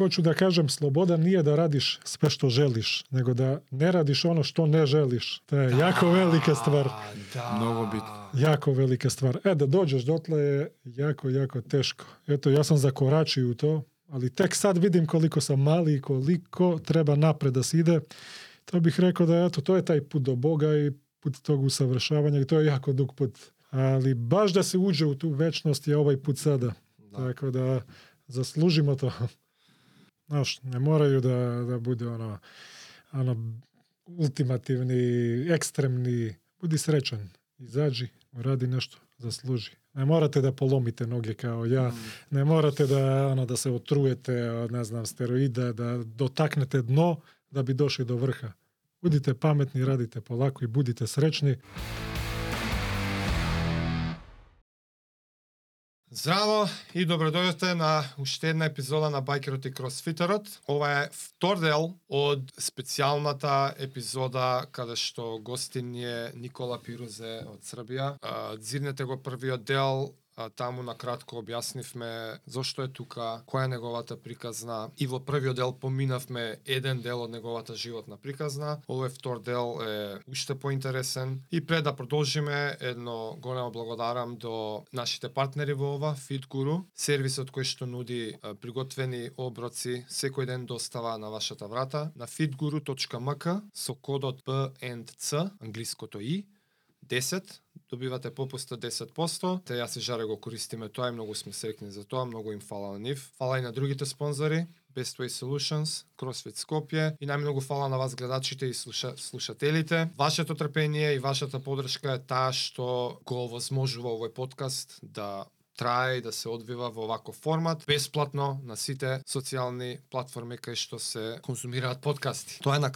hoću da kažem, sloboda nije da radiš sve što želiš, nego da ne radiš ono što ne želiš. To je jako velika stvar. Da. Mnogo bitno. Jako velika stvar. E, da dođeš dotle je jako, jako teško. Eto, ja sam zakoračio u to, ali tek sad vidim koliko sam mali i koliko treba napred da se ide. To bih rekao da eto, to je taj put do Boga i put tog usavršavanja i to je jako dug put. Ali baš da se uđe u tu večnost je ovaj put sada. Tako da zaslužimo to. Znaš, ne moraju da, da bude ono, ono ultimativni, ekstremni. Budi srećan. Izađi, radi nešto, zasluži. Ne morate da polomite noge kao ja. Ne morate da, ono, da se otrujete od, ne znam, steroida, da dotaknete dno da bi došli do vrha. Budite pametni, radite polako i budite srećni. Здраво и добродојдовте на уште една епизода на Байкерот и Кросфитерот. Ова е втор дел од специјалната епизода каде што гостин е Никола Пирузе од Србија. Дзирнете го првиот дел, таму на кратко објаснивме зошто е тука, која е неговата приказна и во првиот дел поминавме еден дел од неговата животна приказна. Овој втор дел е уште поинтересен и пред да продолжиме едно големо благодарам до нашите партнери во ова FitGuru, сервисот кој што нуди приготвени оброци секој ден достава на вашата врата на fitguru.mk со кодот BNC, англиското И, 10, добивате попуст од 10%. Те јас и Жаре го користиме тоа и многу сме среќни за тоа, многу им фала на нив. Фала и на другите спонзори, Best Way Solutions, CrossFit Скопје и најмногу фала на вас гледачите и слуша, слушателите. Вашето трпение и вашата подршка е таа што го овозможува овој подкаст да трае и да се одвива во ваков формат, бесплатно на сите социјални платформи кај што се консумираат подкасти. Тоа е на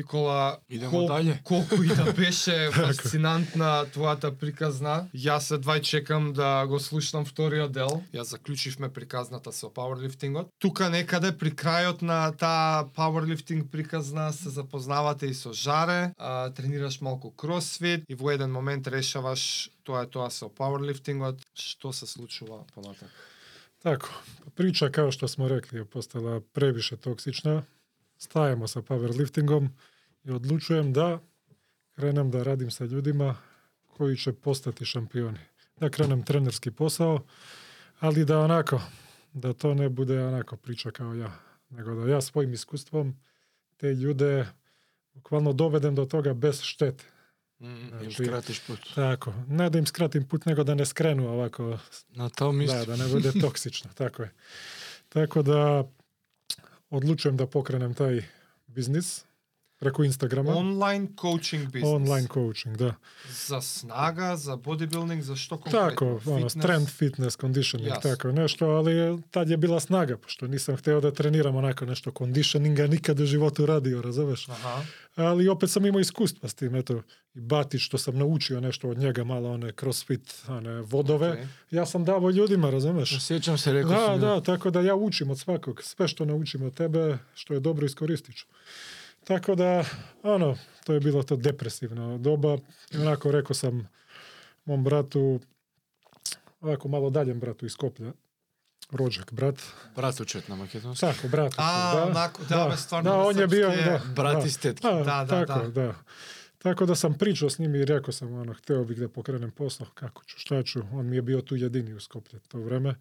Никола, Идемо кол, дале. колку и да беше фасцинантна твојата приказна. Јас едва чекам да го слушнам вториот дел. Ја заклучивме приказната со пауерлифтингот. Тука некаде при крајот на таа пауерлифтинг приказна се запознавате и со Жаре, а, тренираш малку кросфит и во еден момент решаваш тоа е тоа со пауерлифтингот. Што се случува понатак? Priča kao što smo rekli je postala previše toksična. Stajemo sa powerliftingom i odlučujem da krenem da radim sa ljudima koji će postati šampioni. Da krenem trenerski posao, ali da onako, da to ne bude onako priča kao ja, nego da ja svojim iskustvom te ljude bukvalno dovedem do toga bez štete. Им Значи, скратиш пут. Tako, ne da im skratim put, nego da ne skrenu ovako На тоа мислам. Da, da ne bude toksično, tako je. Tako da odlučujem da pokrenem taj biznis preko Instagrama. Онлайн коучинг бизнес. Online coaching, da. За снага, за бодибилдинг, за што конкретно? Tako, ono, Фитнес? strength, fitness, conditioning, Jasno. tako nešto, ali tad je bila snaga, pošto nisam hteo da treniram onako nešto conditioninga, nikad u životu radio, razumeš? Аха. Ali opet sam imao iskustva s tim, eto, i Batić, što sam naučio nešto od njega, malo one crossfit, one vodove, Okej. ja sam davao ljudima, razumeš? Сеќам се, рекол Da, си. da, tako da ja učim od svakog, sve što naučim od tebe, što je dobro iskoristit ću. Tako da, ono, to je bilo to depresivno doba. I onako rekao sam mom bratu, ovako malo daljem bratu iz Skoplja, rođak brat, Братучет на македонски. tako, bratu. A, da, onako, da, me stvarno da, na on je bio, da, Brat da. iz tetke. Da, Da, da, tako, da. da. Tako da sam pričao s njim i rekao sam, ono, hteo bih da pokrenem posao, kako ću, šta ću. On mi je bio tu jedini u Skoplje to vreme.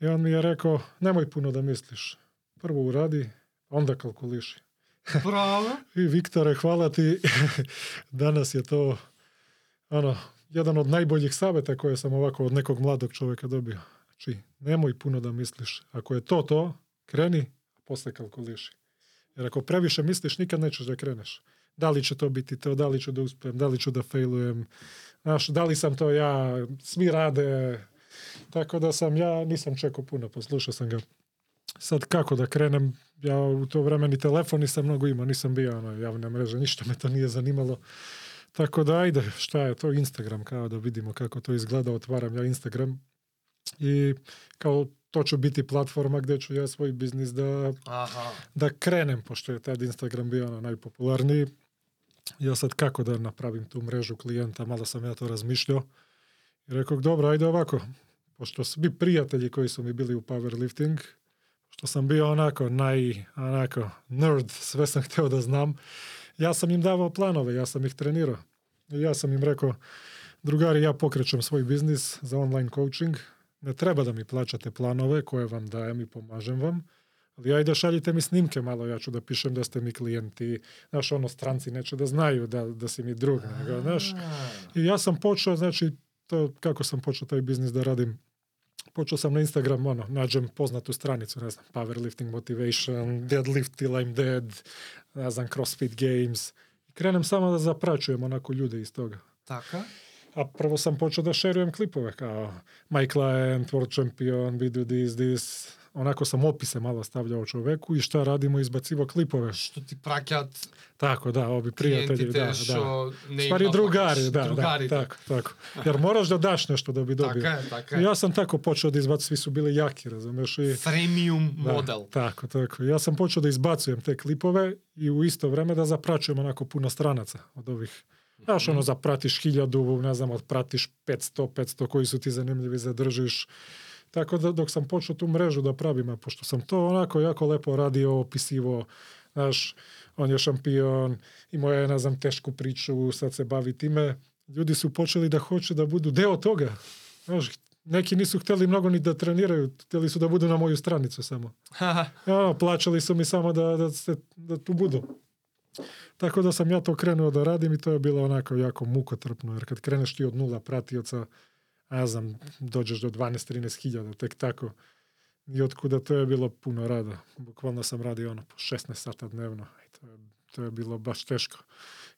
I on mi je rekao, nemoj puno da misliš. Prvo uradi, onda kalkuliši. I Viktore, hvala ti. Danas je to ono, jedan od najboljih saveta koje sam ovako od nekog mladog čovjeka dobio. Znači, nemoj puno da misliš. Ako je to to, kreni, a posle kalkuliši. Jer ako previše misliš, nikad nećeš da kreneš. Da li će to biti to, da li ću da uspem, da li ću da failujem, znaš, da li sam to ja, svi rade. Tako da sam ja, nisam čekao puno, poslušao sam ga. Sad kako da krenem, ja u to vreme ni telefon nisam mnogo imao, nisam bio ono javne mreže, ništa me to nije zanimalo. Tako da ajde, šta je to Instagram, kao da vidimo kako to izgleda, otvaram ja Instagram i kao to će biti platforma gdje ću ja svoj biznis da, Aha. da krenem, pošto je tad Instagram bio ono najpopularniji. Ja sad kako da napravim tu mrežu klijenta, malo sam ja to razmišljao. I rekao, dobro, ajde ovako, pošto svi prijatelji koji su mi bili u powerlifting, sam bio onako naj, onako nerd, sve sam htio da znam, ja sam im davao planove, ja sam ih trenirao. Ja sam im rekao, drugari, ja pokrećem svoj biznis za online coaching, ne treba da mi plaćate planove koje vam dajem i pomažem vam, ali ajde šaljite mi snimke malo, ja ću da pišem da ste mi klijenti, znaš, ono, stranci neće da znaju da, da si mi drug, nego, znaš, i ja sam počeo, znači, to, kako sam počeo taj biznis da radim, počeo sam na Instagram, ono, nađem poznatu stranicu, ne znam, powerlifting motivation, deadlift till I'm dead, ne znam, crossfit games, i krenem samo da zapraćujem onako ljude iz toga. Така. A prvo sam počeo da šerujem klipove, kao my client, world champion, we do this, this, onako sam opise malo stavljao čoveku i šta radimo, izbacivo klipove. Што ти праќаат Tako, da, ovi prijatelji, da, da. Stvari drugari, da, da, другарите. tako, tako. Jer moraš da daš nešto da bi dobio. Е, така I е. ja sam tako počeo da izbacim, svi su bili jaki, razumeš? I, Фремиум da, модел. Tako, tako. Ja sam počeo da izbacujem te klipove i u isto vreme da zapraćujem onako puno stranaca od ovih. Znaš, ono, zapratiš hiljadu, ne znam, otpratiš 500, 500 koji su ti zanimljivi, zadržiš. Tako da dok sam počeo tu mrežu da pravim, a pošto sam to onako jako lepo radio, opisivo, znaš, on je šampion, imao je, ne znam, tešku priču, sad se bavi time. Ljudi su počeli da hoće da budu deo toga. Znaš, neki nisu hteli mnogo ni da treniraju, htjeli su da budu na moju stranicu samo. Ja, plaćali su mi samo da, da, se, da tu budu. Tako da sam ja to krenuo da radim i to je bilo onako jako mukotrpno, jer kad kreneš ti od nula pratioca, ne znam, dođeš do 12-13 hiljada, tek tako. I otkuda to je bilo puno rada. Bukvalno sam radio ono po 16 sata dnevno. I to, je, to je bilo baš teško.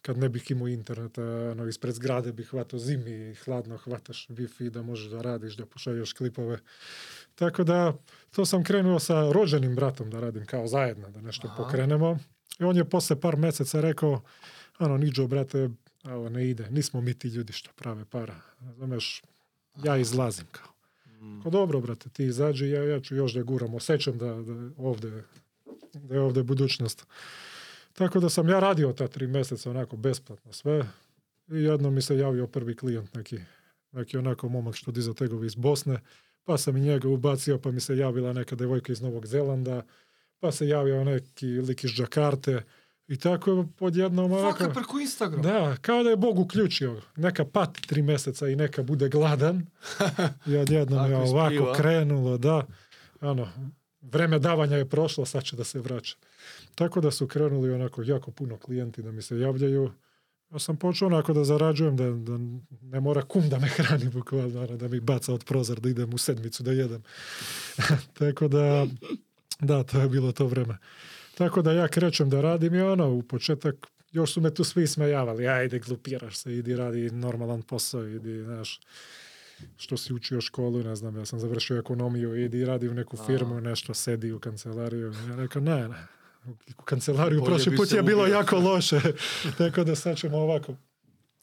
Kad ne bih imao interneta, ono, ispred zgrade bih hvatao zimi i hladno hvataš Wi-Fi da možeš da radiš, da pošalješ klipove. Tako da, to sam krenuo sa rođenim bratom da radim kao zajedno, da nešto Aha. pokrenemo. I on je posle par meseca rekao, ano, Niđo, brate, ovo ne ide, nismo mi ti ljudi što prave para. Razumeš, ja izlazim kao. Kao, dobro, brate, ti izađi, ja, ja ću još da guram, osjećam da, da, ovde, da je ovde budućnost. Tako da sam ja radio ta tri meseca onako besplatno sve i jedno mi se javio prvi klijent, neki, neki onako momak što diza tegovi iz Bosne, pa sam i njega ubacio, pa mi se javila neka devojka iz Novog Zelanda, pa se javio neki lik iz Džakarte i tako je odjednom onako... Вака преку Инстаграм. Da, kao da je Bog uključio. Neka pati tri meseca i neka bude gladan. I odjednom je ovako ispliva. krenulo, da. Ano, vreme davanja je prošlo, sad će da se vraća. Tako da su krenuli onako jako puno klijenti da mi se javljaju. Ja sam počeo onako da zarađujem, da, da ne mora kum da me hrani bukvalno, da mi baca od prozor, da idem u sedmicu da jedem. Tako da, da, to je bilo to vreme. Tako da ja krećem da radim i ono, u početak još su me tu svi smejavali, ajde glupiraš se, idi radi normalan posao, idi, znaš, što si učio školu, ne znam, ja sam završio ekonomiju, idi radi u neku firmu, nešto, sedi u kancelariju. Ja rekao, ne, ne, u kancelariju Bolje prošli put je bilo jako loše, tako da sad ćemo ovako.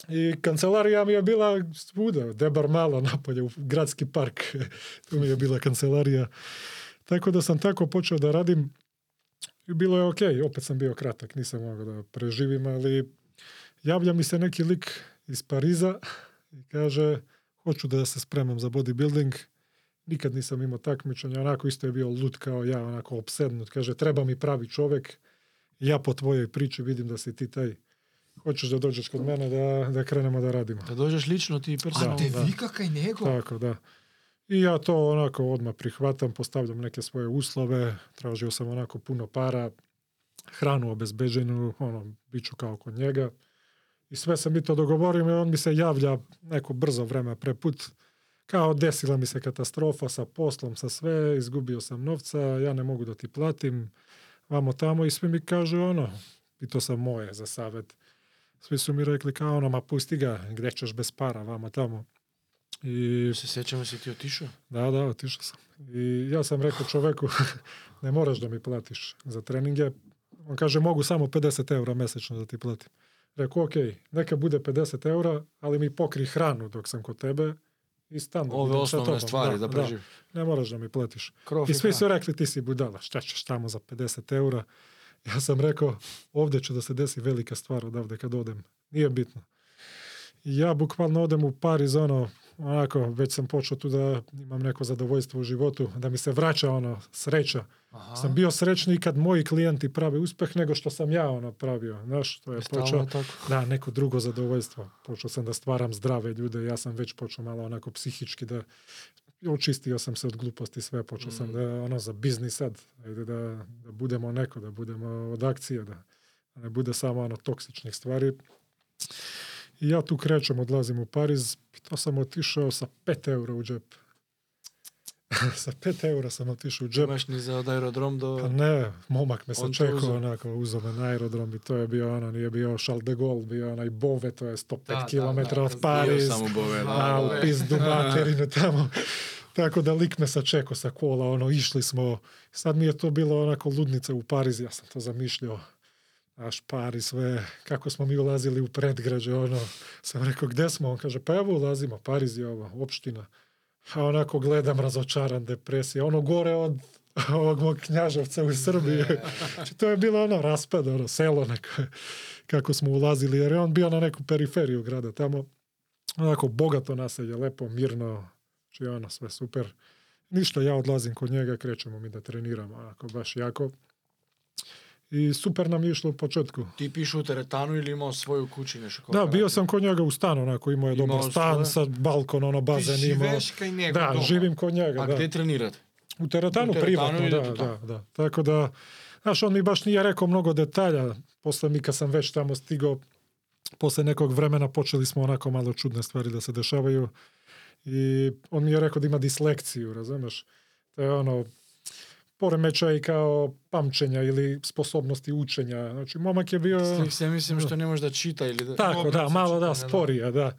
I kancelarija mi je bila svuda, debar malo napolje, u gradski park, tu mi je bila kancelarija. Tako da sam tako počeo da radim i bilo je ok, opet sam bio kratak, nisam mogao da preživim, ali javlja mi se neki lik iz Pariza i kaže, hoću da se spremam za bodybuilding, nikad nisam imao takmičenja, onako isto je bio lud kao ja, onako opsednut, kaže, treba mi pravi čovek, ja po tvojoj priči vidim da si ti taj, hoćeš da dođeš kod mene da, da krenemo da radimo. Доđеш лично ти А персонално. те да. вика кај него? Tako, da. I ja to onako odmah prihvatam, postavljam neke svoje uslove, tražio sam onako puno para, hranu obezbeđenu, ono, bit ću kao kod njega. I sve sam mi to dogovorio i on mi se javlja neko brzo vreme preput, kao desila mi se katastrofa sa poslom, sa sve, izgubio sam novca, ja ne mogu da ti platim, vamo tamo i svi mi kažu ono, i to sam moje za savjet. Svi su mi rekli kao ono, ma pusti ga, gdje ćeš bez para, vamo tamo. I Se sjećamo si ti otišao? Da, da, otišao sam. I ja sam rekao čoveku, ne moraš da mi platiš za treninge. On kaže, mogu samo 50 eura mesečno da ti platim. Rekao, ok, neka bude 50 eura, ali mi pokri hranu dok sam kod tebe i stan da Ove osnovne stvari da, preživi. Ne moraš da mi platiš. Krov I svi su rekli, ti si budala, šta ćeš tamo za 50 eura? Ja sam rekao, ovdje će da se desi velika stvar odavde kad odem. Nije bitno. I ja bukvalno odem u Pariz, ono, onako, već sam počeo tu da imam neko zadovoljstvo u životu, da mi se vraća ono, sreća. Aha. Sam bio srećniji kad moji klijenti prave uspeh nego što sam ja ono pravio. Znaš, to je počeo, da, neko drugo zadovoljstvo. Počeo sam da stvaram zdrave ljude, ja sam već počeo malo onako psihički da očistio sam se od gluposti sve, počeo sam Mm. da ono za biznis sad, ajde da, da budemo neko, da budemo od akcije, da, da ne bude samo ono toksičnih stvari. I ja tu krećem, odlazim u Pariz, to sam otišao sa 5 eura u džep. sa 5 eura sam otišao u džep. Imaš ni za od aerodrom do... Pa ne, momak me sačekao uzeo. onako, uzeo me na aerodrom i to je bio ono, nije bio Charles de Gaulle, bio onaj Bove, to je 105 Da, da, km da, od bio Pariz. sam u Bove, da. A, u pizdu materinu tamo. Tako da lik me sačekao sa kola, ono, išli smo. Sad mi je to bilo onako ludnica u Pariz, ja sam to zamišljao. Naš Pariz, sve, kako smo mi ulazili u predgrađe, ono, sam rekao, gde smo? On kaže, pa evo ulazimo, Pariz je ovo, opština. A onako gledam razočaran, depresija, ono gore od ovog mog knjaževca u Srbiji. Znači, to je bilo ono raspad, ono selo neko, kako smo ulazili, jer je on bio na neku periferiju grada tamo. Onako bogato naselje, lepo, mirno, znači ono sve super. Ništa, ja odlazim kod njega, krećemo mi da treniramo, onako baš jako. I super nam je išlo u početku. Ti pišu u teretanu ili imao svoju kući nešto? Da, bio sam kod njega u stanu, onako, imao je Imao dobar stan sa balkon, ono, Ti bazen imao. živeš kaj Da, doma. živim kod njega, A da. gde trenirate? U teretanu, U teretanu privatno, da, da, da. Tako da, znaš, on mi baš nije rekao mnogo detalja. Posle mi kad sam već tamo stigao, posle nekog vremena počeli smo onako malo čudne stvari da se dešavaju. I on mi je rekao da ima dislekciju, razumeš? To je ono, poremećaj kao pamćenja ili sposobnosti učenja. Znači, momak je bio... Se mislim što ne može da čita ili da... Tako, da, malo da, da. sporije, da.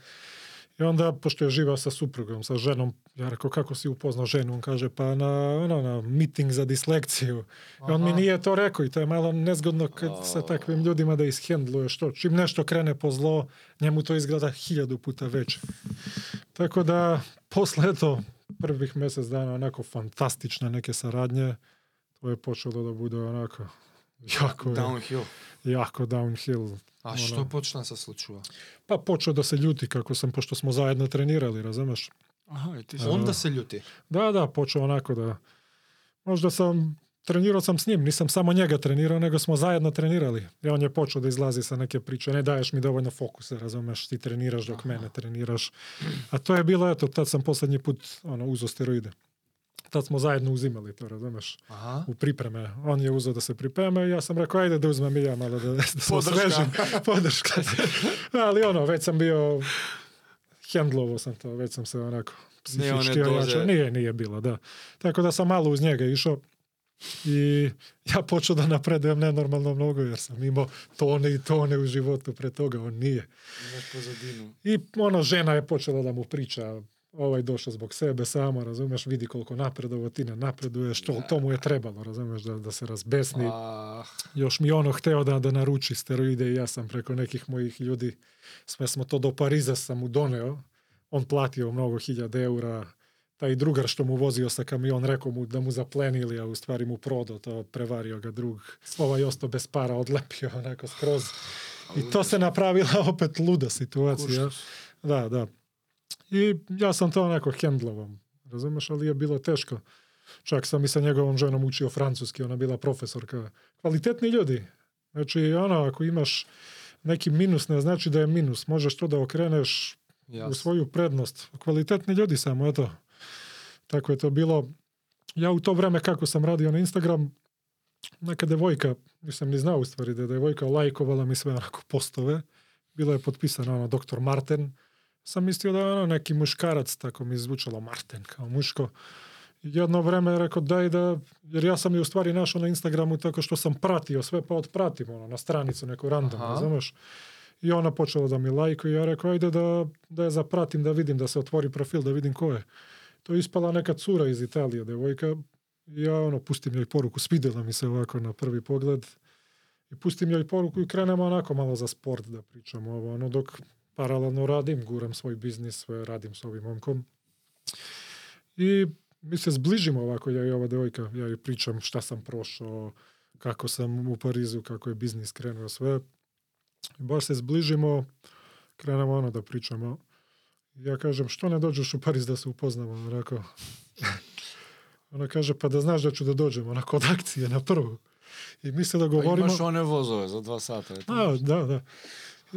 I onda, pošto je živao sa suprugom, sa ženom, ja rekao, kako si upoznao ženu? On kaže, pa na, ono, na meeting za dislekciju. I on mi nije to rekao i to je malo nezgodno kad sa takvim ljudima da ishendluješ to. Čim nešto krene po zlo, njemu to izgleda hiljadu puta veće. Tako da, posle eto, prvih mjesec dana onako fantastične neke saradnje, to je počelo da bude onako jako, Downhill. jako downhill. A Ono. što počna se slučува? Pa počeo da se ljuti kako sam, pošto smo zajedno trenirali, razumeš? Aha, i ti si... Onda se ljuti. Da, da, počeo onako da... Možda sam, trenirao sam s njim, nisam samo njega trenirao, nego smo zajedno trenirali. I on je počeo da izlazi sa neke priče, ne daješ mi dovoljno fokusa, razumeš, ti treniraš dok mene treniraš. A to je bilo, eto, tad sam posljednji put ono, uzo steroide. Tad smo zajedno uzimali to, razumeš, Aha. u pripreme. On je uzeo da se pripreme i ja sam rekao, ajde da uzmem i ja malo da, da smo Podrška. Podrška. Ali ono, već sam bio, hendlovo sam to, već sam se onako psihički ojačao. Nije, nije bilo, da. Tako da sam malo uz njega išao i ja počeo da napredujem nenormalno mnogo jer sam imao tone i tone u životu pre toga, on nije. I ono, žena je počela da mu priča ovaj došao zbog sebe samo, razumeš, vidi koliko napredovo, ti ne napreduješ, to, to mu je trebalo, razumeš, da, da se razbesni. Ah, Još mi ono hteo da, da naruči steroide i ja sam preko nekih mojih ljudi, sve smo to do Pariza sam mu doneo, on platio mnogo hiljada eura, taj drugar što mu vozio sa kamion, rekao mu da mu zaplenili, a u stvari mu prodao to, prevario ga drug. Ovaj ostao bez para, odlepio onako skroz. I to se napravila opet luda situacija. Da, da. I ja sam to onako hendlovo, razumeš, ali je bilo teško. Čak sam i sa njegovom ženom učio francuski, ona bila profesorka. Kvalitetni ljudi. Znači, ono, ako imaš neki minus, ne znači da je minus. Možeš to da okreneš u jasno. svoju prednost. Kvalitetni ljudi samo, eto. Tako je to bilo. Ja u to vreme kako sam radio na Instagram, neka devojka, nisam ni znao u stvari da je devojka lajkovala mi sve onako postove. Bila je potpisana ono doktor Marten. Sam mislio da je ono neki muškarac, tako mi je zvučalo Marten kao muško. Jedno vreme je rekao daj da, jer ja sam je u stvari našao na Instagramu tako što sam pratio sve, pa otpratim ono, na stranicu neku random, Aha. razumeš? I ona počela da mi lajkuje i ja rekao, ajde da, da je zapratim, da vidim, da se otvori profil, da vidim ko je. To je ispala neka cura iz Italije, devojka. Ja ono, pustim joj poruku, svidjela mi se ovako na prvi pogled. I pustim joj poruku i krenemo onako malo za sport da pričamo ovo, ono, dok paralelno radim, guram svoj biznis, radim s ovim momkom. I mi se zbližimo ovako, ja i ova devojka, ja joj pričam šta sam prošao, kako sam u Parizu, kako je biznis krenuo, sve. I baš se zbližimo, krenemo ono da pričamo. Ja kažem, što ne dođeš u Pariz da se upoznamo? Ona Rekao, ona kaže, pa da znaš da ću da dođem, onako od akcije na prvu. I mi se Pa dogovorimo... imaš one vozove za dva sata. eto. A, da, da.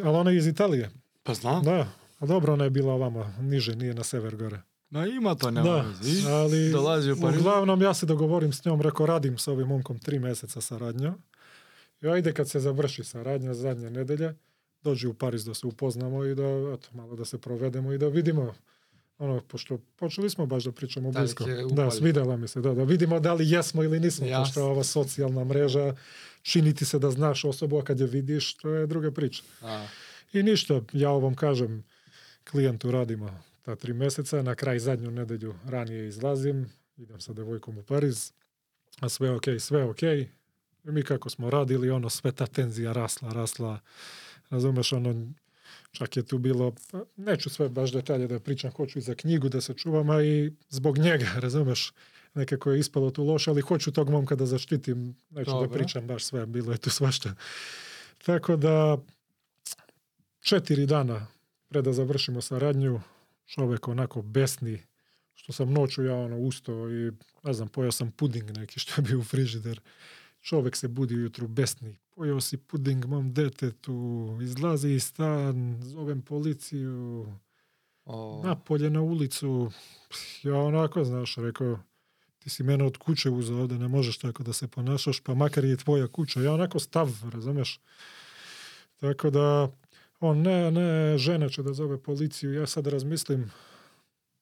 Ali ona je iz Italije. Pa znam. Da. A dobro, ona je bila ovamo, niže, nije na sever gore. Ma ima to, nema Da, ali dolazi u Pariz. uglavnom ja se dogovorim s njom, rekao radim s ovim momkom tri meseca saradnja. I ajde kad se završi saradnja zadnje nedelje, dođi u Pariz da se upoznamo i da, eto, malo da se provedemo i da vidimo ono, pošto počeli smo baš da pričamo Da li blisko. Da, svidjela mi se, da, da vidimo da li jesmo ili nismo, Jasno. pošto ova socijalna mreža čini ti se da znaš osobu, a kad je vidiš, to je druga priča. A, I ništa, ja ovom kažem, klijentu radimo ta tri mjeseca, na kraj zadnju nedelju ranije izlazim, idem sa devojkom u Pariz, a sve ok, sve ok. I mi kako smo radili, ono, sve ta tenzija rasla, rasla, razumeš, ono, čak je tu bilo, neću sve baš detalje da pričam, hoću i za knjigu da se čuvam, a i zbog njega, razumeš, nekako je ispalo tu loše, ali hoću tog momka da zaštitim, neću da Dobro. pričam baš sve, bilo je tu svašta. Tako da, četiri dana pre da završimo saradnju, čovjek onako besni, što sam noću ja ono ustao i ne znam, pojeo sam puding neki što je bio u frižider. Čovjek se budi ujutru besni. Pojeo si puding mom detetu, izlazi iz stan, zovem policiju, o, napolje na ulicu. Ja onako, znaš, rekao, ti si mene od kuće uzeo ovdje, ne možeš tako da se ponašaš, pa makar je tvoja kuća. Ja onako stav, razumeš? Tako da, on ne, ne, žena će da zove policiju. Ja sad razmislim,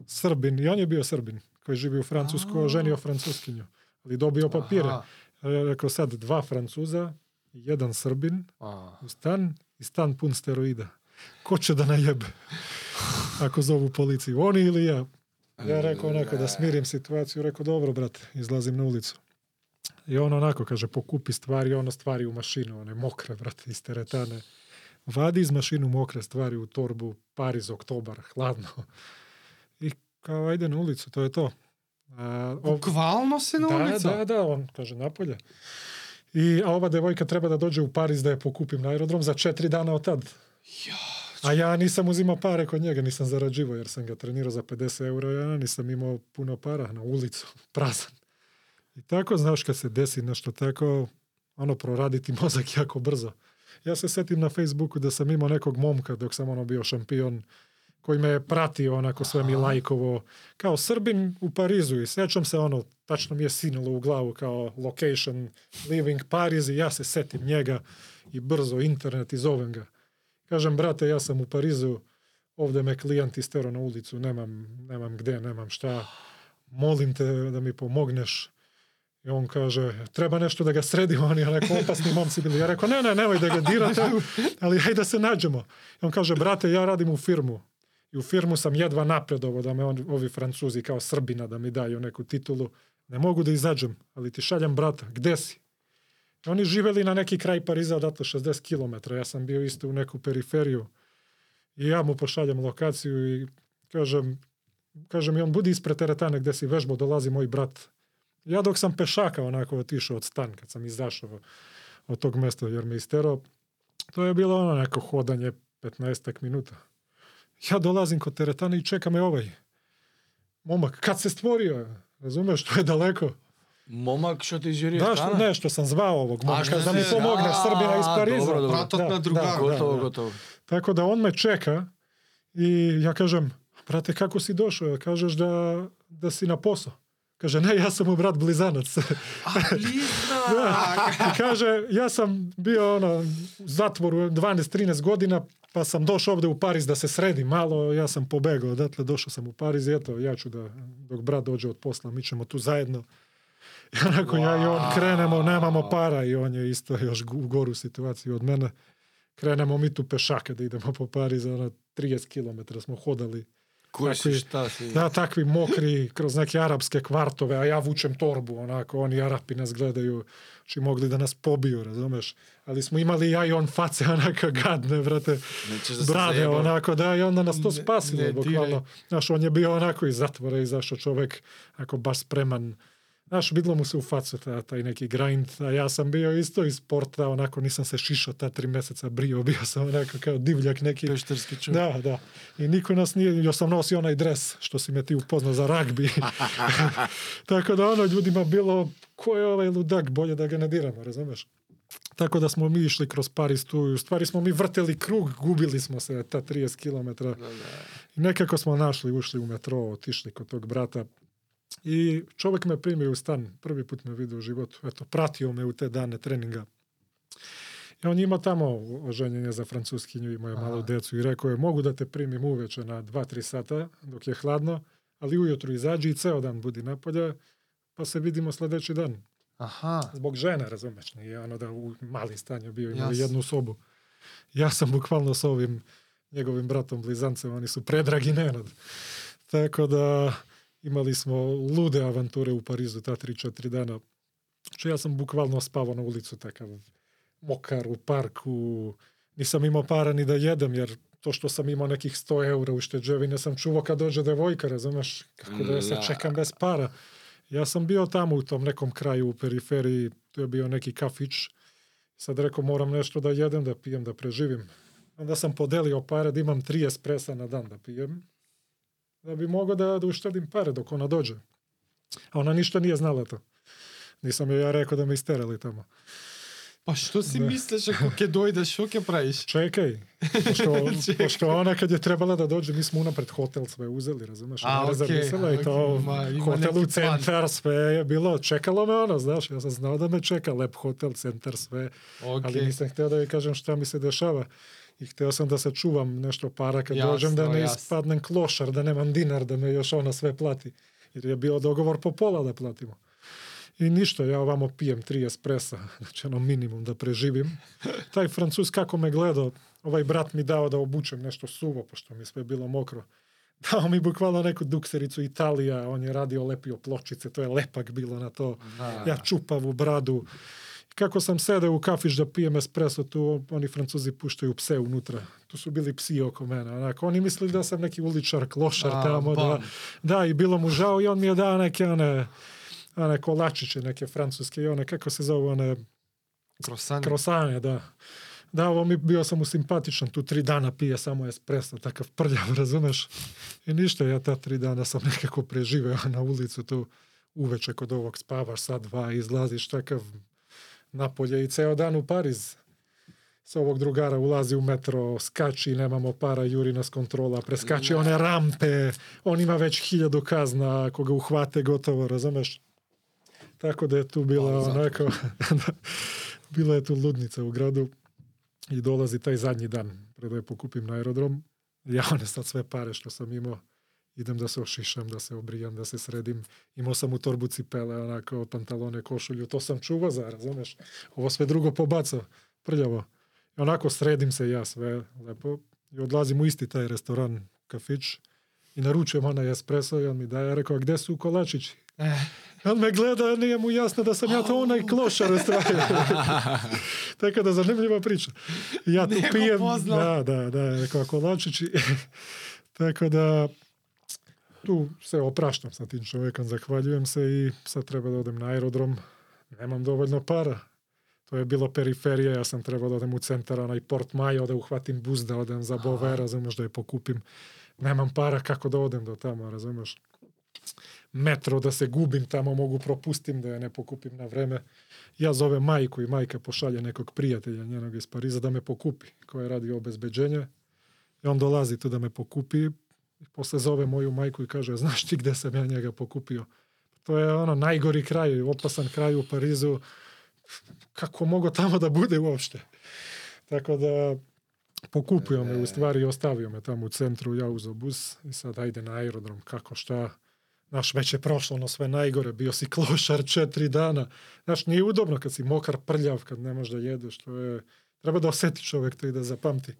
Srbin, i on je bio Srbin, koji živi u Francuskoj, A. ženio Francuskinju, ali dobio papire. Aha. Ja rekao sad, dva Francuza, jedan Srbin, a, u stan i stan pun steroida. Ko će da najebe? Ako zovu policiju, oni ili ja? Ja rekao onako da smirim situaciju, rekao dobro brate, izlazim na ulicu. I on onako kaže pokupi stvari, ono stvari u mašinu, one mokre brate iz teretane. Vadi iz mašinu mokre stvari u torbu, Pariz, oktobar, hladno. I kao ajde na ulicu, to je to. A, ov- Bukvalno si na da, ulicu? da, da, on kaže napolje. I, a ova devojka treba da dođe u Pariz da je pokupim na aerodrom za četiri dana od tad. A ja nisam uzimao pare kod njega, nisam zarađivao jer sam ga trenirao za 50 eura, ja nisam imao puno para na ulicu, prazan. I tako, znaš, kad se desi nešto tako, ono, proraditi mozak jako brzo. Ja se setim na Facebooku da sam imao nekog momka dok sam ono bio šampion, koji me je pratio, onako sve mi lajkovo, kao Srbin u Parizu i sećam se ono, tačno mi je sinulo u glavu kao location, living Pariz i ja se setim njega i brzo internet i zovem ga. Kažem, brate, ja sam u Parizu, ovdje me klijent istero na ulicu, nemam, nemam gde, nemam šta, molim te da mi pomogneš. I on kaže, treba nešto da ga sredimo, oni onako opasni momci bili. Ja rekao, ne, ne, nemoj da ga dirate, ali hajde da se nađemo. I on kaže, brate, ja radim u firmu. I u firmu sam jedva napredovao da me on, ovi francuzi kao Srbina da mi daju neku titulu. Ne mogu da izađem, ali ti šaljem brata, gde si? I oni živeli na neki kraj Pariza odatle 60 km. Ja sam bio isto u neku periferiju. I ja mu pošaljem lokaciju i kažem, kažem i on budi ispred teretane gde si vežbo, dolazi moj brat. Ja dok sam pešaka onako otišao od stan, kad sam izašao od tog mesta jer me isterao, to je bilo ono neko hodanje 15 minuta. Ja dolazim kod teretane i čeka me ovaj momak. Kad se stvorio, razumeš, to je daleko. Momak što ti izjurio Da, što, stana? ne, što sam zvao ovog momaka što da mi pomogne, a, Srbina iz Pariza. dobro, dobro. Bratot na drugara. Gotovo, da. gotovo. Tako da on me čeka i ja kažem, brate, kako si došao? Kažeš da, da si na posao. Kaže, ne, ja sam mu brat blizanac. Da. I kaže, ja sam bio ono, u zatvoru 12-13 godina, pa sam došao ovdje u Pariz da se sredim malo, ja sam pobegao, odatle došao sam u Pariz i eto, ja ću da, dok brat dođe od posla, mi ćemo tu zajedno. I onako ja i on krenemo, nemamo para i on je isto još u goru situaciju od mene. krenemo mi tu pešake da idemo po Parizu, ono 30 km smo hodali. Кој си Такви- шта си? Da, takvi mokri, kroz neke arapske kvartove, a ja vučem torbu, onako, oni Arapi nas gledaju, či mogli da nas pobiju, razumeš? Ali smo imali ja i on face onako gadne, да се brade, onako, da, i onda nas to Ne- spasilo, ne bukvalno. diraj. Znaš, on je bio onako iz zatvora, izašao čovek, ako baš spreman, Znaš, vidlo mu se u facu ta, taj neki grind, a ja sam bio isto iz sporta, onako nisam se šišao ta tri meseca brio, bio sam onako kao divljak neki. Пештерски човек. Da, da. I niko nas nije, još sam nosio onaj dres što si me ti upoznao za ragbi. Tako da ono ljudima bilo, ko je ovaj ludak, bolje da ga ne diramo, razumeš? Tako da smo mi išli kroz Paris tu i u stvari smo mi vrteli krug, gubili smo se ta 30 km. Да, да. I nekako smo našli, ušli u metro, otišli kod tog brata. I čovjek me primio u stan, prvi put me vidio u životu. Eto, pratio me u te dane treninga. I on ima tamo oženjenje za francuskinju, imao je malu Aha. decu i rekao je, mogu da te primim uveče na 2-3 sata dok je hladno, ali ujutru izađi i ceo dan budi napolje, pa se vidimo sljedeći dan. Аха. Zbog žene, razumeš, nije ono da u mali stan je bio, Jasno. jednu sobu. Ja sam bukvalno s ovim njegovim bratom blizancem, oni su predragi nenad. Tako da imali smo lude avanture u Parizu ta 3-4 dana. Če ja sam bukvalno spavao na ulicu takav mokar u parku, nisam imao para ni da jedem, jer to što sam imao nekih 100 eura ušteđevine sam čuvao kad dođe devojka, razumeš, kako da se Da. čekam bez para. Ja sam bio tamo u tom nekom kraju u periferiji, tu je bio neki kafić. Sad rekao moram nešto da jedem, da pijem, da preživim. Onda sam podelio pare da imam tri espresa na dan da pijem. Da bi mogao da, da uštedim pare dok ona dođe. A ona ništa nije znala to. Nisam joj ja rekao da me isterali tamo. Па што си Да. мислиш ако ќе дојдеш, што ќе правиш? Čekaj, pošto, Čekaj. pošto ona kad je trebala da dođe, mi smo unapred hotel sve uzeli, razumeš? Ona je okej, zamislila i to ma, hotel u centar, sve je bilo, čekalo me ono, znaš, ja sam znao da me čeka, lep hotel, centar, sve, ali Окей. nisam htio da joj kažem šta mi se dešava. I htio sam da se čuvam nešto para kad Jasno, dođem, da ne jasno. ispadnem klošar, da nemam dinar, da me još ona sve plati. Jer je bio dogovor po pola da platimo. I ništa, ja ovamo pijem tri espresa, znači ono minimum da preživim. Taj francus kako me gledao, ovaj brat mi dao da obučem nešto suvo, pošto mi sve bilo mokro. Dao mi bukvalno neku duksericu Italija, on je radio, lepio pločice, to je lepak bilo na to. Да. Ja čupavu bradu. Kako sam sedeo u kafić da pijem espresso, tu oni francuzi puštaju pse unutra. Tu su bili psi oko mene. Onako, oni mislili da sam neki uličar, klošar A, tamo. Da, bam. da, i bilo mu žao i on mi je dao neke one, one kolačiće, neke francuske i one, kako se zovu, one Кросан. krosane, da. Da, ovo mi bio sam mu simpatičan, tu tri dana pije samo espresso, takav prljav, razumeš? I ništa, ja ta tri dana sam nekako preživeo na ulicu tu uveče kod ovog spavaš, sad dva, izlaziš takav napolje i ceo dan u Pariz. S ovog drugara ulazi u metro, skači, nemamo para, juri nas kontrola, preskači one rampe, on ima već hiljadu kazna, ako ga uhvate, gotovo, razumeš? Tako da je tu bila zato. onako, bila je tu ludnica u gradu i dolazi taj zadnji dan, pred da pokupim na aerodrom. Ja one sad sve pare što sam imao, idem da se ošišam, da se obrijam, da se sredim. Imao sam u torbu cipele, onako, pantalone, košulju, to sam čuvao za, razumeš? Ovo sve drugo pobacao, prljavo. I onako sredim se ja sve lepo i odlazim u isti taj restoran, kafić i naručujem onaj espresso i on mi daje, ja rekao, gde su kolačići? Eh, On me gleda, nije mu jasno da sam ja to onaj klošar stvari. Tako da zanimljiva priča. Ja tu Nije ga pijem, poznao. da, da, da, rekao kolačići. Tako da tu se opraštam sa tim čovjekom, zahvaljujem se i sad treba da odem na aerodrom. Nemam dovoljno para. To je bilo periferija, ja sam trebao da odem u centar, onaj Port Majo, da uhvatim bus, da odem za Bove, razumeš, da je pokupim. Nemam para kako da odem do tamo, razumeš. Metro da se gubim tamo, mogu propustim da je ne pokupim na vreme. Ja zovem majku i majka pošalje nekog prijatelja njenog iz Pariza da me pokupi, koja radi obezbeđenje. I on dolazi tu da me pokupi. I posle zove moju majku i kaže, znaš ti gde sam ja njega pokupio? To je ono najgori kraj, opasan kraj u Parizu. Kako mogu tamo da bude uopšte? Tako da pokupio me u stvari i ostavio me tamo u centru, ja uzeo bus i sad ajde na aerodrom, kako šta. Znaš, već je prošlo ono sve najgore, bio si klošar četiri dana. Znaš, nije udobno kad si mokar, prljav, kad ne možeš da jedeš, to je treba da oseti čovjek to i da zapamti.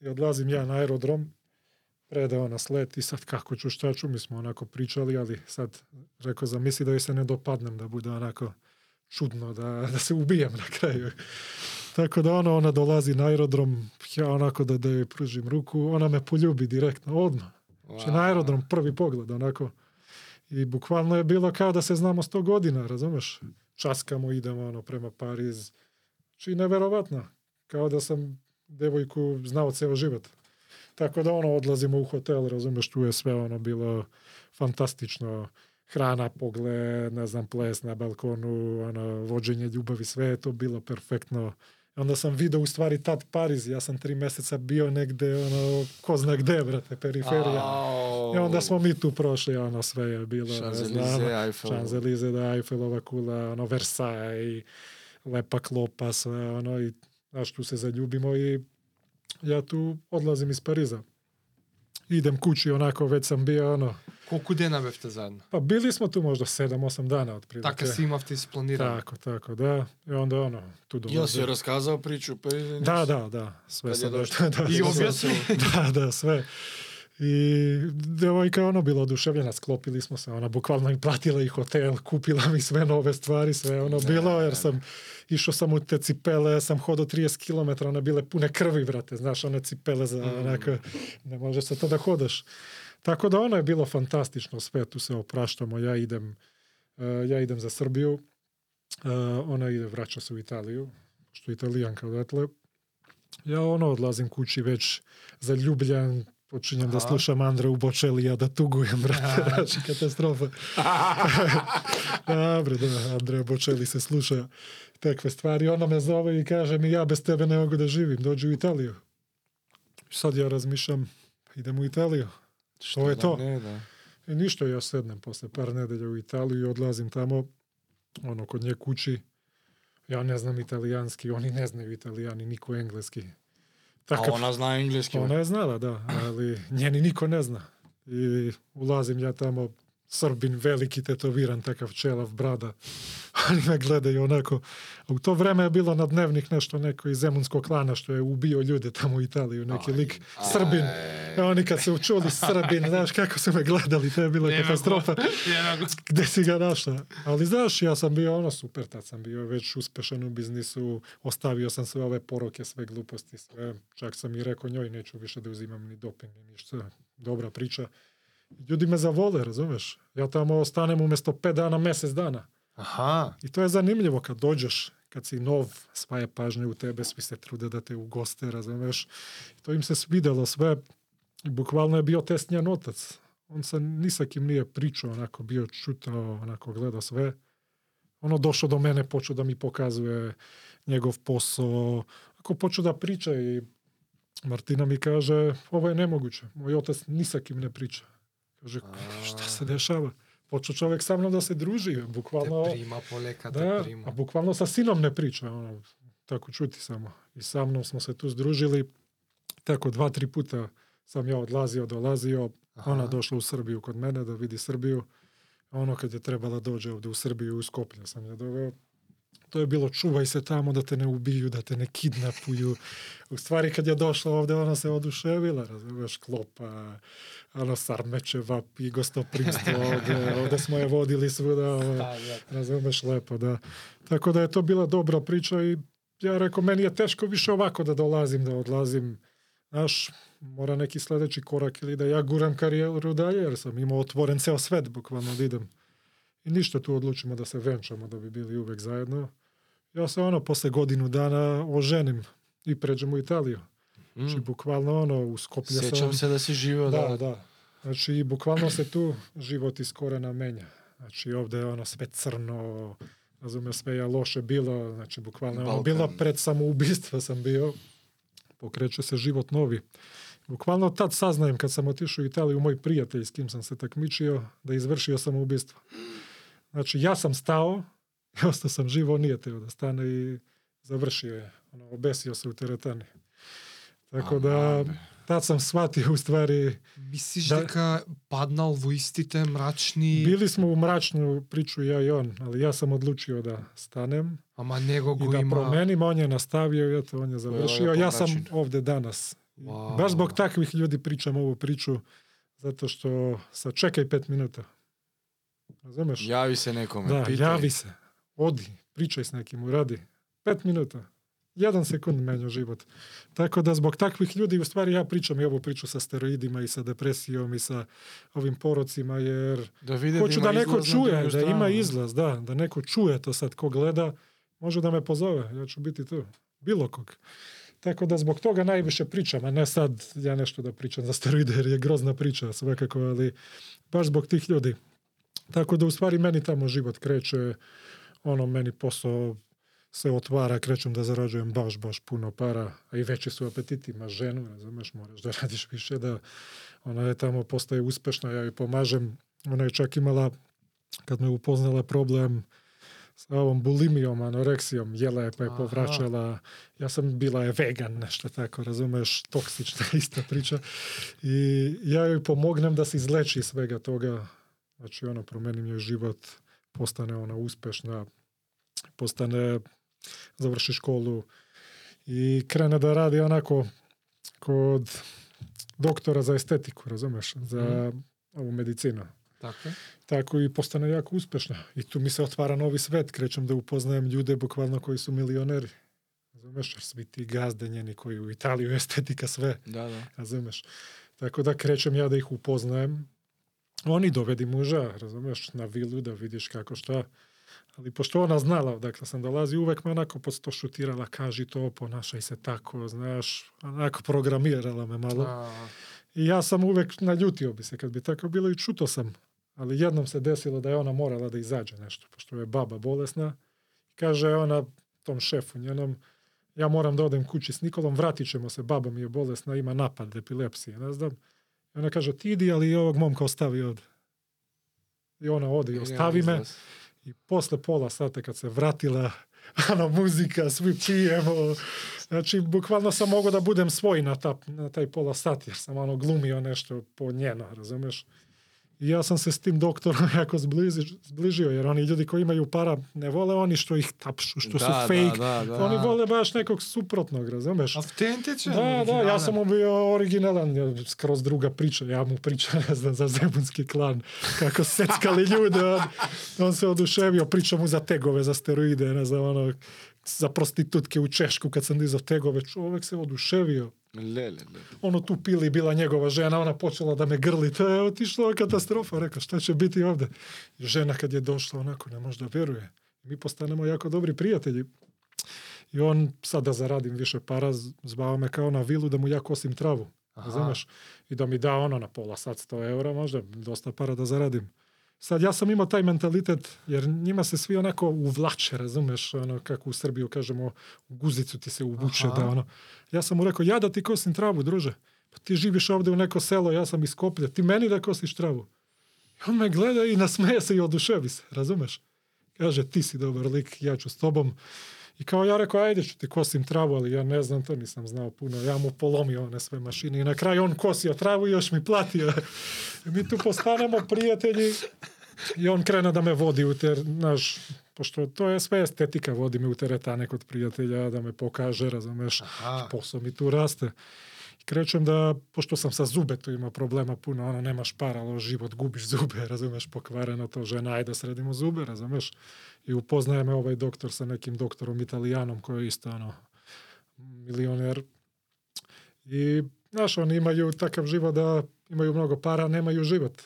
I odlazim ja na aerodrom, predao nas let i sad kako ću, šta ću, mi smo onako pričali, ali sad rekao, zamisli da joj se ne dopadnem, da bude onako čudno, da, da se ubijem na kraju. Tako da ono, ona dolazi na aerodrom, ja onako da, da joj pružim ruku, ona me poljubi direktno, odmah. Znači na aerodrom prvi pogled, onako. I bukvalno je bilo kao da se znamo sto godina, razumeš? Časkamo, idemo ono prema Pariz. Znači neverovatno. Kao da sam devojku znao ceo život. Tako da ono, odlazimo u hotel, razumeš, tu je sve ono bilo fantastično. Hrana, pogled, ne znam, ples na balkonu, ono, vođenje ljubavi, sve je to bilo perfektno. Onda sam video u stvari tad Pariz, ja sam tri meseca bio negde, ono, ko zna gde, brate, periferija. I onda smo mi tu prošli, ono, sve je bilo, Champs-Élysées, Eiffel. Champs-Élysées, da, Eiffelova kula, ono, Versailles, lepa klopa, sve, ono, i, znaš, tu se zaljubimo i Ја ту одлазим из Париза. Идем кучи, онако, веќе сам беа, оно. Колку дена бевте заедно? Па били сме ту можда 7-8 дана од прилика. Така си имавте испланирано. Така, така, да. И онда оно, ту долазе. Јас ја расказал причу, па Да, да, да. Све се да, да. И објасни. Да, да, све. Da, da. I devojka je ono bila oduševljena, sklopili smo se, ona bukvalno i platila i hotel, kupila mi sve nove stvari, sve ono bilo, jer sam išao sam u te cipele, sam hodao 30 km, one bile pune krvi, brate, znaš, one cipele za onako, ne može se to da hodaš. Tako da ono je bilo fantastično, sve tu se opraštamo, ja idem, eh, ja idem za Srbiju, eh, ona ide, vraća se u Italiju, što je italijanka odatle. Ja ono odlazim kući već zaljubljen, počinjem da slušam Andreu Bočelija, da tugujem, brate, znači katastrofa. Dobre, da, Andrea Bočeli se sluša takve stvari. Ona me zove i kaže mi ja bez tebe ne mogu da živim, dođi u Italiju. Sad ja razmišljam, idem u Italiju. To je Da to. Ne, da. I ništa, ja sednem posle par nedelja u Italiju i odlazim tamo, ono, kod nje kući. Ja ne znam italijanski, oni ne znaju italijani, niko engleski. Така, а она знае англиски. Она е знала, да, али нјени нико не зна. И улазим ја тама Srbin, veliki tetoviran, takav čelav, brada. Oni me gledaju onako. A u to vreme je bilo na dnevnik nešto neko iz Zemunskog klana što je ubio ljude tamo u Italiju, neki lik, Srbin. E, oni kad su čuli Srbin, znaš kako su me gledali, to je bila katastrofa. Gde si ga našla? Ali znaš, ja sam bio ono super, tad sam bio već uspešan u biznisu, ostavio sam sve ove poroke, sve gluposti, sve. Čak sam i rekao njoj, neću više da uzimam ni doping, ni ništa. Dobra priča. Ljudi me zavole, razumeš? Ja tamo ostanem umjesto pet dana, mesec dana. Аха. I to je zanimljivo kad dođeš, kad si nov, sva je pažnja u tebe, svi se trude da te ugoste, razumeš? To im se svidelo sve. I bukvalno je bio test njen otac. On se ni sa kim nije pričao, onako bio čutao, onako gledao sve. Ono došao do mene, počeo da mi pokazuje njegov posao. Ako počeo da priča i Martina mi kaže, ovo je nemoguće. Moj otac ni sa kim ne priča. Kaže, šta se dešava? Počeo čovjek sa mnom da se druži, bukvalno... прима полека, те Da, прима. a bukvalno sa sinom ne priča, ono, tako čuti samo. I sa mnom smo se tu združili, tako dva, tri puta sam ja odlazio, dolazio, ona došla u Srbiju kod mene da vidi Srbiju. Ono kad je trebala dođe ovde u Srbiju, u Skoplje sam je doveo. To je bilo čuvaj se tamo da te ne ubiju, da te ne kidnapuju. U stvari kad je došla ovde, ona se oduševila, razumeš, klopa, ono, Sarmečeva i gostoprimstvo ovde, ovde smo je vodili svuda, Да, да. Razumeš lepo, da. Tako da je to bila dobra priča i ja rekao, meni je teško više ovako da dolazim, da odlazim. Znaš, mora neki sledeći korak ili da ja guram karijeru dalje, jer sam imao otvoren ceo svet, bukvalno da idem. I ništa tu odlučimo da se venčamo, da bi bili uvek zajedno. Ja se ono, posle godinu dana oženim i pređem u Italiju. Znači, bukvalno ono, u Skoplje sam... Sećam se da si živeo Da, da. da. Znači, bukvalno se tu život iz korena menja. Znači, ovde je ono sve crno, razumeš, sve je loše bilo, znači, bukvalno ono bilo pred samoubistva sam bio, pokreće se život novi. Bukvalno tad saznajem kad sam otišao u Italiju, moj prijatelj s kim sam se takmičio, da izvršio samoubistvo. Znači, ja sam stao, i ostao sam živo, nije teo da stane i završio je. Ono, obesio se u teretani. Tako da. Tad sam shvatio u stvari, Мислиш Да. дека паднал во истите мрачни, bili smo u mračnu priču ja i on, ali ja sam odlučio da stanem ама него го da има... promenim, on je nastavio i eto, on je završio. lepo Ja sam način. ovde danas. Wow. Baš zbog takvih ljudi pričam ovu priču, zato što sa čekaj pet minuta. Razumeš? Јави се некоме, Da, питај. javi se, odi, pričaj s nekim, uradi. Pet minuta. Jedan sekund menja život. Tako da zbog takvih ljudi, u stvari ja pričam i ovu priču sa steroidima i sa depresijom i sa ovim porocima, jer Да види hoću da има neko čuje, da ima izlaz, da, da neko čuje to sad ko gleda, može da me pozove, ja ću biti tu. Bilo kog. Tako da zbog toga najviše pričam, a ne sad ja nešto da pričam za steroide, jer je grozna priča svakako, ali baš zbog tih ljudi. Tako da u stvari meni tamo život kreće, ono meni posao se otvara, krećem da zarađujem baš, baš puno para, a i veći su apetiti, imaš ženu, razumeš, moraš da radiš više, da ona je tamo postaje uspešna, ja joj pomažem, ona je čak imala, kad me upoznala problem sa ovom bulimijom, anoreksijom, jela je pa je Aha. povraćala, ja sam bila je vegan, nešto tako, razumeš, toksična ista priča. I ja joj pomognem da se izleči iz svega toga, znači ono, promenim joj život, postane ona uspešna, postane, završi školu i krene da radi onako kod doktora za estetiku, razumeš, za ovu medicinu. Е. Tako i postane jako uspešna. I tu mi se otvara novi svet, krećem da upoznajem ljude bukvalno koji su milioneri. Razumeš, svi ti gazde njeni koji u Italiju estetika sve, Да, да. razumeš. Tako da krećem ja da ih upoznajem. Oni dovedi muža, razumeš, na vilu da vidiš kako šta. Ali pošto ona znala, dakle sam dolazi, uvek me onako pod to šutirala, kaži to, ponašaj se tako, znaš, onako programirala me malo. А, I ja sam uvek naljutio bi se kad bi tako bilo i čuto sam. Ali jednom se desilo da je ona morala da izađe nešto, pošto je baba bolesna. Kaže ona tom šefu njenom, ja moram da odem kući s Nikolom, vratit ćemo se, baba mi je bolesna, ima napad epilepsije, ne znam. I ona kaže, ti idi, ali i ovog momka ostavi ovde. I ona ode i ostavi me. I posle pola sata kad se vratila, ono, muzika, svi pijemo. Znači, bukvalno sam mogao da budem svoj na, ta, na taj pola sat, jer sam ono glumio nešto po njeno, razumeš? I ja sam se s tim doktorom jako zbliži, zbližio, jer oni ljudi koji imaju para ne vole oni što ih tapšu, što su Да, fake. Да, да. Oni vole baš nekog suprotnog, razumeš? Автентичен, Da, da, ja sam mu bio originalan, skroz druga priča, ja mu pričam, ne znam, za Zemunski klan, kako seckali ljude, on, on se oduševio, pričam mu za tegove, za steroide, ne znam, ono, za prostitutke u Češku, kad sam dizao tegove, čovek se oduševio. Леле, леле. Ono tu pili, bila njegova žena, ona počela da me grli, to je otišlo katastrofa, rekao, šta će biti ovde? Žena kad je došla, onako, ne može da veruje. Mi postanemo jako dobri prijatelji. I on, sad da zaradim više para, zvao me kao na vilu da mu ja kosim travu. Aha. Razumeš? I da mi da ono na pola sat 100 eura možda, dosta para da zaradim. Sad ja sam imao taj mentalitet, jer njima se svi onako uvlače, razumeš, ono kako u Srbiju kažemo, u guzicu ti se uvuče Aha. da ono. Ja sam mu rekao, ja da ti kosim travu, druže. Pa ti živiš ovde u neko selo, ja sam iz Koplja, ti meni da kosiš travu. I on me gleda i nasmeje se i oduševi se, razumeš? Kaže, ti si dobar lik, ja ću s tobom. I kao ja rekao, ajde ću ti kosim travu, ali ja ne znam, to nisam znao puno. Ja mu polomio one sve mašine i na kraju on kosio travu i još mi platio. I mi tu postanemo prijatelji i on krene da me vodi u ter, naš, pošto to je sve estetika, vodi me u teretane kod prijatelja, da me pokaže, razumeš, Aha. posao mi tu raste. I krećem da, pošto sam sa zube, tu ima problema puno, ono, nemaš para, ali život, gubiš zube, razumeš, pokvareno to, žena, ajde da sredimo zube, razumeš. I upoznaje me ovaj doktor sa nekim doktorom italijanom koji je isto, ono, milioner. I, znaš, oni imaju takav život da imaju mnogo para, nemaju život.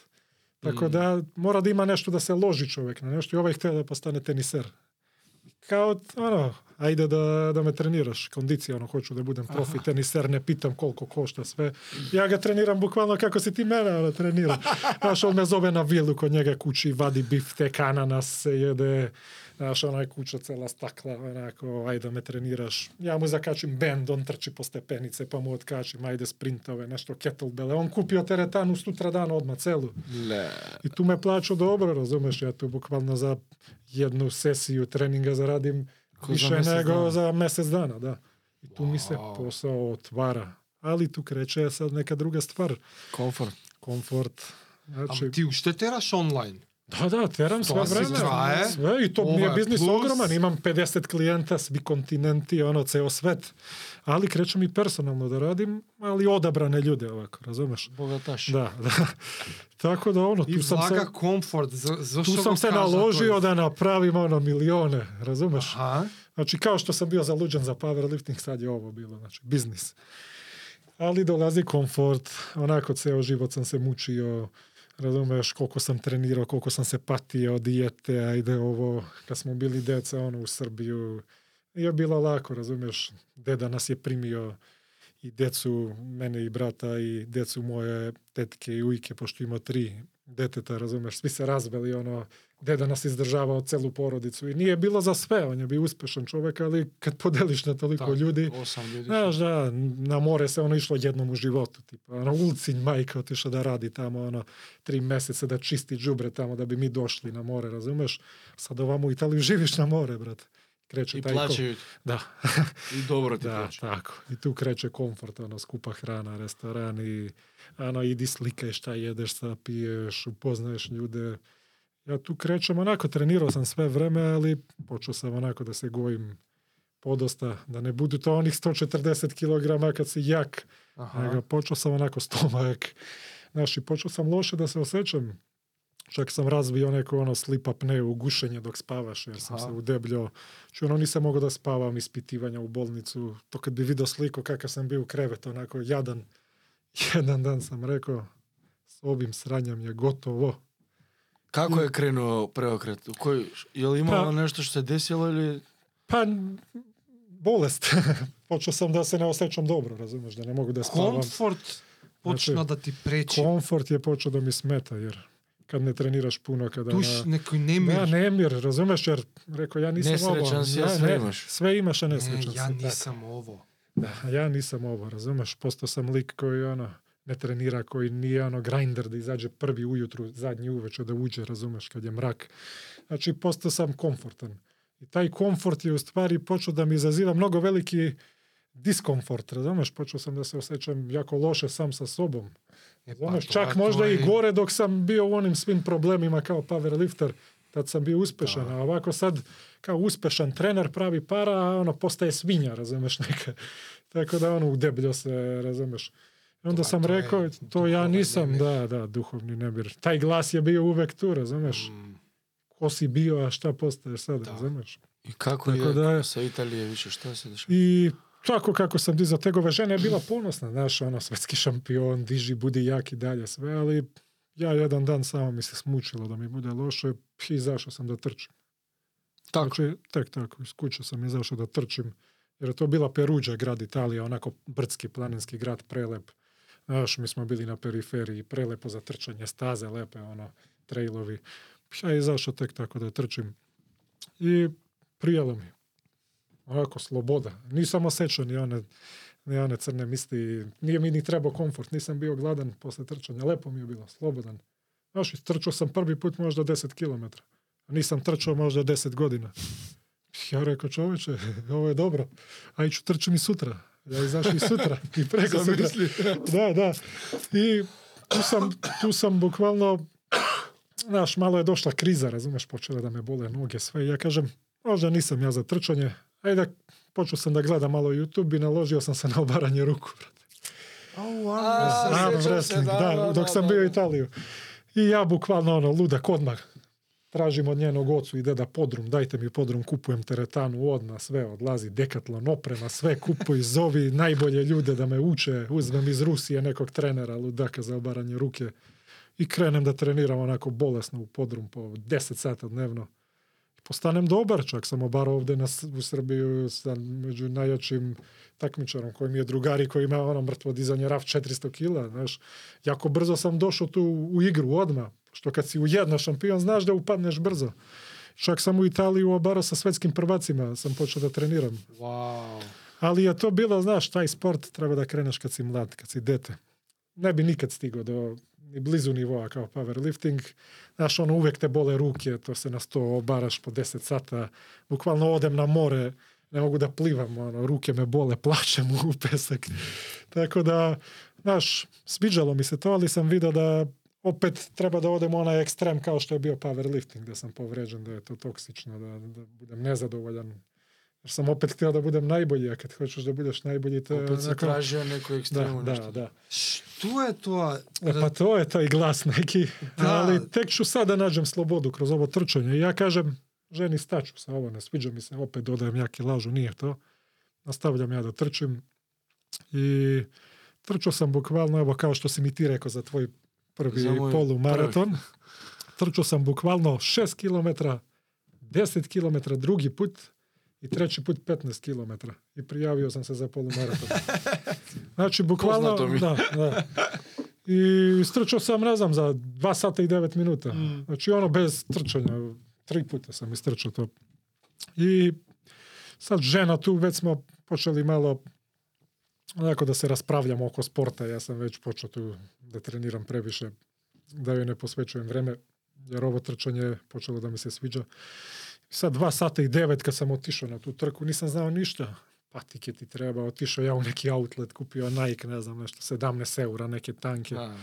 Tako da mora da ima nešto da se loži čovjek na nešto i ovaj htio da postane teniser. Kao, ono, ајде да, да ме тренираш, кондицијано хочу да будем профи тенисер, не питам колку кошта све. Ја га тренирам буквално како си ти мене да тренирам. Знаеш, он ме зове на вилу кој njega кучи, вади бифте, кана нас се једе. Знаеш, онај куча цела стакла, онако, ајде да ме тренираш. Ја му закачим бенд, он трчи по степенице, па му откачим, ајде спринтове, нешто кетлбеле. Он купио теретану сутра дана одма целу. Не. И ту ме плачу добро, разумеш, ја ту буквално за едну сесију тренинга зарадим Више него за месец дана, да. И ту wow. ми се посао отвара. Али тук рече е сад нека друга ствар. Комфорт. Комфорт. Значи... Ама ти уште тераш онлайн? Da, da, teram sve vreme. Sve, i to mi je je biznis plus. ogroman. Imam 50 klijenta, svi kontinenti, ono, ceo svet. Ali krećem i personalno da radim, ali odabrane ljude ovako, razumeš? Богаташ. Da, da. Tako da ono, И tu sam se, комфорт. За, tu sam se naložio da napravim ono milione, razumeš? Аха. Znači, kao što sam bio zaluđen za powerlifting, sad je ovo bilo, znači, biznis. Ali dolazi komfort, onako ceo život sam se mučio, razumeš koliko sam trenirao, koliko sam se patio, dijete, ajde ovo, kad smo bili deca, ono, u Srbiju, je bilo lako, razumeš, deda nas je primio i decu, mene i brata i decu moje tetke i ujke, pošto ima tri deteta, razumeš, svi se razveli, ono, deda nas izdržavao celu porodicu i nije bilo za sve, on je bio uspešan čovek, ali kad podeliš na toliko Так. ljudi, Осам ljudi. Znaš, da, na more se ono išlo jednom u životu, tipa, ono, Ulcinj majka otišla da radi tamo, ono, tri meseca da čisti đubre tamo da bi mi došli na more, razumeš? Sad ovamo u Italiji živiš na more, brate. Kreće И taj плаќају. Da, И добро ти da, плаќају. tako. I tu kreće komfort, ono, skupa hrana, restoran i ono, idi slikaj šta jedeš, šta piješ, upoznaješ ljude. Ja tu krećem onako, trenirao sam sve vreme, ali počeo sam onako da se gojim podosta, da ne budu to onih 140 kg kad si jak, Аха. nego počeo sam onako stomak. Znaš, i počeo sam loše da se osjećam. Čak sam razvio neko ono slip apneu, gušenje dok spavaš, jer sam Aha. se udebljao. Znači, ono nisam mogao da spavam, ispitivanja u bolnicu. To kad bi vidio sliku kakav sam bio u krevetu, onako jadan. Jedan dan sam rekao, s ovim sranjem je gotovo. Како е кренуо преокрет? У кој е ли имало Па- нешто што се десило или Pa, bolest. počeo sam da se ne osjećam dobro, razumeš, da ne mogu da spavam. Комфорт почна да ти пречи. Komfort je počeo da mi smeta, jer kad ne treniraš puno, kada... Туш na- некој немир. Da, nemir, razumeš, jer rekao, ja nisam Nesrećan ovo. si, a ja, sve ne, imaš. Sve imaš, a Не, nesrećan ја si. tako. нисам ово. Da, ja nisam ovo, razumeš, postao sam lik koji ono, ne trenira, koji nije ono grinder da izađe prvi ujutru, zadnji uveče da uđe, razumeš, kad je mrak. Znači, postao sam komfortan. I taj komfort je u stvari počeo da mi izaziva mnogo veliki diskomfort, razumeš, počeo sam da se osjećam jako loše sam sa sobom. Razumeš, тоа- čak тоа možda i е- gore dok sam bio u onim svim problemima kao powerlifter, tad sam bio uspešan, Da. a ovako sad kao uspešan trener pravi para, a ono postaje svinja, razumeš, neka. Tako da ono udebljo se, razumeš. I onda To- sam to je rekao, to ja nisam, nemir. da, da, duhovni nemir. Taj glas je bio uvek tu, razumeš. М, Ko si bio, a šta postaješ sad, Da. razumeš. и како Tako е da je- sa Италија више што се дешава? I tako kako sam dizao tegove žene je bila ponosna, znaš, ono, svetski šampion, diži, budi jak i dalje sve, ali ja jedan dan samo mi se smučilo da mi bude loše i izašao sam da trčim. Tako. Znači, tek tako, iz kuće sam izašao da trčim, jer je to bila Peruđa, grad Italija, onako brdski, planinski grad, prelep. Znaš, mi smo bili na periferiji, prelepo za trčanje, staze lepe, ono, trailovi. Ja izašao tek tako da trčim. I prijelo mi. Onako, sloboda. Nisam osjećao ni one, ni one crne misli. Nije mi ni trebao komfort. Nisam bio gladan posle trčanja. Lepo mi je bilo, slobodan. Znaš, trčao sam prvi put možda 10 km. A nisam trčao možda 10 godina. Ja rekao, čoveče, ovo je dobro. A iću trčim i sutra. Ja izašao i sutra. I preko sutra. Da, da. I tu sam, tu sam bukvalno, znaš, malo je došla kriza, razumeš, počela da me bole noge, sve. I ja kažem, možda nisam ja za trčanje. Ajde, počeo sam da gledam malo YouTube i naložio sam se na obaranje ruku. brate. Ау, Arm сеќам се, wrestling, da, dok sam bio u Italiju. I ja bukvalno ono, ludak odmah tražim od njenog ocu, ide da podrum, dajte mi podrum, kupujem teretanu odmah, sve odlazi, dekatlon, oprema, sve kupuj, zovi najbolje ljude da me uče, uzmem iz Rusije nekog trenera, ludaka za obaranje ruke i krenem da treniram onako bolesno u podrum po 10 sata dnevno. Postanem dobar, čak sam obarao ovde na, u Srbiju sa među najjačim takmičarom koji mi je drugari koji ima ono mrtvo dizanje raf 400 kila, znaš. Jako brzo sam došao tu u igru odmah, što kad si ujedno šampion, znaš da upadneš brzo. Čak sam u Italiji obarao sa svetskim prvacima, sam počeo da treniram. Вау. Ali je to bilo, znaš, taj sport treba da kreneš kad si mlad, kad si dete. Ne bi nikad stigao do ni blizu nivoa kao powerlifting. Znaš, ono, uvek te bole ruke, to se na sto obaraš po 10 sata. Bukvalno odem na more, ne mogu da plivam, ono, ruke me bole, plačem u pesak. Tako da, znaš, sviđalo mi se to, ali sam vidio da opet treba da odem onaj ekstrem kao što je bio powerlifting, da sam povređen, da je to toksično, da, da budem nezadovoljan. Jer sam opet htio da budem najbolji, a kad hoćeš da budeš najbolji, to Opet se onako- tražio neku Da, ekstremu da, nešto. da. Što je to? E, pa to je taj glas neki. Da. Ali tek ću sada nađem slobodu kroz ovo trčanje. I ja kažem, ženi staću se ovo, ne sviđa mi se, opet dodajem jaki lažu, nije to. Nastavljam ja da trčim. I trčao sam bukvalno, evo kao što si mi ti rekao za tvoj prvi Za polumaraton. Trčao sam bukvalno 6 km, 10 km drugi put i treći put 15 km. I prijavio sam se za polumaraton. Znači, bukvalno... Mi. Da, da. I istrčao sam, ne znam, za 2 sata i 9 minuta. Mm. Znači, ono bez trčanja. Tri puta sam istrčao to. I sad žena tu, već smo počeli malo onako da se raspravljamo oko sporta. Ja sam već počeo tu da treniram previše, da joj ne posvećujem vreme, jer ovo trčanje je počelo da mi se sviđa. Sad dva sata i devet kad sam otišao na tu trku, nisam znao ništa. Patike ti treba, otišao ja u neki outlet, kupio Nike, ne znam, nešto, 17 eura, neke tanke. Da.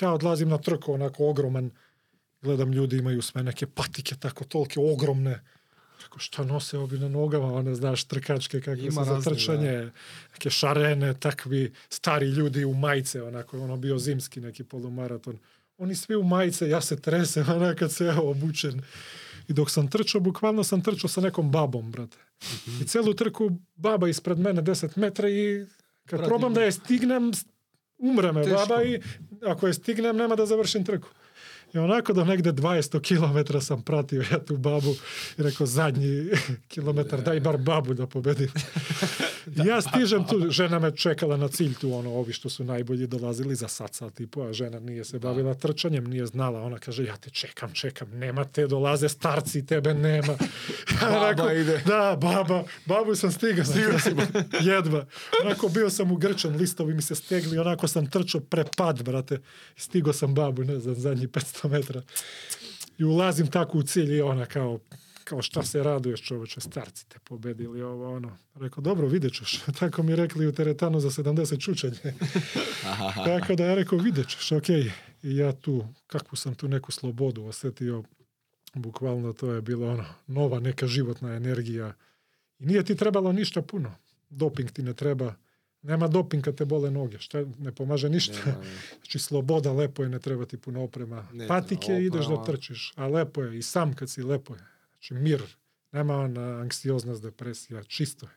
Ja odlazim na trku, onako ogroman, gledam ljudi imaju sve neke patike tako tolike ogromne. Rekao, šta nose ovi na nogama, one znaš, trkačke kakve Ima su za razne, trčanje, neke šarene, takvi stari ljudi u majice, onako, ono bio zimski neki polumaraton. Oni svi u majice, ja se tresem, onako kad se ja obučen. I dok sam trčao, bukvalno sam trčao sa nekom babom, brate. I celu trku baba ispred mene 10 metra i kad Prati probam da je stignem, umre me Teško. baba i ako je stignem, nema da završim trku. I onako do negde 200 km sam pratio ja tu babu i rekao zadnji kilometar daj bar babu da pobedim. I ja stižem tu, žena me čekala na cilj tu, ono, ovi što su najbolji dolazili za sat, sat i po, a žena nije se bavila trčanjem, nije znala, ona kaže, ja te čekam, čekam, nema te, dolaze starci, tebe nema. Ja Baba onako, ide. Da, baba, babu sam stigao. Stigao si, jedva. Onako bio sam ugrčan, listovi mi se stegli, onako sam trčao prepad, brate. I Stigao sam babu, ne znam, zadnji 500 metra. I ulazim tako u cilj i ona kao, kao šta se raduješ čoveče, starci te pobedili ovo ono. Rekao, dobro, vidjet ćeš. Tako mi rekli u teretanu za 70 čučanje. Tako da ja rekao, vidjet ćeš, okej. I ja tu, kakvu sam tu neku slobodu osetio, bukvalno to je bilo ono, nova neka životna energija. I nije ti trebalo ništa puno. Doping ti ne treba. Nema doping kad te bole noge. Šta, ne pomaže ništa. Nema, Znači sloboda, lepo je, ne treba ti puno oprema. Ne Patike treba ideš da oprema. trčiš, a lepo je. I sam kad si lepo je. Znači mir. Nema ona anksioznost, depresija. Čisto je.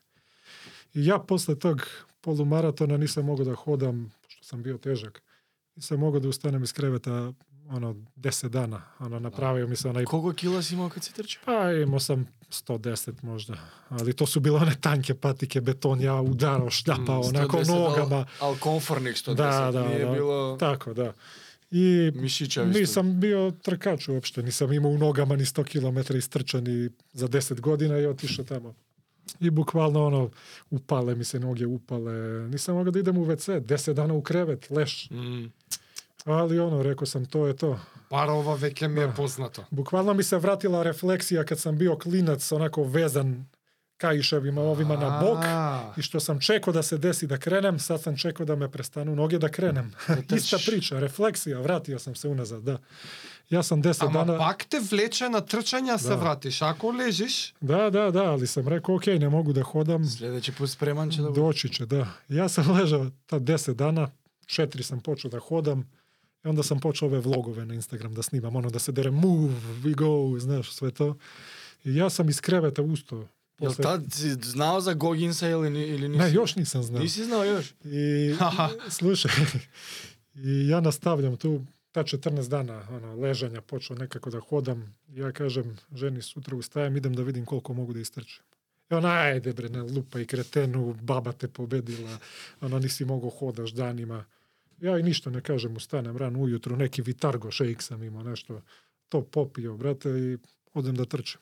I ja posle tog polumaratona nisam mogao da hodam, što sam bio težak. Nisam mogao da ustanem iz kreveta ono, deset dana. Ono, napravio mi se onaj Koliko kila si imao kad si trčao? pa imao sam 110 možda. Ali to su bile one tanke patike, beton, ja udarao, šljapao, onako 110, nogama. al- Al komfornih 110, Da, da, nije da. bilo Tako, da. I mišića. isto. nisam bio trkač uopšte, nisam imao u nogama ni 100 km istrčani za 10 godina i otišao tamo. I bukvalno ono, upale mi se noge, upale. Nisam mogao da idem u WC, 10 dana u krevet, leš. Mm. Ali ono, rekao sam, to je to. Bar ova veke mi je Da. poznato. Bukvalno mi se vratila refleksija kad sam bio klinac, onako vezan kaiševima ovima na bok. I što sam čekao da se desi da krenem, sad sam čekao da me prestanu noge da krenem. Ista priča, refleksija, vratio sam se unazad, da. Ja sam deset Ама dana... пак те влече на трчања се Да. вратиш. Ако лежиш, Da, da, da, ali sam rekao, ok, ne mogu da hodam, Sljedeći put spreman će da doći će, da. Ja sam ležao ta deset dana, četiri sam počeo da hodam, i onda sam počeo ove vlogove na Instagram da snimam, ono da se dere move, we go, znaš, sve to. I ja sam iz kreveta ustao. Jel tad si znao za Goginsa ili, ili nisi? Ne, još nisam znao. Nisi znao još? I slušaj, i ja nastavljam tu ta 14 dana ono, ležanja, počeo nekako da hodam. Ja kažem ženi sutra ustajem, idem da vidim koliko mogu da istrčim. I ona, ajde bre, ne lupa i kretenu, baba te pobedila, ono nisi mogao hodaš danima. Ja i ništa ne kažem, ustanem rano ujutru, neki vitargo šejk sam imao, nešto, to popio, brate, i odem da trčim.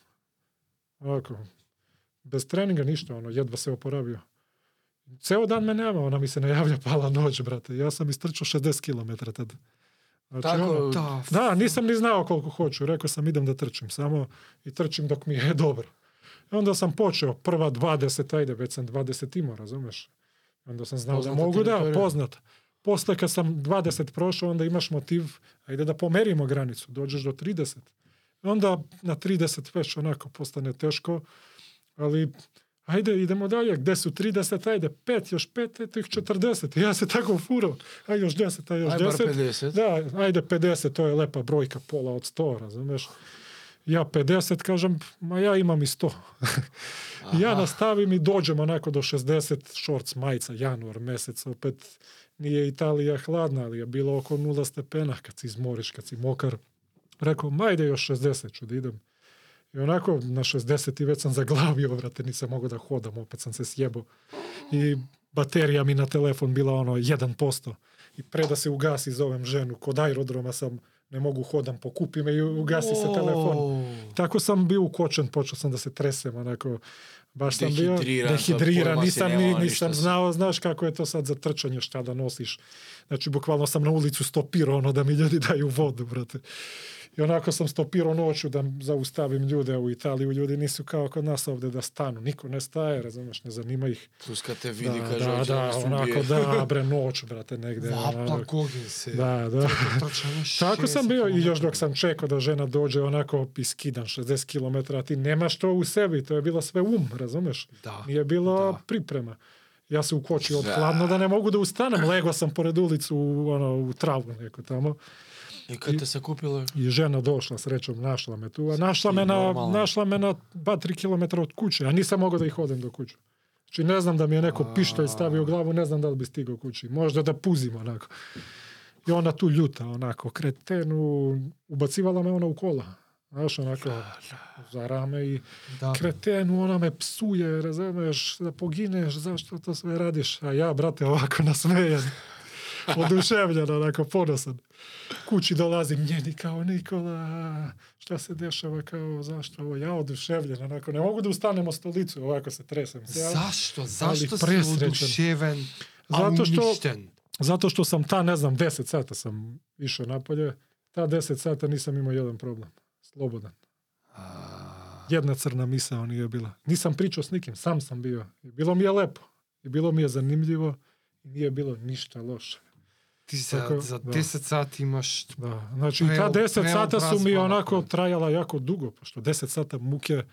Ovako, bez treninga ništa, ono, jedva se oporavio. Ceo dan me nema, ona mi se ne javlja pala noć, brate. Ja sam istrčao 60 km tad. Znači, Tako, ono, да, da, nisam ni znao koliko hoću. Rekao sam idem da trčim samo i trčim dok mi je dobro. Onda sam počeo, prva 20, ajde, već sam 20 imao, razumeš? Onda sam znao Poznata da mogu, da, teritorija. poznat. Posle kad sam 20 prošao, onda imaš motiv, ajde da pomerimo granicu, dođeš do 30. Onda na 30 već onako postane teško, ali ajde idemo dalje, gde su 30, ajde 5, još 5, eto ih 40. I ja se tako furao, ajde još 10, ajde još Aj bar 10. 50. Da, ajde 50, to je lepa brojka, pola od 100, razumeš? Ja 50, kažem, ma ja imam i 100. ja nastavim i dođem onako do 60 šorc majica, januar mesec, opet nije Italija hladna, ali je bilo oko nula stepena kad si izmoriš, kad si mokar. Rekao, ma ajde još 60 ću da idem. I onako na 60 i već sam zaglavio, brate, nisam mogao da hodam, opet sam se sjebo. I baterija mi na telefon bila ono 1%. I pre da se ugasi zovem ženu, kod aerodroma sam, ne mogu hodam, pokupi me i ugasi se telefon. Wow. Tako sam bio ukočen, počeo sam da se tresem, onako, baš sam bio Dehidriran, nisam, ni, nisam znao, znaš kako je to sad za trčanje, šta da nosiš. Znači, bukvalno sam na ulicu stopirao ono da mi ljudi daju vodu, brate. I onako sam stopirao noću da zaustavim ljude u Italiju. Ljudi nisu kao kod nas ovde da stanu. Niko ne staje, razumeš, ne zanima ih. Plus kad te vidi, Da, kaže, da, da, onako, da, bre, noć, brate, negde. Vapa. Gogin se. Da, da. Tako sam 60 bio i još dok sam čekao da žena dođe onako iskidan 60 km, a ti nemaš to u sebi, to je bilo sve um, razumeš? Da. Nije bilo Da. priprema. Ja se ukočio od Da. hladno da ne mogu da ustanem, lego sam pored ulicu u, ono, u travu neko tamo I kad te sakupilo, i žena došla srećom, našla me tu, a našla me na, našla me na 2-3 km od kuće, a nisam mogao da ih hodem do kuće. Znači ne znam da mi je neko pištolj stavio u glavu, ne znam da li bi stigao kući. Možda da puzim onako. I ona tu ljuta, onako, kretenu, ubacivala me ona u kola. Znaš, onako, za rame i Da. kretenu, ona me psuje, razumeš, da pogineš, zašto to sve radiš? A ja, brate, ovako nasmejan, oduševljen, onako, ponosan. Kući dolazim njeni kao Nikola, šta se dešava, kao, zašto ovo? Ja oduševljen, onako, ne mogu da ustanem stolicu, ovako se tresem. Ja, Zašto? Zašto si oduševen, a Zato što- uništen? Zato što sam ta, ne znam, 10 sata sam išao napolje, ta 10 sata nisam imao jedan problem. Slobodan. Jedna crna misao nije bila. Nisam pričao s nikim, sam sam bio. I bilo mi je lepo. I bilo mi je zanimljivo. I nije bilo ništa loše. ти за, така, за 10 да. сати имаш да. Значи, и та 10 сата сум и онако да. трајала јако дуго, пошто 10 сата муке,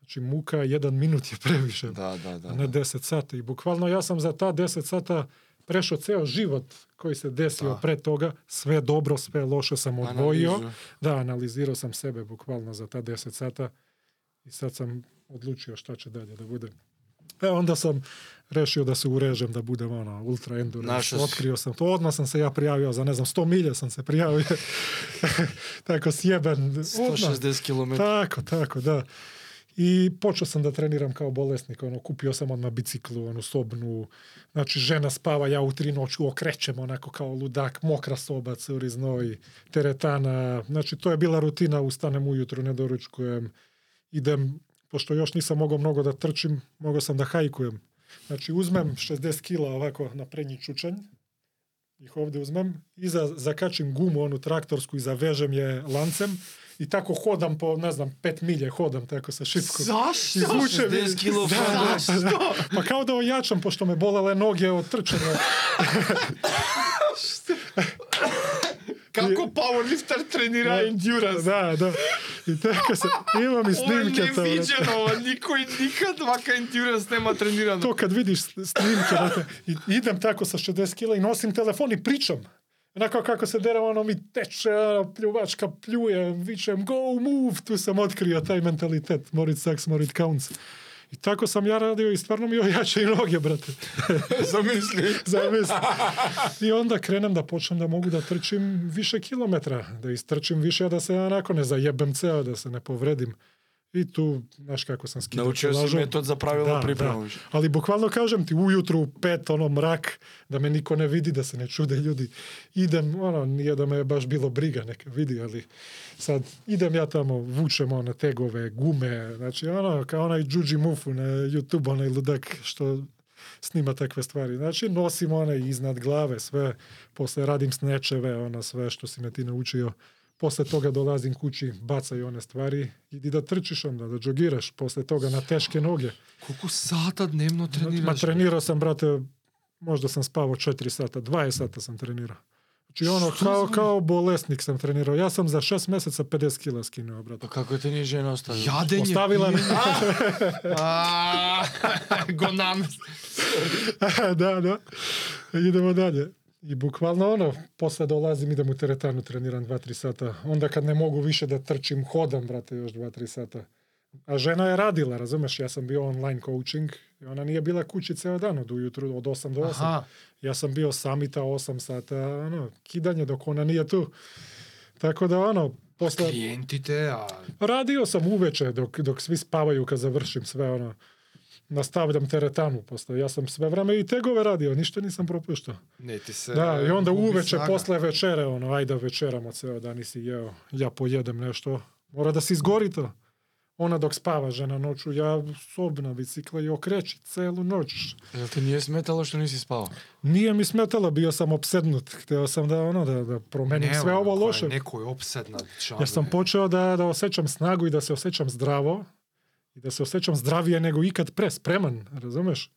значи мука еден минут е превише, да, да, да, а не да. 10 сата. И буквално јас сам за та 10 сата прешо цел живот кој се десио да. пред тога, све добро, све лошо сам одвоио. Да, анализирал сам себе буквално за та 10 сата и сад сам одлучио што ќе даде да будем. E, onda sam rešio da se urežem, da budem ono, ultra endurance. Otkrio sam to. Odmah sam se ja prijavio za, ne znam, 100 milja sam se prijavio. tako sjeben. Odmah. 160 km. Tako, tako, da. I počeo sam da treniram kao bolesnik, ono, kupio sam odmah biciklu, onu sobnu, znači žena spava, ja u tri noću okrećem onako kao ludak, mokra soba, curi znoj, teretana, znači to je bila rutina, ustanem ujutru, ne doručkujem, idem, pošto još nisam mogao mnogo da trčim, mogao sam da hajkujem. Znači uzmem 60 kila ovako na prednji čučanj, ih ovde uzmem, iza zakačim gumu onu traktorsku i zavežem je lancem i tako hodam po, ne znam, pet milje hodam tako sa šipkom. Zašto? Izvučem 60 kilo da, da, da, da. Pa kao da ojačam, pošto me bolele noge od trčanja. Kako powerlifter trenira endurance? Da, da. I tako se, imam i Ovo je snimke. to, brate. neviđeno, ovo niko i nikad ovaka endurance nema trenirano. to kad vidiš snimke, brate, i idem tako sa 60 kila i nosim telefon i pričam. Onako kako se deram, ono mi teče, pljuvačka pljuje, vičem go move, tu sam otkrio taj mentalitet, morit sucks, morit counts. I tako sam ja radio i stvarno mi ojače i noge, brate. Zamisli. Zamisli. I onda krenem da počnem da mogu da trčim više kilometra, da istrčim više, a da se onako ne zajebem ceo, da se ne povredim. I tu, znaš kako sam skidao Naučio si metod za pravilnu Da, pripremu. da. Ali bukvalno kažem ti, ujutru u pet, ono mrak, da me niko ne vidi, da se ne čude ljudi. Idem, ono, nije da me je baš bilo briga, neka vidi, ali sad idem ja tamo, vučem one tegove, gume, znači ono, kao onaj Džuđi Mufu na YouTube, onaj ludak što snima takve stvari. Znači, nosim one iznad glave, sve, posle radim snečeve, ono sve što si me ti naučio, после тога долазим кучи, бацај оне ствари, иди да трчиш онда, да джогираш, после тога на тешке ноге. Колку сата дневно тренираш? Ма тренирал сам, брате, можда сам спавал 4 сата, 20 сата сам тренира. Значи оно Што као као болесник сам тренирал. Јас сам за 6 месеца 50 кила скинува, брат. А па како те ни жена оставила? Јадење. Оставила ме. Го нам. Да, да. Идемо дале. I bukvalno ono, posle dolazim, idem u teretanu, treniram 2-3 sata. Onda kad ne mogu više da trčim, hodam, brate, još 2-3 sata. A žena je radila, razumeš, ja sam bio online coaching i ona nije bila kući ceo dan od ujutru, od 8 do 8. Аха. Ja sam bio samita 8 sata, ono, kidanje dok ona nije tu. Tako da, ono, posle... Клиентите, а Radio sam uveče dok, dok svi spavaju kad završim sve ono. Nastavljam teretanu posle. Ja sam sve vreme i tegove radio, ništa nisam propuštao. не ти се Da, i onda губи uveče снага. posle večere, ono, ajde večeramo ceo dan nisi jeo, ja pojedem nešto. Mora da se izgori to. Ona dok spava žena noću, ja sob na bicikla i okreći celu noć. Jel te nije smetalo što nisi spao? Nije mi smetalo, bio sam opsednut. Hteo sam da, ono, da, da promenim Не, sve ovo ако е loše. Некој обседнат Ja sam počeo da, da osjećam snagu i da se osjećam zdravo i da se osjećam zdravije nego ikad pre, spreman, razumeš?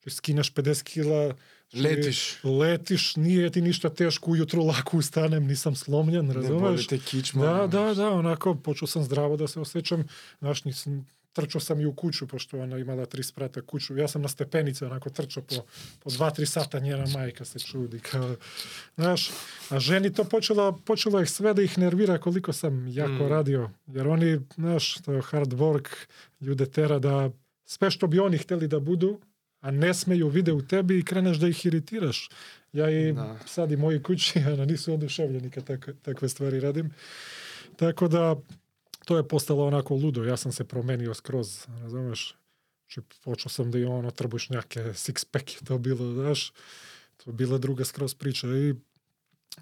Ti skineš 50 kila, Letiš. letiš, nije ti ništa teško, ujutru lako ustanem, nisam slomljen, Ne boli razumeš? te kičma. Da, da, da, onako, počeo sam zdravo da se osjećam, znaš, nisam, trčao sam i u kuću, pošto ona imala tri sprata kuću. Ja sam na stepenice onako trčao po, po dva, tri sata, njena majka se čudi. Kao, znaš, a ženi to počelo, počelo je sve da ih nervira koliko sam jako Mm. radio. Jer oni, znaš, to je hard work, ljude tera da sve što bi oni hteli da budu, a ne smeju vide u tebi i kreneš da ih iritiraš. Ja i Da. sad i moji kući ono, nisu oduševljeni kad takve, takve stvari radim. Tako da, to je postalo onako ludo. Ja sam se promenio skroz, razumeš? Znači, počeo sam da imam ono trbušnjake, six pack je to bilo, znaš. To je bila druga skroz priča i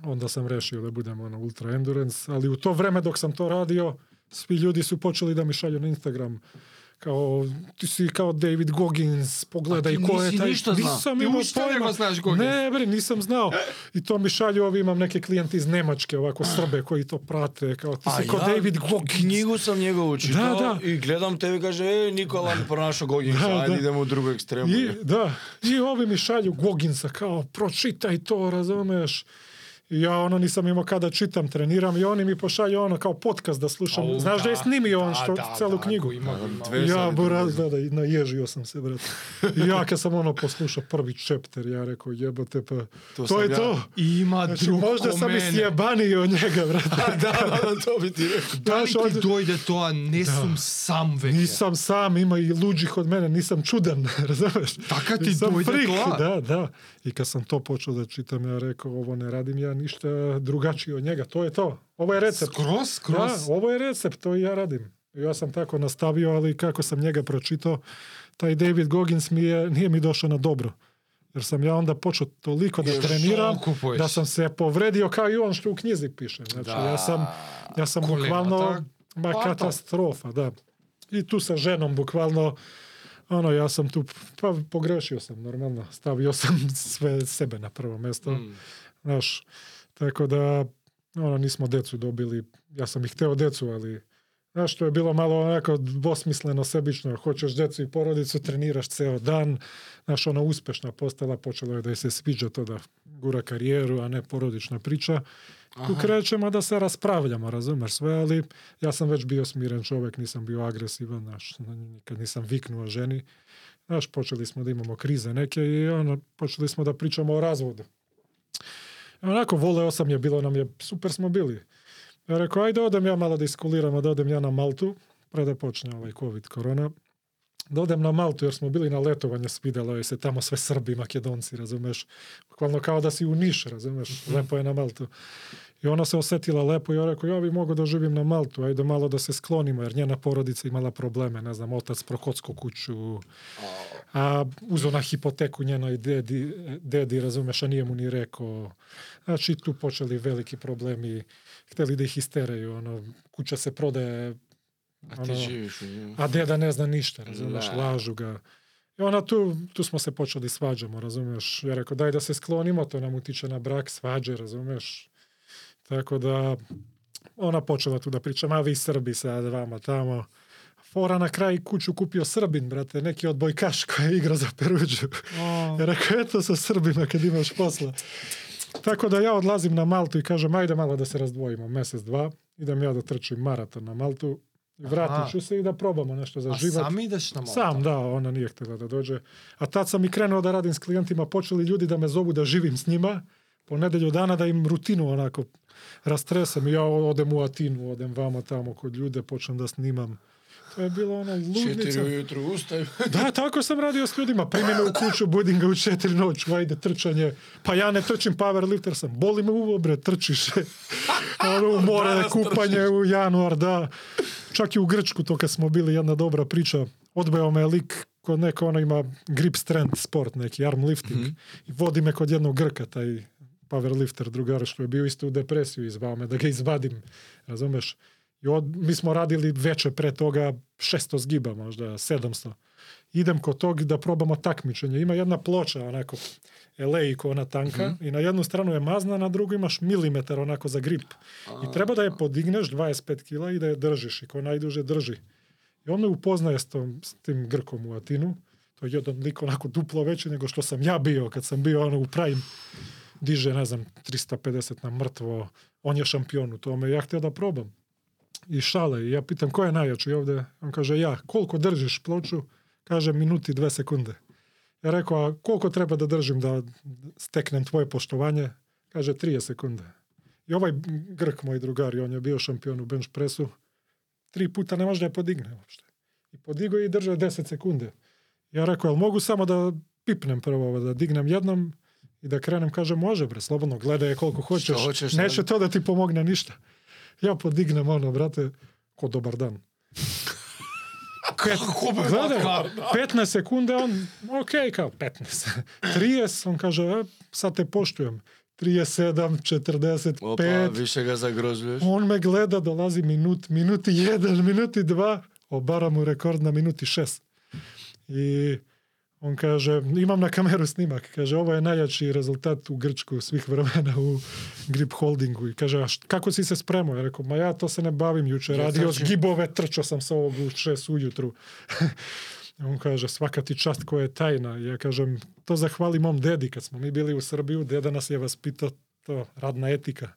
onda sam rešio da budem ono ultra endurance, ali u to vreme dok sam to radio, svi ljudi su počeli da mi šalju na Instagram kao, ti si kao David Goggins, pogledaj ko je taj. ništa? Nisam Ти imao pojma. знаеш Гогинс? Ne, bre, nisam znao. I to mi šalju, ovi imam neke klijente iz Nemačke, ovako Srbe koji to prate, kao ti si kao ја David Goggins. Книгу сам njegov читал Да, да. и гледам тебе и каже, е, Никола не пронаšao Гогинса, Да, ајде да. идемо у другу екстрему. I, da, i ovi mi šalju Goginsa, kao, pročitaj to, razumeš? I ja ono nisam imao kada čitam, treniram i oni mi pošalju ono kao podcast da slušam. Au, Znaš da je snimio on да, što, да, celu да, knjigu. го има. Две Ja, трудно. da, da, i naježio sam se, brate. I ja kad sam ono poslušao prvi chapter, ja rekao, jebote, pa, to, sam je ja. to. Има Znači, друг možda sam i мене. sjebaniji od njega, brate. да, да, да, то би ти рекao. Дали Знаеш, ти овде- дојде тоа, не сум сам веќе. Nisam sam, ima i luđih od mene, nisam čudan, razumeš? Nisam дојде frik, тоа? Da, da. I kad sam to počeo da čitam, ja rekao, ovo ne radim ja ništa drugačije od njega, to je to. Ovo je recept. Скроз, скроз. Da, ovo je recept, to i ja radim. Ja sam tako nastavio, ali kako sam njega pročitao, taj David Goggins mi je, nije mi došao na dobro. Jer sam ja onda počeo toliko da Još treniram, da sam se povredio kao i on što u knjizi piše. Znači, Da. ja sam, ja sam Kolemata bukvalno ma, katastrofa, da. I tu sa ženom bukvalno ono, ja sam tu, pa pogrešio sam normalno, stavio sam sve sebe na prvo mesto, М. znaš, tako da, ono, nismo decu dobili, ja sam ih hteo decu, ali, znaš, to je bilo malo onako dvosmisleno, sebično, hoćeš decu i porodicu, treniraš ceo dan, znaš, ona uspešna postala, počelo je da joj se sviđa to da gura karijeru, a ne porodična priča, tu Aha. krećemo da se raspravljamo, razumeš sve, ali ja sam već bio smiren čovek, nisam bio agresivan, znaš, nikad nisam viknuo ženi. Znaš, počeli smo da imamo krize neke i ono, počeli smo da pričamo o razvodu. Onako, voleo sam je, bilo nam je, super smo bili. Ja rekao, ajde odem ja malo da iskuliramo, da odem ja na Maltu, pre da počne ovaj COVID korona. Da odem na Maltu jer smo bili na letovanje, svidelo je se tamo sve Srbi, Makedonci, razumeš? Bukvalno kao da si u Niš, razumeš? Lepo je na Maltu. I ona se osetila lepo i ja rekao, ja bi mogu da živim na Maltu, ajde malo da se sklonimo, jer njena porodica imala probleme, ne znam, otac prokocko kuću, a uzo na hipoteku njenoj dedi, dedi, razumeš, a nije mu ni rekao. Znači, tu počeli veliki problemi, hteli da ih isteraju, ono, kuća se prodaje, ти живиш у njemu. a deda ne zna ništa, razumeš, Da. lažu ga. I ona tu, tu smo se počeli svađamo, razumeš. Ja rekao, daj da se sklonimo, to nam utiče na brak, svađe, razumeš. Tako da, Ona počela tu da priča, ma vi Srbi sad vama tamo. Fora na kraju kuću kupio Srbin, brate, neki odbojkaš koji igra za Peruđu. O, Ja rekao, eto sa Srbima kad imaš posla. Tako da ja odlazim na Maltu i kažem, ajde malo da se razdvojimo, mjesec, dva. Idem ja da trčim maraton na Maltu. Vratit ću se i da probamo nešto za a život. sam ideš na Malta? Sam, da, ona nije htjela da dođe. A tad sam i krenuo da radim s klijentima, počeli ljudi da me zovu da živim s njima, po nedelju dana da im rutinu onako rastresem. I ja odem u Atinu, odem vamo tamo kod ljude, počnem da snimam. To je bilo ono ludnica. Četiri ujutru ustaju. Da, tako sam radio s ljudima. Primi me u kuću, budim ga u četiri noću, ajde, trčanje. Pa ja ne trčim powerlifter sam. Boli me uvo, bre, trčiš. ono, u more, kupanje u januar, da. Čak i u Grčku, to kad smo bili, jedna dobra priča. Odbeo me lik kod neko, ono ima grip strength sport, neki arm lifting. I vodi me kod jednog Grka, taj powerlifter drugar što je bio isto u depresiju i zvao me da ga izvadim. Razumeš? I od, mi smo radili veče pre toga 600 zgiba, možda 700. Idem kod tog da probamo takmičenje. Ima jedna ploča, onako, LA ko ona tanka, i na jednu stranu je mazna, na drugu imaš milimetar onako za grip. I treba da je podigneš 25 kila i da je držiš i ko najduže drži. I on me upoznaje s, tom, s tim Grkom u Atinu. To je jedan lik onako duplo veći nego što sam ja bio kad sam bio ono u prime. Diže, ne znam, 350 na mrtvo. On je šampion u tome. Ja htio da probam. I šale. I ja pitam ko je najjači ovdje? On kaže ja. Koliko držiš ploču? Kaže minuti dve sekunde. Ja rekao, a koliko treba da držim da steknem tvoje poštovanje? Kaže 30 sekunde. I ovaj Grk, moj drugar, i on je bio šampion u bench pressu, tri puta ne može da je podigne uopšte. I podigao i držao 10 sekunde. Ja rekao, jel mogu samo da pipnem prvo, da dignem jednom i da krenem, kaže, može bre, slobodno, gledaj koliko hoćeš. hoćeš, Neće da. to da ti pomogne ništa. Ја подигнам оно, брате, ко добар дан. Како бе, Гледа, 15 секунди, он, окей, као, 15. 30, он каже, е, са те поштујам. 37, 45. Опа, више га загрозуваш. Он ме гледа, долази минут, минути 1, минути 2, обара му рекорд на минути 6. И on kaže, imam na kameru snimak, kaže, ovo je najjači rezultat u Grčku svih vremena u grip holdingu. I kaže, a št- kako si se spremao? Ja rekao, ma ja to se ne bavim juče, Ja radio trčim. zgibove, trčao sam sa ovog u šest ujutru. on kaže, svaka ti čast koja je tajna. Ja kažem, to zahvali mom dedi, kad smo mi bili u Srbiju, deda nas je vaspitao to, radna etika.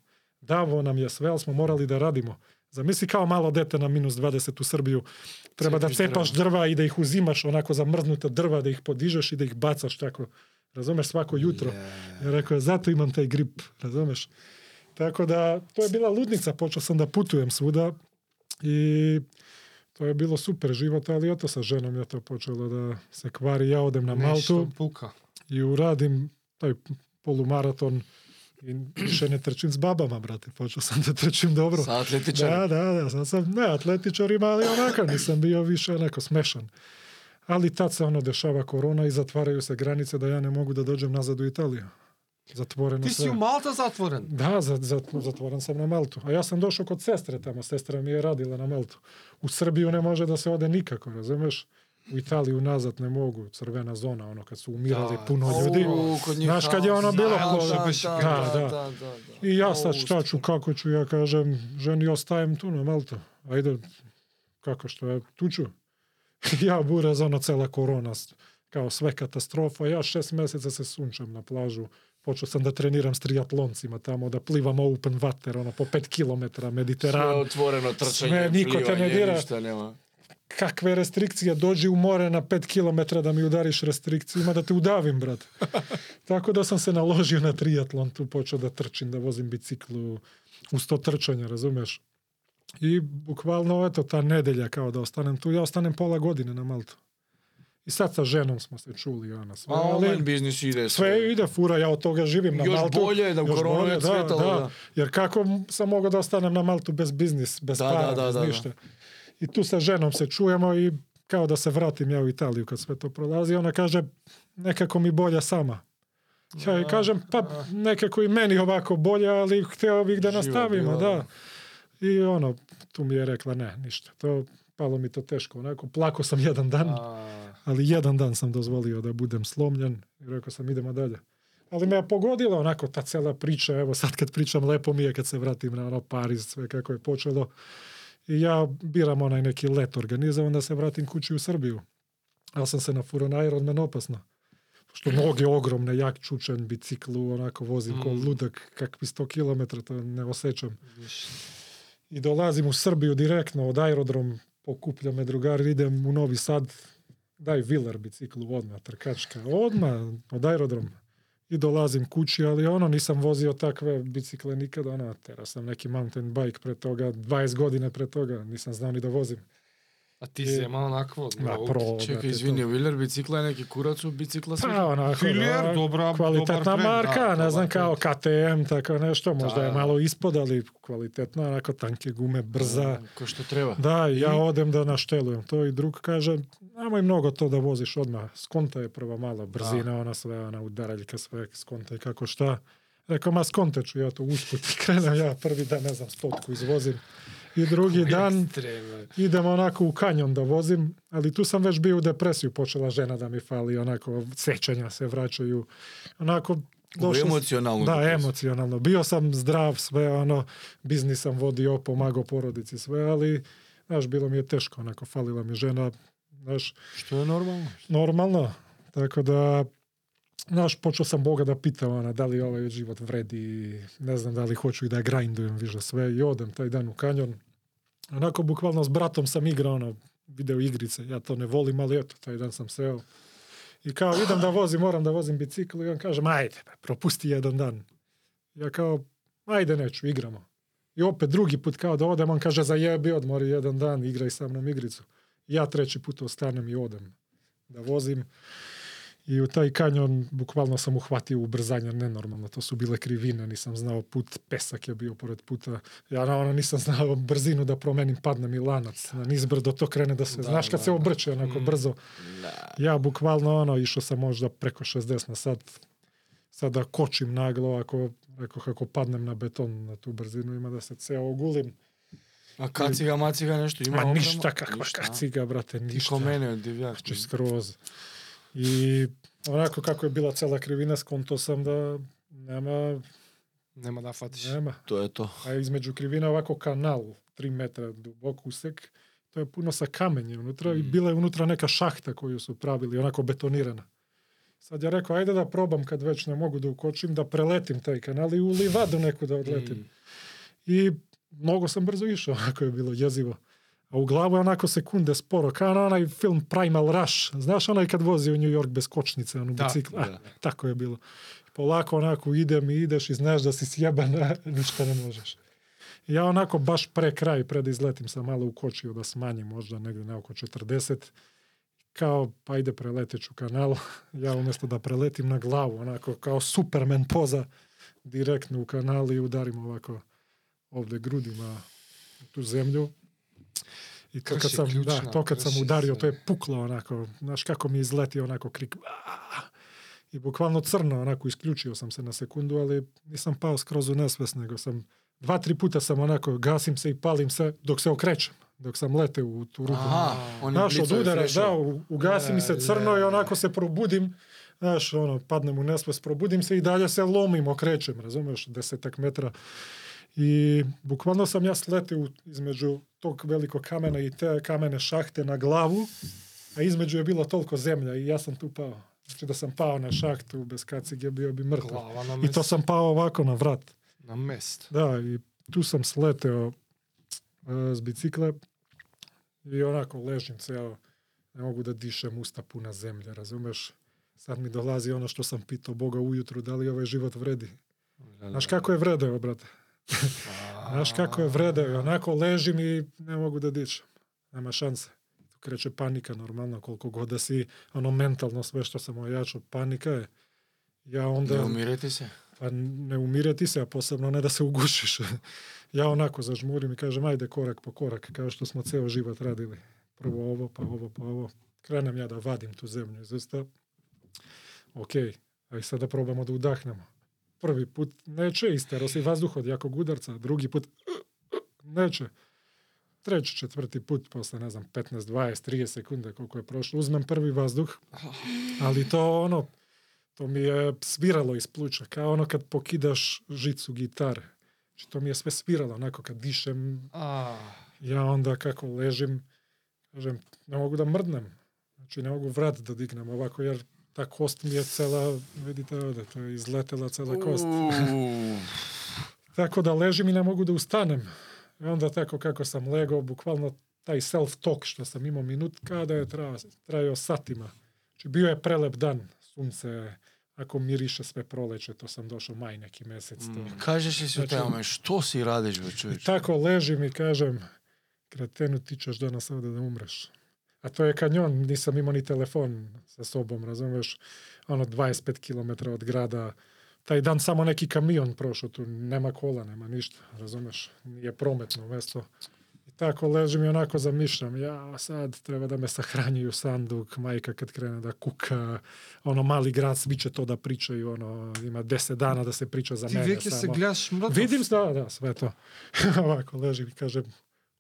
Davo nam je sve, ali smo morali da radimo. Zamisli kao malo dete na minus 20 u Srbiju. Treba da Cepiš cepaš drva i da ih uzimaš onako zamrznuta drva, da ih podižeš i da ih bacaš tako. Razumeš svako jutro. Ja rekao, zato imam taj grip, razumeš? Tako da, to je bila ludnica, počeo sam da putujem svuda i to je bilo super život, ali eto sa ženom je to počelo da se kvari. Ja odem na Maltu Nešto puka. i uradim taj polumaraton i više ne trčim s babama, brate. Počeo sam da trčim dobro. Sa atletičarem. Da, da, da, sad sam ne atletičarima, ali onako nisam bio više onako smešan. Ali tad se ono dešava korona i zatvaraju se granice da ja ne mogu da dođem nazad u Italiju. Zatvoreno Ti sve. si u Malta zatvoren. Da, za, za, zatvoren sam na Maltu. A ja sam došao kod sestre tamo, sestra mi je radila na Maltu. U Srbiju ne može da se ode nikako, razumeš? U Italiju nazad ne mogu, crvena zona, ono kad su umirali Da, puno ljudi. Znaš kad je ono bilo da, da, da, da. da, da. I ja sad šta ću, kako ću, ja kažem, ženi ostajem tu na Maltu. Ajde, kako što je, tu ću. ja buraz, ono, cela korona, kao sve katastrofa. Ja šest mjeseca se sunčam na plažu. Počeo sam da treniram s triatloncima tamo, da plivam open water, ono, po pet kilometra, Sve Mediteran. otvoreno trčanje, Sve, niko te ne plivanje, dira. ništa nema. Kakve restrikcije, dođi u more na pet kilometra da mi udariš restrikcijima, da te udavim, brat. Tako da sam se naložio na triatlon, tu počeo da trčim, da vozim biciklu, uz to trčanje, razumeš? I bukvalno, eto, ta nedelja kao da ostanem tu, ja ostanem pola godine na Maltu. I sad sa ženom smo se čuli, ona sve, A ali online biznis ide sve ide fura, ja od toga živim na Još Maltu. bolje da Još bolje, je cvetalo, da. Jer kako sam mogao da ostanem na Maltu bez biznis, bez Da, para, da, da, bez da, da. I tu sa ženom se čujemo i kao da se vratim ja u Italiju kad sve to prolazi. Ona kaže, nekako mi bolja sama. Ja joj kažem, pa nekako i meni ovako bolje, ali htio bih da nastavimo, da. I ono, tu mi je rekla, ne, ništa. To, palo mi to teško, onako, plako sam jedan dan, ali jedan dan sam dozvolio da budem slomljen i rekao sam, idemo dalje. Ali me je pogodila onako ta cela priča, evo sad kad pričam lepo mi je kad se vratim na ono Pariz, sve kako je počelo. I ja biram onaj neki let organizovan da se vratim kući u Srbiju. Ali sam se na na Ironman opasno. Što noge ogromne, jak čučan, biciklu, onako vozim ko Mm. ludak, kakvi 100 km, to ne osjećam. I dolazim u Srbiju direktno od aerodrom, pokuplja me drugar, idem u Novi Sad, daj Vilar biciklu odmah, trkačka, odmah od aerodroma. I dolazim kući, ali ono, nisam vozio takve bicikle nikad, ono, tera sam neki mountain bike pre toga, 20 godina pre toga, nisam znao ni da vozim. A ti si imao onako... Ma, no, pro, Čekaj, brate, izvini, Wheeler bicikla je neki kurac u bicikla sve. Pa, onako, Hillier, da, dobra- kvalitetna dobar marka, da, ne znam, kao. KTM, tako nešto, možda Da, je da. malo ispod, ali kvalitetna, onako tanke gume, brza. Ko što treba. Da, ja I- odem da naštelujem to i drug kaže, nemoj mnogo to da voziš odmah, skonta je prva malo brzina, ona sve, ona udaraljka, sve, skonta i kako šta. Rekao, ma skonte ću ja to usput i krenem ja prvi dan, ne znam, stotku izvozim. I drugi dan idem onako u kanjon da vozim, ali tu sam već bio u depresiju, počela žena da mi fali, onako, sećanja se vraćaju. Onako, sam- emocionalnu. da, depresiju. emocionalno. Bio sam zdrav, sve ono, biznis sam vodio, pomagao porodici, sve, ali, znaš, bilo mi je teško, onako, falila mi žena, znaš, Što je normalno. normalno. Tako da, znaš, počeo sam Boga da pitam, ona, da li ovaj život vredi, ne znam da li hoću i da grindujem više sve i odem taj dan u kanjon. Onako, bukvalno s bratom sam igrao, ono, video igrice, ja to ne volim, ali eto, taj dan sam seo. I kao, idem da vozim, moram da vozim bicikl i on kaže, ajde, be, propusti jedan dan. Ja kao, ajde neću, igramo. I opet drugi put kao da odem, on kaže, zajebi, odmori jedan dan, igraj sa mnom igricu. Ja treći put ostanem i odem da vozim. И у тај кањон буквално сам ухвати убрзање ненормално. Тоа су биле кривина, нисам знаел пут, песак ја био поред пута. Ја на она нисам знаел брзину да променим, падна ми ланац. На низ брдо то крене да се, да, знаш кад да, се да. обрче онако брзо. Да. Ја буквално оно ишо се можда преко 60 на сат. Сад да кочим нагло, ако рекох ако паднем на бетон на ту брзину има да се цео огулим. А кацига, мацига нешто има. Ма ништа каква ништа. кацига брате, ништа. Ти мене од дивјак. Значи скроз. I onako kako je bila cela krivina, skonto sam da nema, Nema da fatiš. nema. To je to. A između krivina ovako kanal, 3 metra dubok usek, to je puno sa kamenje unutra i Mm. bila je unutra neka šahta koju su pravili, onako betonirana. Sad ja rekao, ajde da probam kad već ne mogu da ukočim, da preletim taj kanal i u livadu neku da odletim. Mm. I mnogo sam brzo išao, ako je bilo jezivo. A u glavu je onako sekunde sporo, kao na onaj film Primal Rush. Znaš onaj kad vozi u New York bez kočnice, onu Da, bicikla? da. Tako je bilo. Polako onako idem i ideš i znaš da si sjeban, ništa ne možeš. Ja onako baš pre kraj, pred izletim sam malo ukočio da smanjim možda negdje na oko 40. Kao, pa ide preletit ću kanal. Ja umjesto da preletim na glavu, onako kao Superman poza direktno u kanal i udarim ovako ovdje grudima tu zemlju. I to kad sam, da, ključna, to kad sam udario, se. to je puklo onako, znaš kako mi je izletio onako krik. I bukvalno crno, onako isključio sam se na sekundu, ali nisam pao skroz u nesvest, nego sam dva, tri puta sam onako, gasim se i palim se dok se okrećem, dok sam leteo u tu rupu. Aha, Znaš, od udara, da, ugasi mi se crno i le. onako se probudim, znaš, ono, padnem u nesvest, probudim se i dalje se lomim, okrećem, razumeš, desetak metra. I bukvalno sam ja sletio u- između tog velikog kamena i te kamene šahte na glavu, a između je bilo toliko zemlja i ja sam tu pao. Znači da sam pao na šahtu bez kacige, bio bi mrtav. I to sam pao ovako na vrat. Na mest. Da, i tu sam sleteo uh, s bicikle i onako ležim ceo, ne mogu da dišem, usta puna zemlje, razumeš? Sad mi dolazi ono što sam pitao Boga ujutru, da li ovaj život vredi. Znaš kako je vredeo, brate? Znaš kako je vredeo, onako ležim i ne mogu da dišem. Nema šanse. Tu kreće panika normalno, koliko god da si, ono mentalno sve što sam ojačao, panika je. Ja onda... Ne umirajte se. Pa ne umirati se, a posebno ne da se ugušiš. ja onako zažmurim i kažem, ajde korak po korak, kao što smo ceo život radili. Prvo ovo, pa ovo, pa ovo. Krenem ja da vadim tu zemlju iz usta. Ok, aj sada probamo da udahnemo. Prvi put neće, istero si vazduh od jakog udarca. Drugi put neće. Treći, četvrti put, posle, ne znam, 15, 20, 30 sekunde koliko je prošlo, uzmem prvi vazduh, ali to ono, to mi je sviralo iz pluća, kao ono kad pokidaš žicu gitare. Znači, to mi je sve sviralo, onako kad dišem, A, ja onda kako ležim, kažem, ne mogu da mrdnem. Znači, ne mogu vrat da dignem ovako, jer ta kost mi je cela, vidite ovde, to je izletela cela kost. Tako da ležim i ne mogu da ustanem. I onda tako kako sam legao, bukvalno taj self-talk što sam imao minut, kada je trajao, trajao satima. Znači bio je prelep dan, sunce, ako miriše sve proleće, to sam došao maj neki mesec. To. Kažeš li u Znači- tome, što si radiš, čovječ? tako ležim i kažem, kretenu ti ćeš danas ovde da umreš. A to je kanjon, nisam imao ni telefon sa sobom, razumeš, ono 25 km od grada, taj dan samo neki kamion prošao tu, nema kola, nema ništa, razumeš, nije prometno mesto. I tako ležim i onako zamišljam, ja sad treba da me sahranjuju sanduk, majka kad krene da kuka, ono mali grad, svi će to da pričaju, ono, ima 10 dana da se priča za ti mene веќе се samo. гледаш мртов. Vidim, da, da, sve to. Ovako ležim i kažem,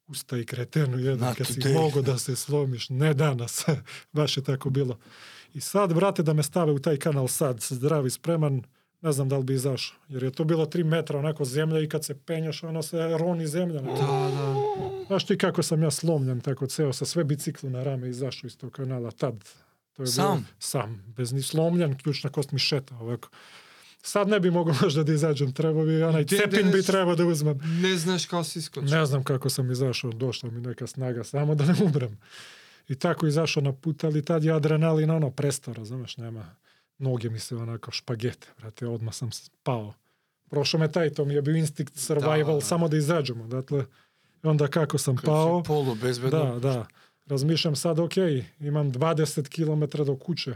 ustaj kretenu jedan, kad si mogo da se slomiš. Ne danas, baš je tako bilo. I sad, brate, da me stave u taj kanal sad, zdrav i spreman, ne znam da li bi izašao. Jer je to bilo tri metra onako zemlja i kad se penjaš, ono se roni zemlja. Na Да, to. да. Znaš ti kako sam ja slomljen, tako ceo, sa sve biciklu na rame izašao iz tog kanala tad. To je Sam? Bilo, sam, bez ni slomljen, ključna kost mi šeta ovako. Sad ne bi mogao možda da izađem, trebao bi, onaj Gde cepin bi trebao da uzmem. Не знаеш како се искочи. Ne znam kako sam izašao, došla mi neka snaga, samo da ne umrem. I tako izašao na put, ali tad je adrenalin ono prestao, razumeš, nema. Noge mi se onako špagete, brate, odmah sam pao. Prošao me taj, to mi je bio instinct survival, da. samo da izađemo, dakle. Onda kako sam pao, Polu, bezbedno. da, da, razmišljam sad, ok, imam 20 km do kuće.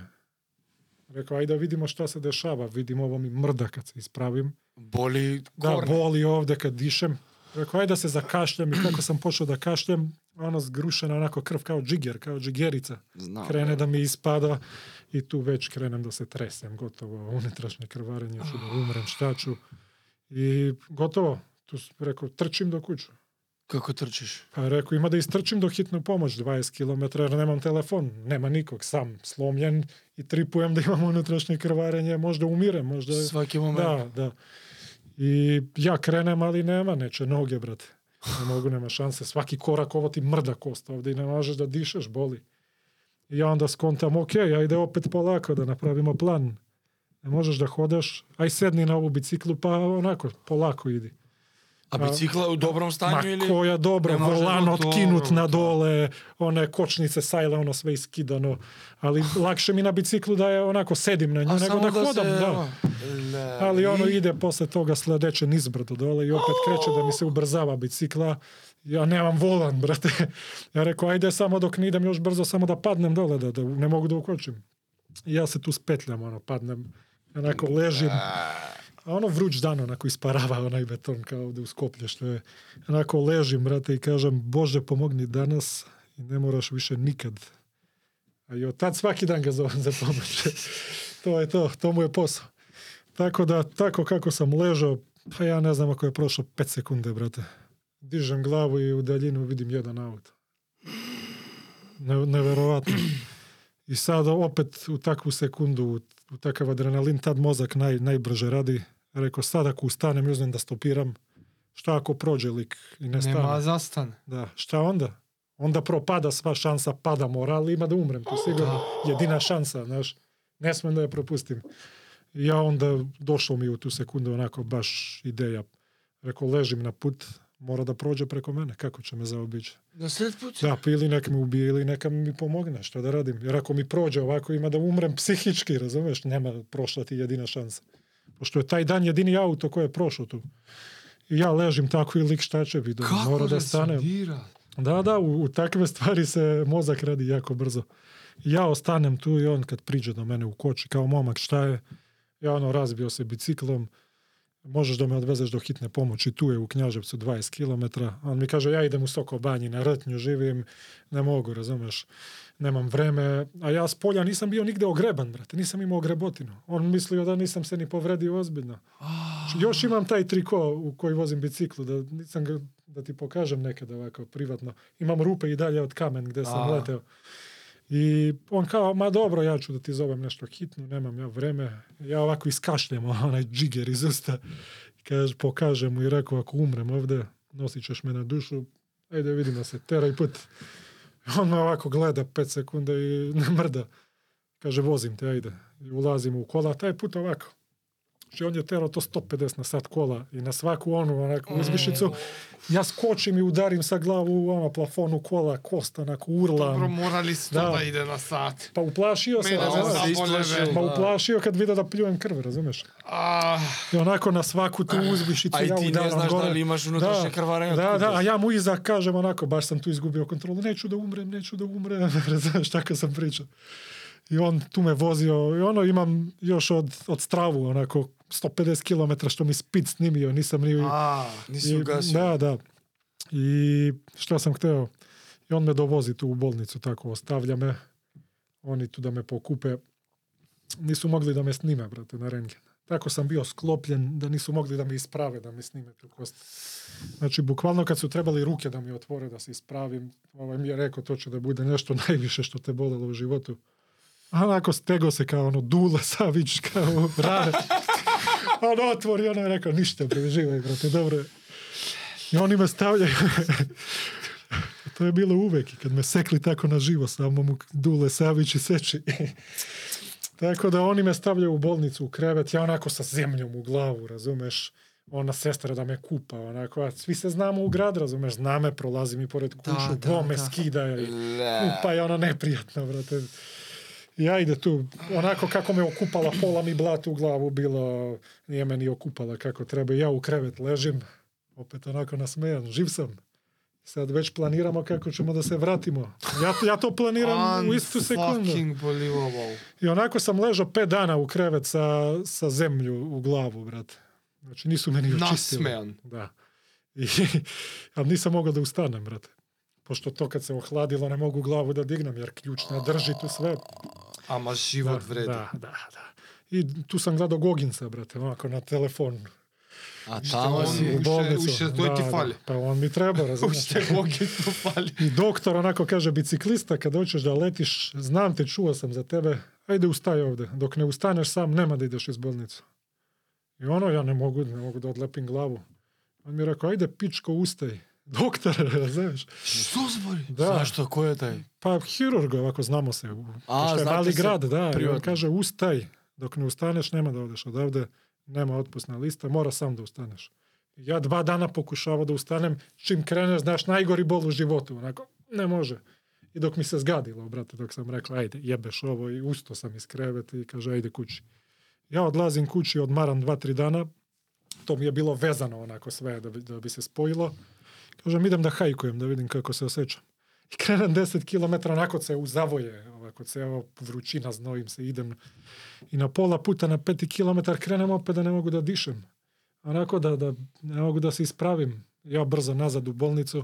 Rekao, ajde da vidimo šta se dešava, vidim ovo mi mrda kad se ispravim. Boli Da, korne. boli ovde kad dišem. Rekao, ajde da se zakašljam i kako sam počeo da kašljem, ono zgrušena onako krv kao džiger, kao džigerica. Znam. Krene da mi ispada i tu već krenem da se tresem, gotovo, unutrašnje krvarenje, ću da umrem, šta ću. I gotovo, tu rekao, trčim do kuću. Kako trčiš? Pa rekao, ima da istrčim do hitnu pomoć 20 km, jer nemam telefon, nema nikog, sam slomljen i tripujem da imam unutrašnje krvarenje, možda umirem, možda... Svaki moment. Da, da. I ja krenem, ali nema, neće noge, brate. Ne mogu, nema šanse. Svaki korak ovo ti mrda kost ovde i ne možeš da dišeš, boli. I ja onda skontam, ok, ajde opet polako da napravimo plan. Ne možeš da hodaš, aj sedni na ovu biciklu, pa onako, polako idi. A bicikla u dobrom stanju Ma ili... koja dobra, volan gotovo, otkinut na dole, one kočnice sajle, ono sve iskidano. Ali lakše mi na biciklu da je onako sedim na nju, nego da, da hodam. se... Da. Le- Ali ono ide posle toga sledeće nizbrdo dole i opet kreće da mi se ubrzava bicikla. Ja nemam volan, brate. Ja rekao, ajde samo dok ne idem još brzo, samo da padnem dole, da, da ne mogu da ukočim. I ja se tu spetljam, ono, padnem, onako ležim. A ono vruć dan onako isparava onaj beton kao ovde u Skoplje što je. Onako ležim, brate, i kažem, Bože pomogni danas i ne moraš više nikad. A i od tad svaki dan ga zovem za pomoć. to je to, to mu je posao. Tako da, tako kako sam ležao, pa ja ne znam ako je prošlo 5 sekunde, brate. Dižem glavu i u daljinu vidim jedan auto. Ne, neverovatno. I sad opet u takvu sekundu, u takav adrenalin, tad mozak naj, najbrže radi. Rekao, sad ako ustanem i uzmem da stopiram, šta ako prođe lik i ne stane? Нема застане. Da, šta onda? Onda propada sva šansa, pada moral, ima da umrem, to sigurno jedina šansa, znaš. Ne smem da je propustim. Ja onda došlo mi u tu sekundu onako baš ideja. Rekao, ležim na put, mora da prođe preko mene, kako će me zaobići? Na sred put? Da, pa ili nek me ubije ili neka mi pomogne, šta da radim. Jer ako mi prođe ovako, ima da umrem psihički, razumeš? Nema prošla ti jedina šansa. Pošto je taj dan jedini auto koje je prošao tu. I ja ležim tako i lik šta će bi, da mora da stane. resonira? Da, da, u, u takve stvari se mozak radi jako brzo. Ja ostanem tu i on kad priđe do mene u koči, kao momak, šta je? Ja ono razbio se biciklom, možeš da me odvezeš do hitne pomoći, tu je u Knjaževcu 20 km. On mi kaže, ja idem u Soko banji, na Rtnju živim, ne mogu, razumeš, nemam vreme. A ja s polja nisam bio nigde ogreban, brate, nisam imao ogrebotinu. On mislio da nisam se ni povredio ozbiljno. Znači, Još imam taj triko u koji vozim biciklu, da nisam ga, da ti pokažem nekada ovako privatno. Imam rupe i dalje od kamen gde sam leteo. I on kao, ma dobro, ja ću da ti zovem nešto hitno, nemam ja vreme. Ja ovako iskašljem onaj džiger iz usta. Kaže, pokažem mu i rekao, ako umrem ovde, nosit ćeš me na dušu, ajde vidimo se, teraj put. On me ovako gleda pet sekunda i ne mrda. Kaže, vozim te, ajde. I ulazimo u kola, taj put ovako. Че он ја тера то 150 на сат кола и на сваку ону онаку измишницу. Јас скочим и ударим са главу у ама плафону кола, коста наку урла. Добро морали сте да. да иде на сат. Па уплашио се, да, да. па уплашио кад виде да плюем крв, разумеш? А... И онако на сваку ту узбишицу ја ударам. Ај ти не знаеш дали имаш унутрешно да. крварење. Да, да, а ја му иза кажам онако, баш сам ту изгубио контролу, нечу да умрем, нечу да умрем, знаеш, така сам причал. I on tu me vozio, i ono imam još od, od stravu, onako, 150 km što mi spid snimio, nisam ni... a, Nisi I, da, da. I šta sam hteo? I on me dovozi tu u bolnicu, tako, ostavlja me. Oni tu da me pokupe. Nisu mogli da me snime, brate, na rengen. Tako sam bio sklopljen da nisu mogli da me isprave, da me snime tu kost. Znači, bukvalno kad su trebali ruke da mi otvore, da se ispravim, ovaj mi je rekao, to će da bude nešto najviše što te bolelo u životu. A onako stego se kao ono Dule Savić, kao rane. on otvori, ono je rekao, ništa, bre, živaj, brate, dobro je. I oni me stavljaju. to je bilo uvek. I kad me sekli tako na živo, samo mu Dule Savić i seči. tako da oni me stavljaju u bolnicu u krevet, ja onako sa zemljom u glavu, razumeš? Ona sestra da me kupa, onako, a svi se znamo u grad, razumeš, zna me, prolazi mi pored kuću, Da, da, bome da. skida i kupa je ono neprijatno, brate. Ja ide tu, onako kako me okupala, pola mi blat u glavu bilo, nije me ni okupala kako treba. Ja u krevet ležim, opet onako nasmejan, živ sam. Sad već planiramo kako ćemo da se vratimo. Ja, ja to planiram u istu sekundu. I onako sam ležao pet dana u krevet sa, sa zemlju u glavu, brate. Znači nisu meni očistili. Nasmejan. Da. I, ali nisam mogao da ustanem, brate. Pošto to kad se ohladilo ne mogu glavu da dignem jer ključ ne drži tu sve. Ama život da, vredi. Da, da, da. I tu sam gledao Goginca, brate, ovako na telefon. A tamo si... U Ušte- bolnicu. ušte to ti fali. Pa on mi treba, razumiješ? Ušte logitno fali. I doktor onako kaže, biciklista, kad hoćeš da letiš, znam te, čuo sam za tebe, ajde ustaj ovde. Dok ne ustaneš sam, nema da ideš iz bolnicu. I ono, ja ne mogu, ne mogu da odlepim glavu. On mi je rekao, ajde pičko, ustaj. Doktor, razumiješ? Što zbori? Da. Zašto? Ko je taj? Pa hirurg, ovako znamo se. A, je mali grad, da. I on privatno. kaže, ustaj. Dok ne ustaneš, nema da odeš odavde. Nema otpusna lista, mora sam da ustaneš. Ja dva dana pokušavao da ustanem, čim kreneš, znaš, najgori bol u životu. Onako, ne može. I dok mi se zgadilo, brate, dok sam rekao, ajde, jebeš ovo i usto sam iz kreveta i kaže, ajde kući. Ja odlazim kući, odmaram dva, tri dana, to mi je bilo vezano onako sve da bi, da bi se spojilo. Kažem, idem da hajkujem, da vidim kako se osjećam. I krenem 10 km, onako se u zavoje, ovako ceo vrućina, znojim se, idem. I na pola puta, na peti kilometar, krenem opet da ne mogu da dišem. Onako da, da ne mogu da se ispravim. Ja brzo nazad u bolnicu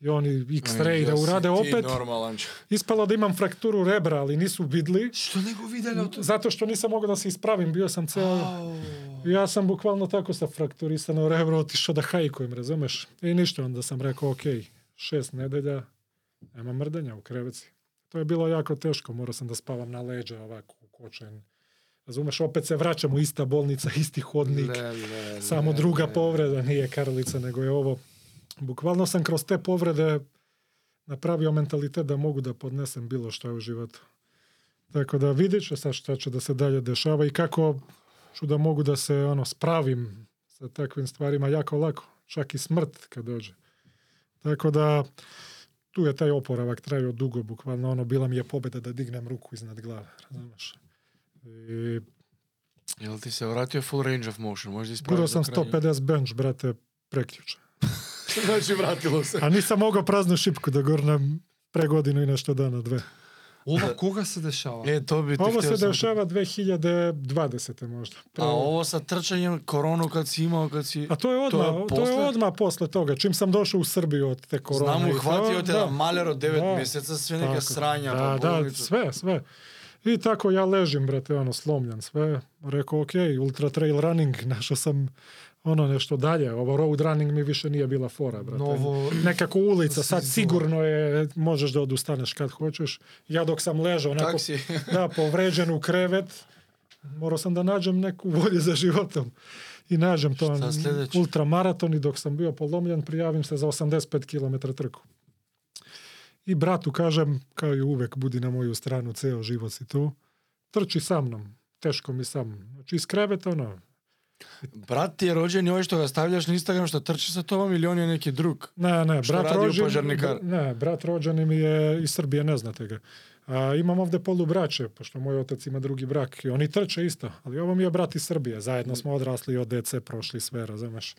i oni x-ray da urade opet. normalan Ispalo da imam frakturu rebra, ali nisu vidli. Što nego vidjeli Zato što nisam mogao da se ispravim, bio sam ceo... Ja sam bukvalno tako sa frakturisano rebro otišao da hajkujem, razumeš? I ništa, onda sam rekao, ok, šest nedelja, nema mrdanja u kreveci. To je bilo jako teško, morao sam da spavam na leđa ovako, ukočen. Razumeš, opet se vraćam u ista bolnica, isti hodnik, Le, le, samo le, druga le. povreda, nije karlica, nego je ovo. Bukvalno sam kroz te povrede napravio mentalitet da mogu da podnesem bilo šta u životu. Tako da vidjet ću sad šta će da se dalje dešava i kako ću da mogu da se ono spravim sa takvim stvarima jako lako. Čak i smrt kad dođe. Tako da tu je taj oporavak trajao dugo, bukvalno ono, bila mi je pobeda da dignem ruku iznad glave, razumeš? I Jel ti se vratio full range of motion? Možda ispraviti gurao sam do kraja? 150 bench, brate, prekjuče. znači vratilo se. A nisam mogao praznu šipku da gurnem pre godinu i nešto dana, dve. Ova koga se dešava? E, to bi Ovo se sam- dešava 2020. možda. A ovo sa trčanjem, koronu kad si imao, kad si... A to je To odmah, je to je, posle? odmah posle toga. Čim sam došao u Srbiju od te korone. Znam, to, uhvatio te da. da. maler od 9 Da. mjeseca, sve neka Tako. sranja, Da, pa da, sve, sve. I tako ja ležim, brate, ono, slomljen sve. Rekao, ok, ultra trail running, našao sam ono nešto dalje. Ovo road running mi više nije bila fora, brate. Novo... Nekako ulica, sad Si sigurno je, možeš da odustaneš kad hoćeš. Ja dok sam ležao, onako, Taksi. da, povređen u krevet, morao sam da nađem neku volju za životom. I nađem to ultramaraton i dok sam bio polomljen, prijavim se za 85 km trku. I bratu kažem, kao i uvek, budi na moju stranu, ceo život si tu. Trči sa mnom, teško mi sam. Znači iz kreveta, ono, Brat ti je rođen i ovaj što ga stavljaš na Instagram što trči sa tobom ili on je neki drug? Ne, ne, Što brat rođen, ne, brat rođeni mi je iz Srbije, ne znate ga. A, imam ovde polubraće, pošto moj otac ima drugi brak i oni trče isto, ali ovo mi je brat iz Srbije, zajedno smo odrasli od DC, prošli sve, razumeš.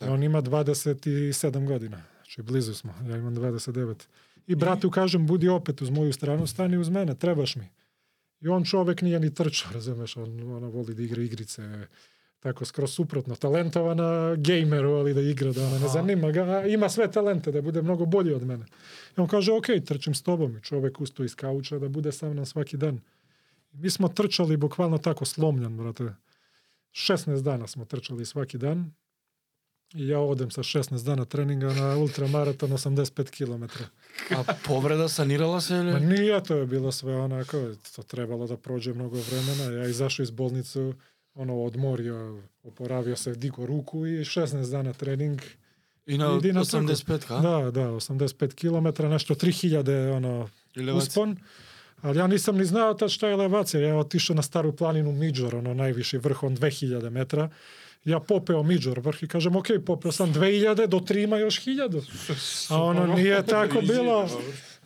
I on ima 27 godina, znači blizu smo, ja imam 29. I bratu kažem, budi opet uz moju stranu, stani uz mene, trebaš mi. I on čovek nije ni trčao, razumeš, on ona voli da igra igrice, Тако скрос супротно, талентована геймеру, али да игра, да не занима га, има све таленте, да биде многу бољи од мене. И он каже, окей, трчим с тобом, и човек усто из кауча да биде сам нам сваки ден. И ми смо трчали буквално тако сломљан, брате. 16 дана смо трчали сваки ден. И ја одем со 16 дана тренинга на ултрамаратон 85 км. А повреда санирала се или? Ма ние тоа е било све онако, тоа требало да проđе многу времена. Ја изашо из болницу, ono, odmorio, oporavio se, digo ruku i 16 dana trening. I na Idi na trku. 85, ka? Da, da, 85 km, nešto 3000 ono, Elevacija. uspon. Ali ja nisam ni znao tad šta je elevacija. Ja otišao na staru planinu Midžor, ono najviši vrh, on 2000 metra. Ja popeo Midžor vrh i kažem, ok, popeo sam 2000, do 3 ima još 1000. A ono nije tako bilo.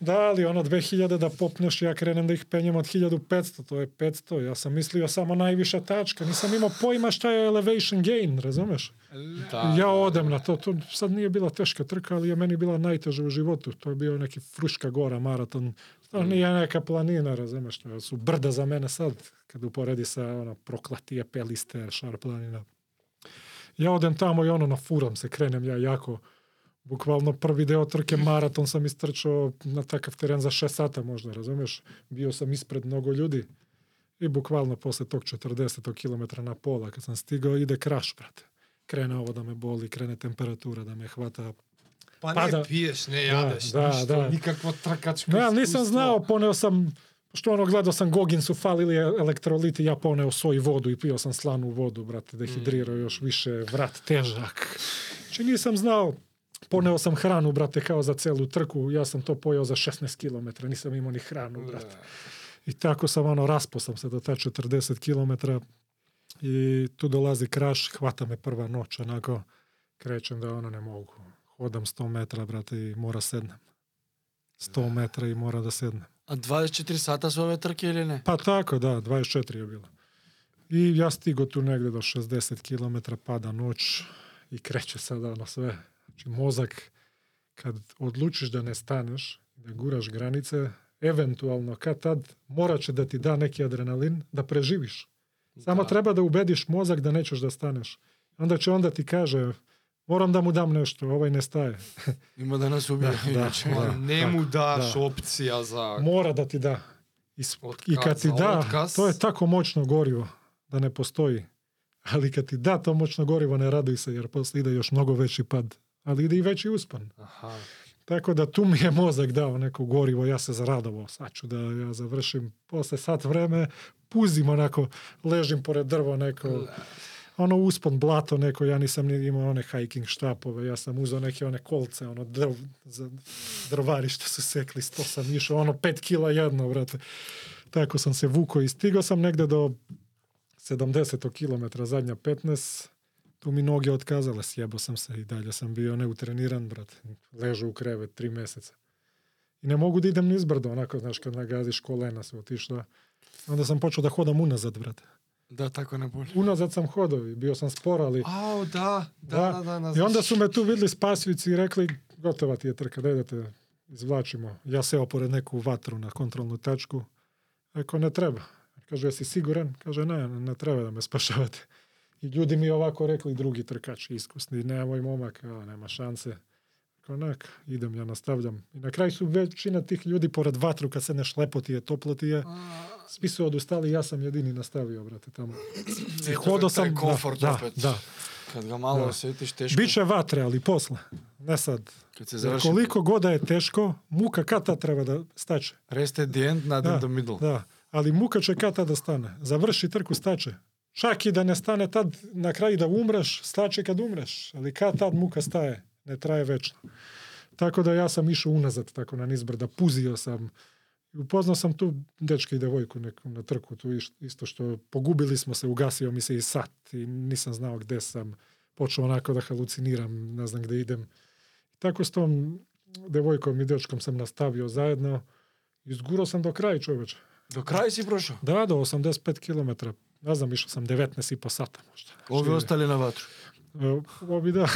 Da, ali ono 2000 da popneš, ja krenem da ih penjem od 1500, to je 500. Ja sam mislio samo najviša tačka, nisam imao pojma šta je elevation gain, razumeš? Da. ja odem na to, to sad nije bila teška trka, ali je meni bila najteža u životu. To je bio neki Fruška gora maraton. To nije neka planina, razumeš, to su brda za mene sad, kad uporedi sa ono, proklatije peliste, šar planina. Ja odem tamo i ono, nafuram se, krenem ja jako, буквално први дел од трке маратон сам истрчо на такав терен за 6 сата можда, разумеш? Био сам испред многу луѓе. И буквално после ток 40 километра на пола, кога сам стигал, иде краш, брате. Крена ово да ме боли, крене температура да ме хвата Па не пада. пиеш, не да, јадеш, да, ништо, да, да. никакво тркачко не нисам знаел, понео сам, што оно гледал сам Гогин су фалили електролити, ја понео сој воду и пио сам слану воду, брате, дехидрира mm. још више, врат тежак. Че нисам знаел, poneo sam hranu, brate, kao za celu trku, ja sam to pojao za 16 km, nisam imao ni hranu, brate. I tako sam ono, raspo sam se do ta 40 km i tu dolazi kraš, hvata me prva noć, onako, krećem da ono ne mogu. Hodam 100 metra, brate, i mora sednem. 100 metra i mora da sednem. A 24 sata su ove trke ili ne? Pa tako, da, 24 je bilo. I ja stigo tu negde do 60 km, pada noć i kreće sada ono sve. Znači mozak, kad odlučiš da ne staneš, da guraš granice, eventualno kad tad morat će da ti da neki adrenalin da preživiš. Samo Da. treba da ubediš mozak da nećeš da staneš. Onda će onda ti kaže, moram da mu dam nešto, ovaj ne staje. Ima da nas ubije. Da, da. Da, ne mu daš da. opcija za... Mora da ti da. I, Otkaz I kad ti da, otkaz. to je tako moćno gorivo da ne postoji. Ali kad ti da to moćno gorivo, ne raduj se, jer posle ide još mnogo veći pad. Ali ide i veći uspon. Aha. Tako da tu mi je mozak dao neko gorivo, ja se zaradovao. Sad ću da ja završim posle sat vreme, puzim onako, ležim pored drvo neko, ono uspon blato neko, ja nisam ni imao one hiking štapove, ja sam uzeo neke one kolce, ono drv, za drvari što su sekli, sto sam išao, ono pet kila jedno, brate. Tako sam se vukao i stigao sam negde do 70 km, zadnja 15, tu mi noge otkazale, sjebo sam se i dalje sam bio neutreniran, brate. Ležu u krevet tri meseca. I ne mogu da idem nizbrdo, onako, znaš, kad nagaziš kolena su otišla. Onda sam počeo da hodam unazad, brate. Da, tako ne boli. Unazad sam hodao i bio sam spor, ali... Ao, da, da, Da. da, da, da I onda su me tu videli spasijući i rekli, gotova ti je trka, da te izvlačimo. Ja seo pored neku vatru na kontrolnu tačku. Rekao, ne treba. Kaže, jesi siguran? Kaže, ne, ne treba da me spašavate. I ljudi mi ovako rekli, drugi trkač, iskusni, nemoj momak, a, nema šanse. Nek, idem, ja nastavljam. I na kraju su većina tih ljudi pored vatru, kad se ne šlepo ti je, toplo ti je, svi su odustali, ja sam jedini nastavio, brate, tamo. I hodao sam, komfort da, opet. da. Kad ga malo Da. osjetiš teško, Biće vatre, ali posle. Ne sad. kad se završi koliko god da je teško, muka kad tad treba da stače. rest at the end, not Da, in the middle. Da, ali muka će kad tad da stane. Završi trku, stače. Čak i da ne stane tad na kraju da umreš, staće kad umreš. Ali kad tad muka staje, ne traje večno. Tako da ja sam išao unazad tako na nizbrda, puzio sam. Upoznao sam tu dečka i devojku neku na trku, tu isto što pogubili smo se, ugasio mi se i sat i nisam znao gde sam. Počeo onako da haluciniram, ne znam gde idem. Tako s tom devojkom i dečkom sam nastavio zajedno. Izgurao sam do kraja čoveče. Do kraja si prošao. Da, do 85 km. не знам, мишо сам 19 и по сата можда. Ови остали на ватру. Ови да.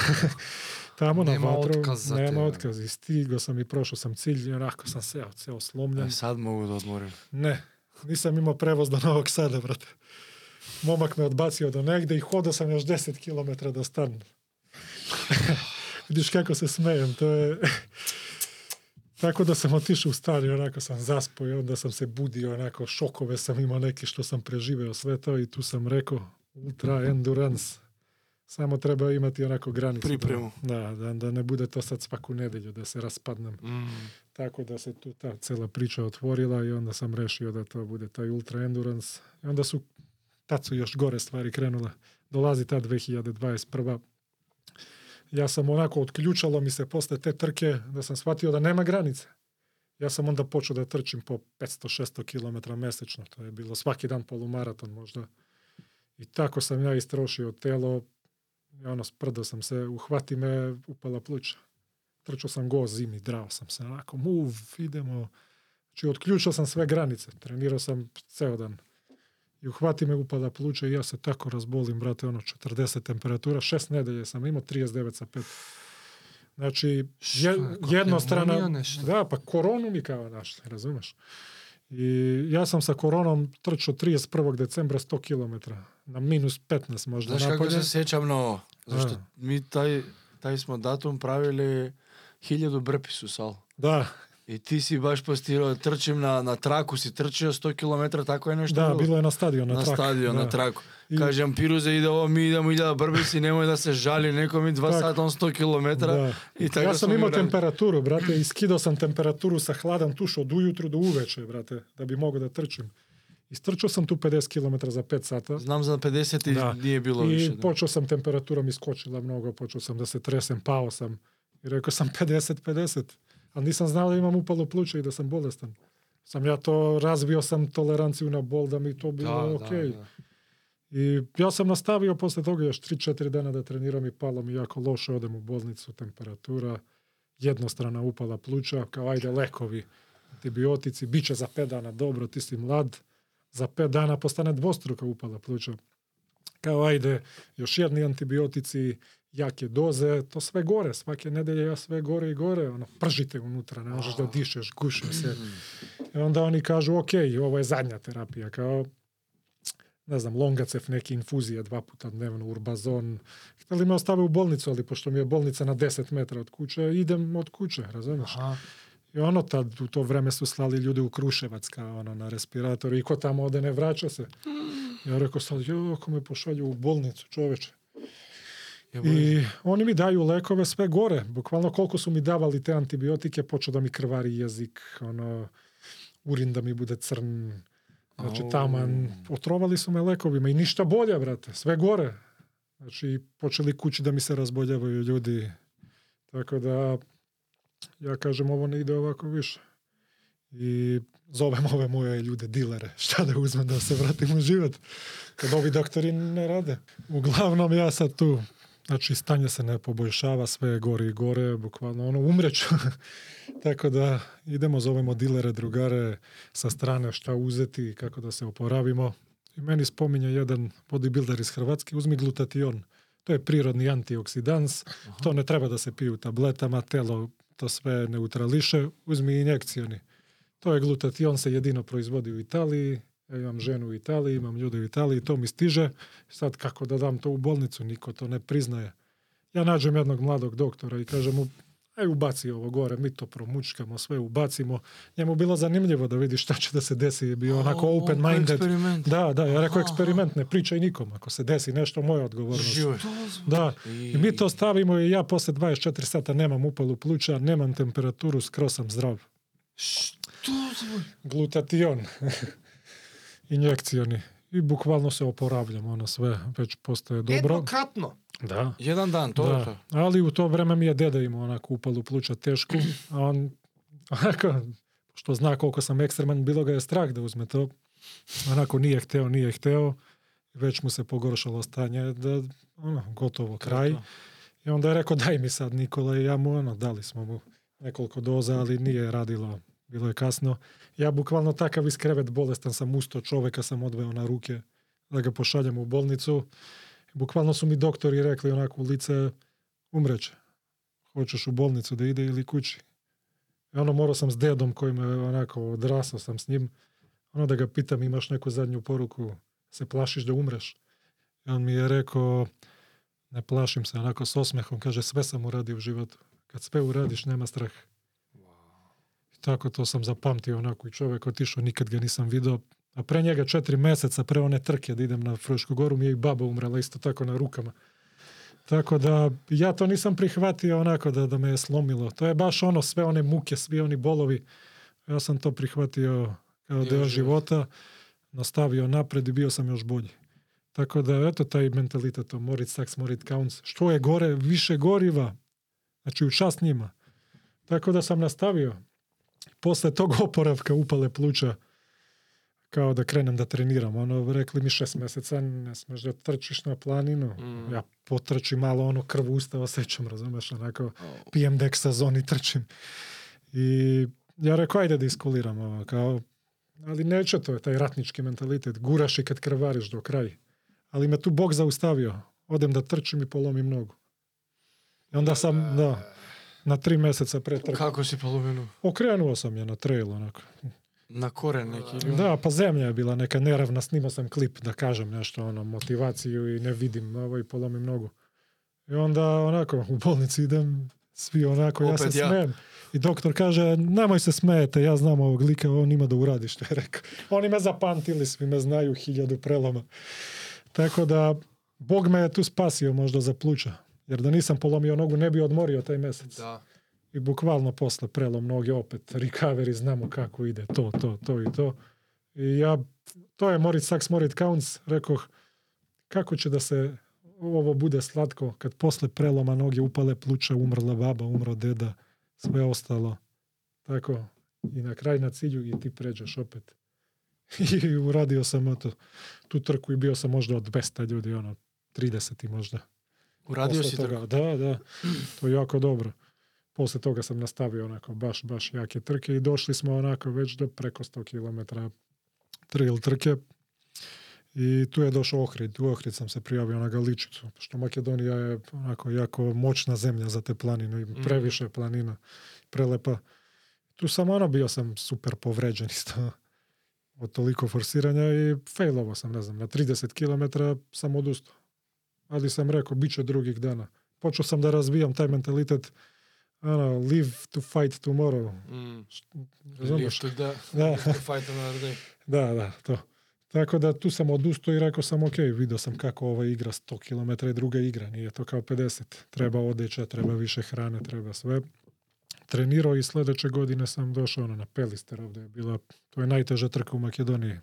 Тамо на ватру за нема отказ. И стиго сам и прошо сам цилј, рако сам се, се сломлен. Сад могу да одморим. Не, нисам имал превоз до Новог Сада, брате. Момак ме одбацио до негде и хода сам још 10 километра да станам. Видиш како се смеем, тоа е... Tako da sam otišao u stan i onako sam zaspao i onda sam se budio, onako šokove sam imao neki što sam preživeo sve to i tu sam rekao ultra endurance. Samo treba imati onako granicu. Pripremu. Da, da, da ne bude to sad svaku nedelju, da se raspadnem. Mm. Tako da se tu ta cela priča otvorila i onda sam rešio da to bude taj ultra endurance. I onda su, tad su još gore stvari krenule. Dolazi ta 2021. Ja sam onako, otključalo mi se posle te trke da sam shvatio da nema granice. Ja sam onda počeo da trčim po 500-600 km mesečno. To je bilo svaki dan polumaraton možda. I tako sam ja istrošio telo. I ono, sprdao sam se, uhvati me, upala pluća trčao sam go zimi, drao sam se, onako, move, idemo. Znači, otključao sam sve granice, trenirao sam ceo dan. I uhvati me upada pluća i ja se tako razbolim, brate, ono, 40 temperatura, šest nedelje sam imao, 39 sa 5. Znači, je, kako jednostrana... Da, pa koronu mi kao našli, razumeš? I ja sam sa koronom trčao 31. decembra 100 km, na minus 15 možda Znaš kako napolje. se sjećam ovo? Zašto Da. mi taj, taj smo datum pravili hiljadu brpisu sal. Da, И ти си баш постирал, трчим на, на траку, си трчио 100 км, тако е нешто? Да, било, било е на стадион, на, на трак. стадион, да. на траку. И... Кажам, Пирузе, иде ово, ми идемо, иде да брби си, немој да се жали некоми, 2 сата, он 100 км. Да. И така Јас сум имал температуру, брате, и скидал сам температуру са хладан туш од ујутру до увече, брате, да би могол да трчим. Истрчал сам ту 50 км за 5 сата. Знам за 50 и да. не било и више. И да. почел сам температура ми скочила многу, почел сам да се тресем, пао сам. И рекол сам 50-50. Ali nisam znao da imam upalo pluće i da sam bolestan. Sam ja to, razvio sam toleranciju na bol da mi to bilo Da, okej. da, da. I ja sam nastavio posle toga još 3-4 dana da treniram i palo mi jako loše, odem u bolnicu, temperatura, jednostrana upala pluća, kao ajde lekovi, antibiotici, bit će za 5 dana dobro, ti si mlad, za 5 dana postane dvostruka upala pluća. Kao ajde, još jedni antibiotici, јаке дозе, то све горе, сваке неделе ја све горе и горе, оно пржите унутра, не можеш да дишеш, гуше се. И онда они кажу, ОК, ова е задња терапија, као не знам, лонгацев неки инфузија два пута дневно, урбазон. Хтели ме остави у болницу, али пошто ми е болница на 10 метра од куќа, идем од куќа, разумеш? Ага. И оно тад, у то време су слали луѓе у Крушевац, као оно, на респиратор, и ко тамо оде не врача се. Ја реко сад, јо, ако ме пошаљу у болницу, човече. I oni mi daju lekove sve gore. Bukvalno koliko su mi davali te antibiotike, počeo da mi krvari jezik, ono, urin da mi bude crn. Znači, taman, otrovali su me lekovima i ništa bolje, brate, sve gore. Znači, počeli kući da mi se razboljavaju ljudi. Tako da, ja kažem, ovo ne ide ovako više. I zovem ove moje ljude dilere. Šta da uzmem da se vratim u život? Kad ovi doktori ne rade. Uglavnom, ja sad tu Znači, stanje se ne poboljšava, sve je gore i gore, bukvalno ono, umreću. Tako da idemo, zovemo dilere, drugare sa strane šta uzeti kako da se oporavimo. I meni spominje jedan bodybuilder iz Hrvatske, uzmi glutation. To je prirodni antioksidans, to ne treba da se piju tabletama, telo to sve neutrališe, uzmi injekcioni. To je glutation, se jedino proizvodi u Italiji, ja imam ženu u Italiji, imam ljude u Italiji, to mi stiže. Sad kako da dam to u bolnicu, niko to ne priznaje. Ja nađem jednog mladog doktora i kažem mu, aj ubaci ovo gore, mi to promučkamo, sve ubacimo. Njemu bilo zanimljivo da vidi šta će da se desi, je bio onako open minded. Da, da, ja rekao eksperiment, ne pričaj nikom, ako se desi nešto, moja odgovornost. Da, i mi to stavimo i ja posle 24 sata nemam upalu pluća, nemam temperaturu, skroz sam zdrav. Što? Glutation, injekcioni. I bukvalno se oporavljam, ono sve već postaje dobro. Jednokratno. Da. Jedan dan, to je da. to. Ali u to vreme mi je deda imao onako upalu pluća tešku, a on onako, što zna koliko sam ekstreman, bilo ga je strah da uzme to. Onako nije hteo, nije hteo. Već mu se pogoršalo stanje, da ono, gotovo, kraj. I onda je rekao, daj mi sad Nikola i ja mu, ono, dali smo mu nekoliko doza, ali nije radilo, bilo je kasno. Ja bukvalno takav iz krevet bolestan sam usto, čoveka sam odveo na ruke da ga pošaljem u bolnicu. Bukvalno su mi doktori rekli onako u lice, umreće. Hoćeš u bolnicu da ide ili kući. I ono morao sam s dedom kojim je onako odrasao sam s njim, ono da ga pitam imaš neku zadnju poruku, se plašiš da umreš. I on mi je rekao, ne plašim se, onako s osmehom, kaže sve sam uradio u životu. Kad sve uradiš, nema strah. Tako to sam zapamtio onako i čovjek otišao, nikad ga nisam video. A pre njega četiri meseca, pre one trke da idem na Frušku goru, mi je i baba umrela isto tako na rukama. Tako da ja to nisam prihvatio onako da, da me je slomilo. To je baš ono, sve one muke, svi oni bolovi. Ja sam to prihvatio kao deo života. života, nastavio napred i bio sam još bolji. Tako da, eto taj mentalitet, to morit saks, morit counts. Što je gore, više goriva. Znači u čast njima. Tako da sam nastavio. Posle tog oporavka upale pluća, kao da krenem da treniram. Ono, rekli mi šest meseca, ne smeš da trčiš na planinu. Mm. Ja potrčim malo, ono, krv usta osjećam, razumeš, onako, pijem deksazon i trčim. I ja rekao, ajde da iskuliram ovo, kao, ali neće to, taj ratnički mentalitet. Guraš i kad krvariš do kraj. Ali me tu Bog zaustavio. Odem da trčim i polomim nogu. I onda sam, da, na tri meseca pre trke. Kako si polomenu? Okrenuo sam je na trail, onako. Na koren neki. ili Da, pa zemlja je bila neka neravna, snimao sam klip da kažem nešto, ono, motivaciju i ne vidim ovo i polomim nogu. I onda onako u bolnici idem, svi onako, ja Opet se ja. smijem. I doktor kaže, nemoj se smijete, ja znam ovog lika, on ima da uradi što je rekao. Oni me zapamtili, svi me znaju hiljadu preloma. Tako da, Bog me je tu spasio možda za pluća. Jer da nisam polomio nogu, ne bi odmorio taj mesec. Da. I bukvalno posle prelom noge opet recovery, znamo kako ide to, to, to i to. I ja, to je Moritz Sachs, Moritz Counts, rekoh, kako će da se ovo bude slatko kad posle preloma noge upale pluća, umrla baba, umro deda, sve ostalo. Tako, i na kraj na cilju i ti pređeš opet. I uradio sam eto, tu trku i bio sam možda od 200 ljudi, ono, 30 možda. Uradio si toga. Da, da. To je jako dobro. Posle toga sam nastavio onako baš, baš jake trke i došli smo onako već do preko 100 km trail trke. I tu je došao Ohrid. U Ohrid sam se prijavio na Galičicu, što Makedonija je onako jako moćna zemlja za te planine. i Previše planina, prelepa. Tu sam ono, bio sam super povređen isto od toliko forsiranja i failovo sam, ne znam, na 30 km sam odustao. Ali sam rekao, bit će drugih dana. Počeo sam da razvijam taj mentalitet ono, live to fight tomorrow. Mm. Live to da. Da. to fight another day. Da, da, to. Tako da tu sam odustao i rekao sam, ok, vidio sam kako ova igra 100 km i druga igra, nije to kao 50. Treba odeća, treba više hrane, treba sve. Trenirao i sledeće godine sam došao ono, na Pelister, ovde je bila, to je najteža trka u Makedoniji.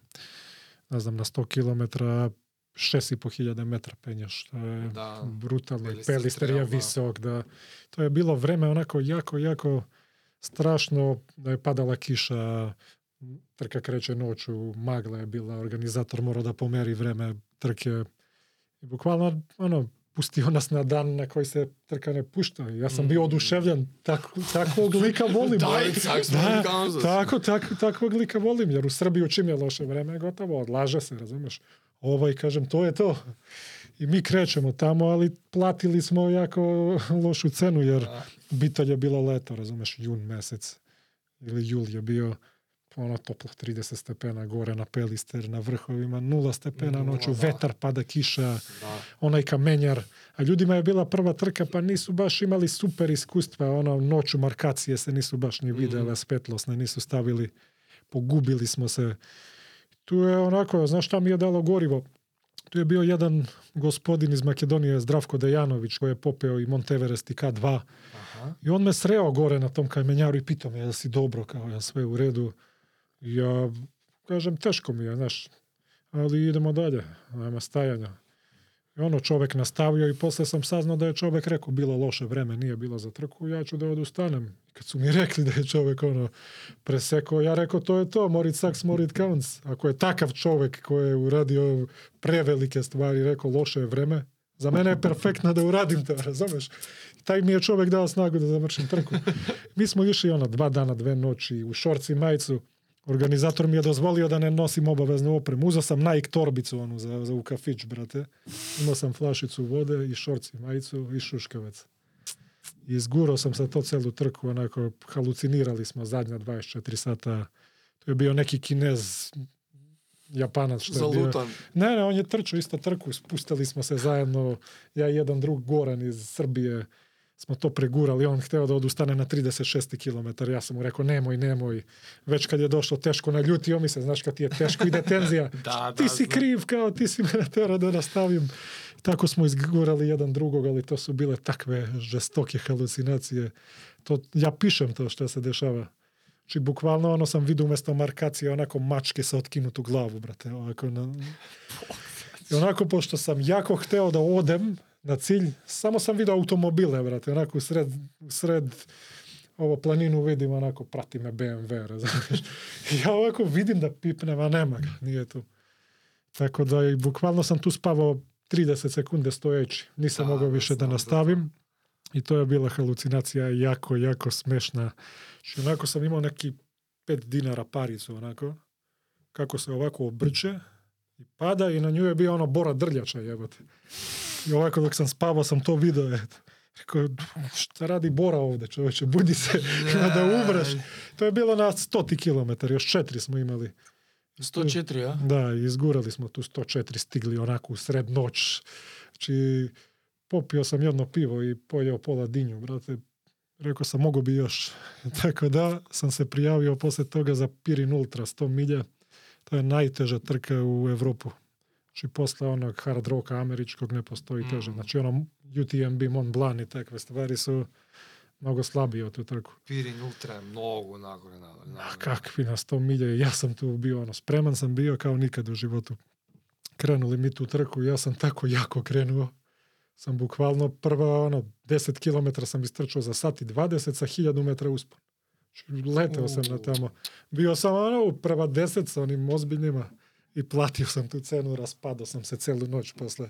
Ne znam, na 100 km, 6500 metra penjaš, to je Da. brutalno. Pelister je da. visok, da. To je bilo vreme onako jako, jako strašno, da je padala kiša, trka kreće noću, magla je bila, organizator morao da pomeri vreme trke. I bukvalno, ono, pustio nas na dan na koji se trka ne pušta. Ja sam bio oduševljen, tako, takvog lika volim. Da, Kansas. tako, tako, takvog lika volim, jer u Srbiji čim je loše vreme, gotovo, odlaže se, razumeš? Ovaj, kažem, to je to. I mi krećemo tamo, ali platili smo jako lošu cenu, jer Da. bitalj je bilo leto, razumeš, jun mesec ili jul je bio, ono toplo 30 stepena gore na Pelister, na vrhovima, nula stepena Nula, noću, da. vetar, pada kiša, Da. onaj kamenjar, a ljudima je bila prva trka pa nisu baš imali super iskustva, ono noću markacije se nisu baš ni videle, svetlosne nisu stavili, pogubili smo se. Tu je onako, znaš šta mi je dalo gorivo? Tu je bio jedan gospodin iz Makedonije, Zdravko Dejanović, koji je popeo i Monteverest i K2. Aha. I on me sreo gore na tom kamenjaru i pitao me, jel si dobro, kao ja sve u redu. Ja kažem, teško mi je, znaš, ali idemo dalje, nema stajanja. I ono čovek nastavio i posle sam saznao da je čovek rekao bilo loše vreme, nije bilo za trku, ja ću da odustanem. I kad su mi rekli da je čovek ono presekao, ja rekao to je to, morit saks, morit counts. Ako je takav čovek koji je uradio prevelike stvari, rekao loše je vreme, za mene je perfektno da uradim to, razumeš? Taj mi je čovek dao snagu da završim trku. Mi smo išli ono dva dana, dve noći u šorci majicu. Organizator mi je dozvolio da ne nosim obaveznu opremu. Uzeo sam Nike torbicu onu za, za u kafić, brate. Imao sam flašicu vode i šorci majicu i šuškavac. I izgurao sam sa to celu trku, onako halucinirali smo zadnja 24 sata. To je bio neki kinez, japanac što je bio. Zalutan. Ne, ne, on je trčao isto trku, spustili smo se zajedno, ja i jedan drug Goran iz Srbije, smo to pregurali, on hteo da odustane na 36 km, ja sam mu rekao nemoj, nemoj, već kad je došlo teško, naljutio mi se, znaš kad ti je teško, ide tenzija, Da, ti da, si znam. kriv, kao ti si me natera da nastavim. Tako smo izgurali jedan drugog, ali to su bile takve žestoke halucinacije. To, ja pišem to što se dešava. Znači, bukvalno ono sam vidio umesto markacije onako mačke sa otkinutu glavu, brate. Ovako na... I onako, pošto sam jako hteo da odem na cilj, samo sam vidio automobile, brate. Onako, u sred, u sred ovo planinu vidim, onako, prati me BMW, razumiješ? Ja ovako vidim da pipnem, a nema ga, nije tu. Tako da i bukvalno sam tu spavao 30 sekunde stojeći. Nisam Da, mogao više da nastavim. I to je bila halucinacija jako, jako smešna. Znači, onako sam imao neki 5 dinara paricu, onako, kako se ovako obrće i pada i na nju je bio ono bora drljača, jebote. I ovako dok sam spavao sam to video, eto. Rekao, šta radi Bora ovde, čoveče, budi se, da umreš. To je bilo na 100 km, još četiri smo imali. 104, a? Da, izgurali smo tu 104, stigli onako u sred noć. Znači, popio sam jedno pivo i pojeo pola dinju, brate. Rekao sam, mogu bi još. Tako da sam se prijavio posle toga za Pirin Ultra 100 milja. To je najteža trka u Evropu. Znači, posle onog hard roka američkog ne postoji teže. Mm. Znači, ono UTMB, Mont Blanc i takve stvari su mnogo slabije od tu trku. Pirin Ultra je mnogo nagore. nagore, A nagore. kakvi na 100 milja, ja sam tu bio, ono, spreman sam bio kao nikad u životu. Krenuli mi tu trku, ja sam tako jako krenuo. Sam bukvalno prva, ono, 10 km sam istrčao za sat i 20 sa 1000 metra uspon. Znači, Leteo sam na tamo. Bio sam, ono, prva 10 sa onim ozbiljnima и платио сам ту цену, распадо сам се целу ноќ после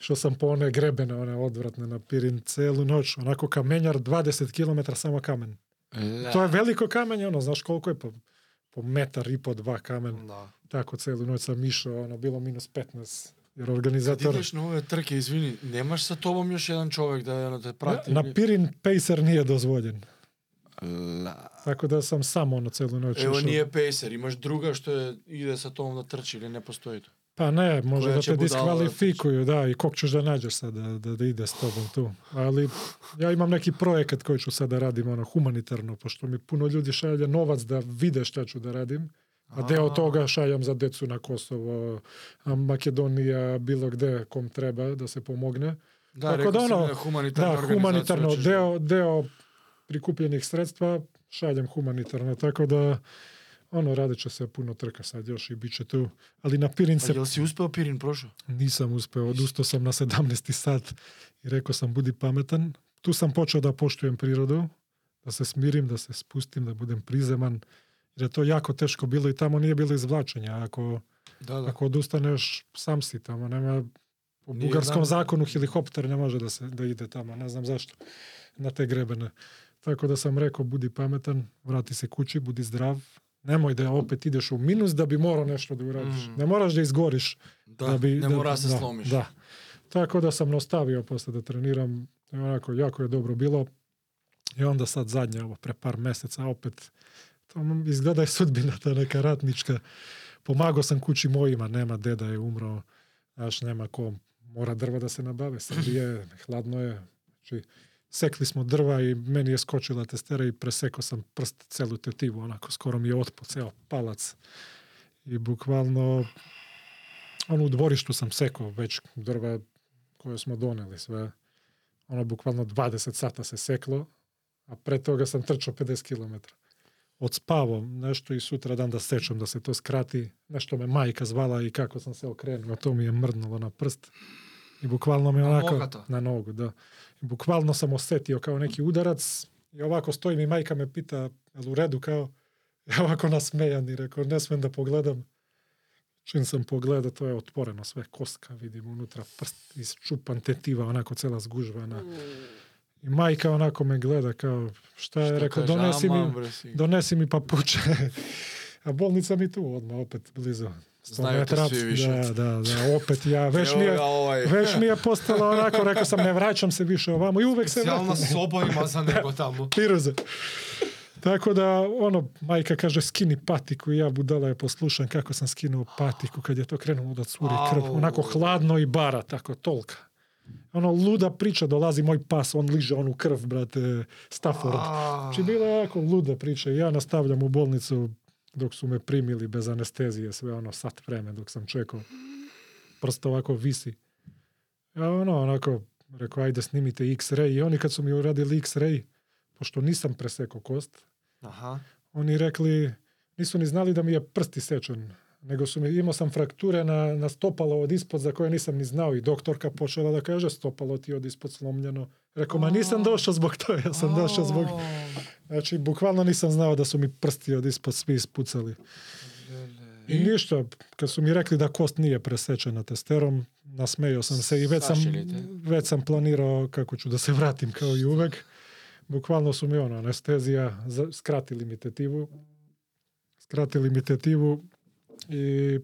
што сам по оне гребена, оне одвратна на Пирин целу ноќ, онако каменјар 20 км само камен. Да. Тоа е велико камење, оно, знаеш колку е по, по метар и по два камен. Да. Тако целу ноќ сам мишо, оно било минус 15. Јер организатор... Ти идеш на овие трке, извини, немаш со тобом јаш еден човек да, да те прати? На, на Пирин пейсер не е дозволен. La. Така да сам само на цело ноќ. Ево ние пейсер, имаш друга што иде со тоа да трчи или не постои тоа? Па не, може да те дисквалификују, да, да и ког ќеш да најдеш се да, да, да иде с тобом ту. Али ја имам неки проекат кој ќе се да радим, оно, хуманитарно, пошто ми пуно луѓе шајаја новац да виде што ќе да радим. А дел од тога шајам за децу на Косово, Македонија, било каде ком треба да се помогне. Да, така, да, оно, да, хуманитарно, да, хуманитарно дел, дел prikupljenih sredstva šaljem humanitarno, tako da ono, radit će se puno trka sad još i bit će tu. Ali na Pirin se jel si uspeo Pirin prošao? nisam uspeo, odustao sam na 17. sat i rekao sam budi pametan. Tu sam počeo da poštujem prirodu, da se smirim, da se spustim, da budem prizeman, jer je to jako teško bilo i tamo nije bilo izvlačenja. Ako, Da, da. ako odustaneš, sam si tamo, nema Nije bugarskom zakonu helikopter ne može da se da ide tamo, ne znam zašto, na te grebene. Tako da sam rekao, budi pametan, vrati se kući, budi zdrav, nemoj da opet ideš u minus da bi morao nešto da uradiš. Mm. Ne moraš da izgoriš. Da, bi, ne mora se da, slomiš. Da. Tako da sam nastavio posle da treniram. Onako, jako je dobro bilo. I onda sad zadnje, ovo, pre par meseca, opet to izgleda je sudbina ta neka ratnička. Pomagao sam kući mojima, nema deda je umro, znaš, nema ko, mora drva da se nabave, Srbije, hladno je, znači, sekli smo drva i meni je skočila testera i presekao sam prst celu tetivu, onako, skoro mi je otpo ceo palac. I bukvalno, ono, u dvorištu sam sekao već drva koje smo doneli sve. Ono, bukvalno 20 sata se seklo, a pre toga sam trčao 50 km. Odspavao nešto i sutra dan da sečem da se to skrati. Nešto me majka zvala i kako sam se okrenuo, to mi je mrdnulo na prst. I bukvalno me Na onako... nogato? Na nogu, da. I bukvalno sam osetio kao neki udarac i ovako stojim i majka me pita, jel u redu kao, ja ovako nasmejan i rekao, ne smem da pogledam. Čim sam pogledao, to je otvoreno sve, koska, vidim unutra, prst isčupan, tetiva, onako cela zgužvana. I majka onako me gleda kao, šta je, rekao, donesi mi, donesi mi papuče. A bolnica mi tu odmah, opet blizu. 100 Znaju te metara. svi više. Da, da, da, opet ja, već mi je, ovaj. već mi je postalo onako, rekao sam, ne vraćam se više ovamo i uvek se Specijalna vraćam. soba ima za nego tamo. Piruze. Tako da, ono, majka kaže skini patiku i ja budala je poslušam kako sam skinuo patiku kad je to krenulo da curi krv. Onako hladno i bara, tako, tolka. Ono, luda priča, dolazi moj pas, on liže onu krv, brate, Stafford. Znači, bila je jako luda priča. Ja nastavljam u bolnicu dok su me primili bez anestezije, sve ono, sat vreme dok sam čekao. Prst ovako visi. Ja ono, onako, rekao, ajde snimite X-ray. I oni kad su mi uradili X-ray, pošto nisam presekao kost, Aha. oni rekli, nisu ni znali da mi je prst isečen, nego su mi, imao sam frakture na, na stopalo od ispod za koje nisam ni znao i doktorka počela da kaže stopalo ti od ispod slomljeno. Rekao, ma nisam došao zbog toga, ja sam došao zbog... Znači, bukvalno nisam znao da su mi prsti od ispod svi ispucali. I ništa, kad su mi rekli da kost nije presečena testerom, nasmejao sam se i već sam, već sam planirao kako ću da se vratim kao i uvek. Bukvalno su mi ono, anestezija, skratili mi tetivu, skratili mi tetivu i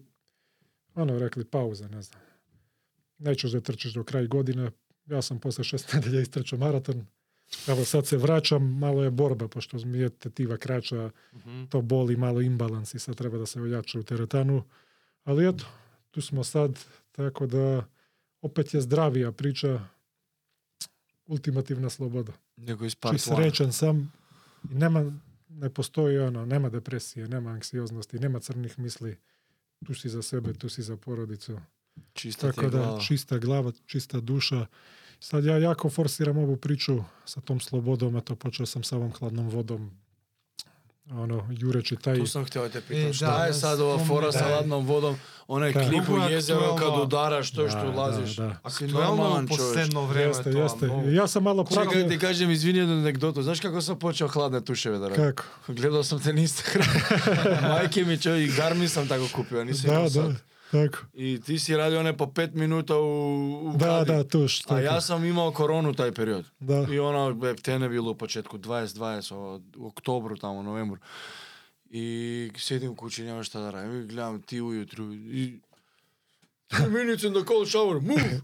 ono, rekli pauza, ne znam. Nećeš da trčiš do kraja godine. Ja sam posle šest nedelja istrčao maraton. Evo sad se vraćam, malo je borba, pošto mi je tetiva kraća, Mhm. to boli malo imbalans i sad treba da se ojača u teretanu. Ali eto, tu smo sad, tako da opet je zdravija priča, ultimativna sloboda. Nego iz part one. srećan sam i nema, ne postoji ono, nema depresije, nema anksioznosti, nema crnih misli. Tu si za sebe, tu si za porodicu. Čista Tako da, glava. čista glava, čista duša. Sad ja jako forsiram ovu priču sa tom slobodom, eto počeo sam sa ovom hladnom vodom, оно Јуре читај. Тоа сам хтеа да питам. Да, е сад ова фора со ладна ладном водом, онај така. клип у језеро кога удараш тоа да, што да, лазиш. Да, да. Актуелно во последно време тоа. Јесте, јесте. Јас сам мало пратам. Чекај ти кажам извини од анекдота. Знаеш како сам почео хладне тушеве да? Како? Гледал сам тенис. Мајке ми човек, гарми сам тако купио, не се. Да, да. Така. И ти си радио не по 5 минута у, у Да, да, тош. А така. јас сам имал корону тај период. Да. И она бептене било почетку 20-20 октомври таму ноември. И седим кучи, нема што да радам. И гледам ти ујутру и Three minutes in the cold shower, move!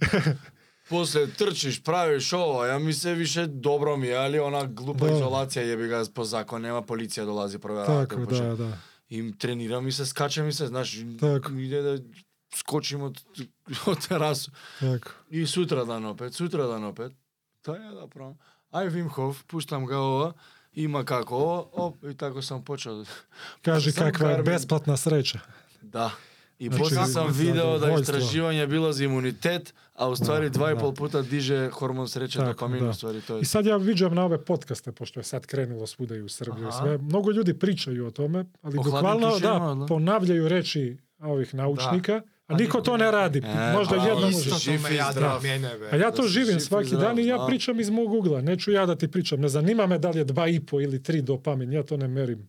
После трчиш, правиш ова, ја ми се више добро ми, али она глупа да. изолација ќе га по закон, нема полиција да долази проверава. Така, да, да им тренирам и се скачам и се, знаеш, така. иде да скочим од, од терасу. Така. И сутра дан опет, сутра дан опет. Тоа ја да пром. Ај Вимхов, пуштам га ова, има како ова, оп, и тако сам почел. Кажи каква е бесплатна среќа. Да. И значи, после Значи, сам видел да војство. истражување било за имунитет, а у ствари да, два и да. пол пута диже хормон среќа така, на камин, да. ствари тоа. И сад ја виджам на ове подкасте пошто е сад кренило свуда и у Србија, све многу луѓе причају о томе, али буквално да, да, понављају речи ових научника. Да. А нико то не ради. E, Можда па, едно може. Жив и здрав. А ја то да, живим сваки дан и ја да. причам из мог угла. Нечу ја да ти причам. Не занима ме дали е 2,5 или 3 допамин. Ја то не мерим.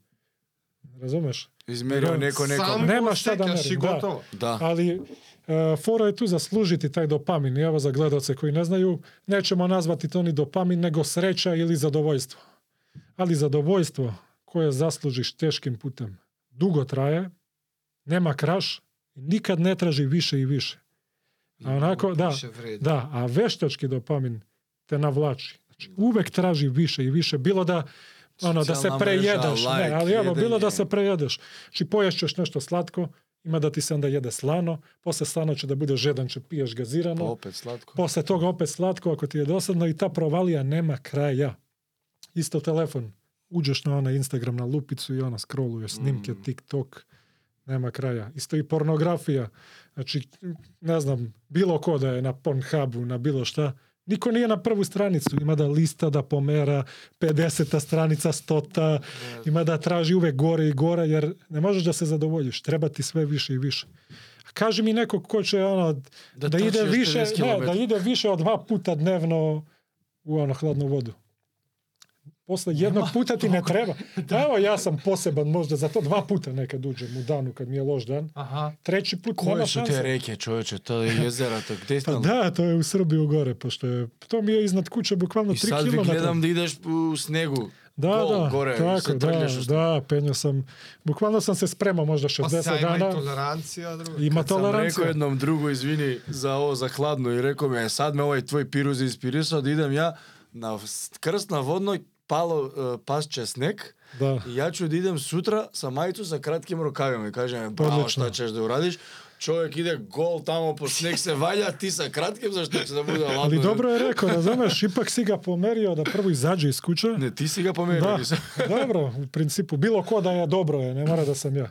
Разумеш? Izmerio Da. neko nekom. Samo Nema šta da merim, da. gotovo. Da. Ali e, fora je tu zaslužiti taj dopamin. I evo za gledalce koji ne znaju, nećemo nazvati to ni dopamin, nego sreća ili zadovoljstvo. Ali zadovoljstvo koje zaslužiš teškim putem dugo traje, nema kraš i nikad ne traži više i više. A onako, da, da, a veštački dopamin te navlači. Znači, uvek traži više i više. Bilo da, ono da se prejedeš, mreža, ne, like, ali evo, bilo da se prejedeš. Znači poješćeš nešto slatko, ima da ti se onda jede slano, posle slano će da bude žedan, će piješ gazirano, Pa opet slatko. posle toga opet slatko ako ti je dosadno i ta provalija nema kraja. Isto telefon, uđeš na onaj Instagram na lupicu i ona scrolluješ snimke, Mm. TikTok, nema kraja. Isto i pornografija. Znači, ne znam, bilo ko da je na Pornhubu, na bilo šta, niko nije na prvu stranicu. Ima da lista, da pomera 50. stranica, 100. Ima da traži uvek gore i gore, jer ne možeš da se zadovoljiš. Treba ti sve više i više. A Kaži mi neko ko će ono, da, trči ide više, 50 ne, da ide više od dva puta dnevno u ono hladnu vodu. После едног пута ти не треба. да. Ево, јас сум посебен можда, зато два пута нека уđем у дану кад ми е лош дан. Аха. Трети пут Кој су те реке, човече, тоа е језерото, где па сте? да, тоа е у Србија горе, пошто е тоа ми е изнад куќа буквално 3 км. И сад гледам да идеш у снегу. Да, Гол, да, горе, така, да, што... да, пења сам. Буквално сам се спремал можда 60 па, дана. Има толеранција, друго. Има толеранција. Сам рекол едном друго, извини, за ово, за хладно, и реко ми, сад ме овој твој пируз инспирисал да идам ја на крст на водно пало э, пасче снег. Да. И ја ќе да идем сутра со мајто со кратки рукави, ми кажеме, браво, Отлично. што ќеш да урадиш. Човек иде гол тамо по снег се ваља, ти са кратким зашто ќе да буде ладно. Али да. добро е реко, разумеш, ипак си га померио да прво изаѓа из куќа. Не, ти си га померио. Да. добро, во принципу било ко да ја добро е, не мора да сам ја.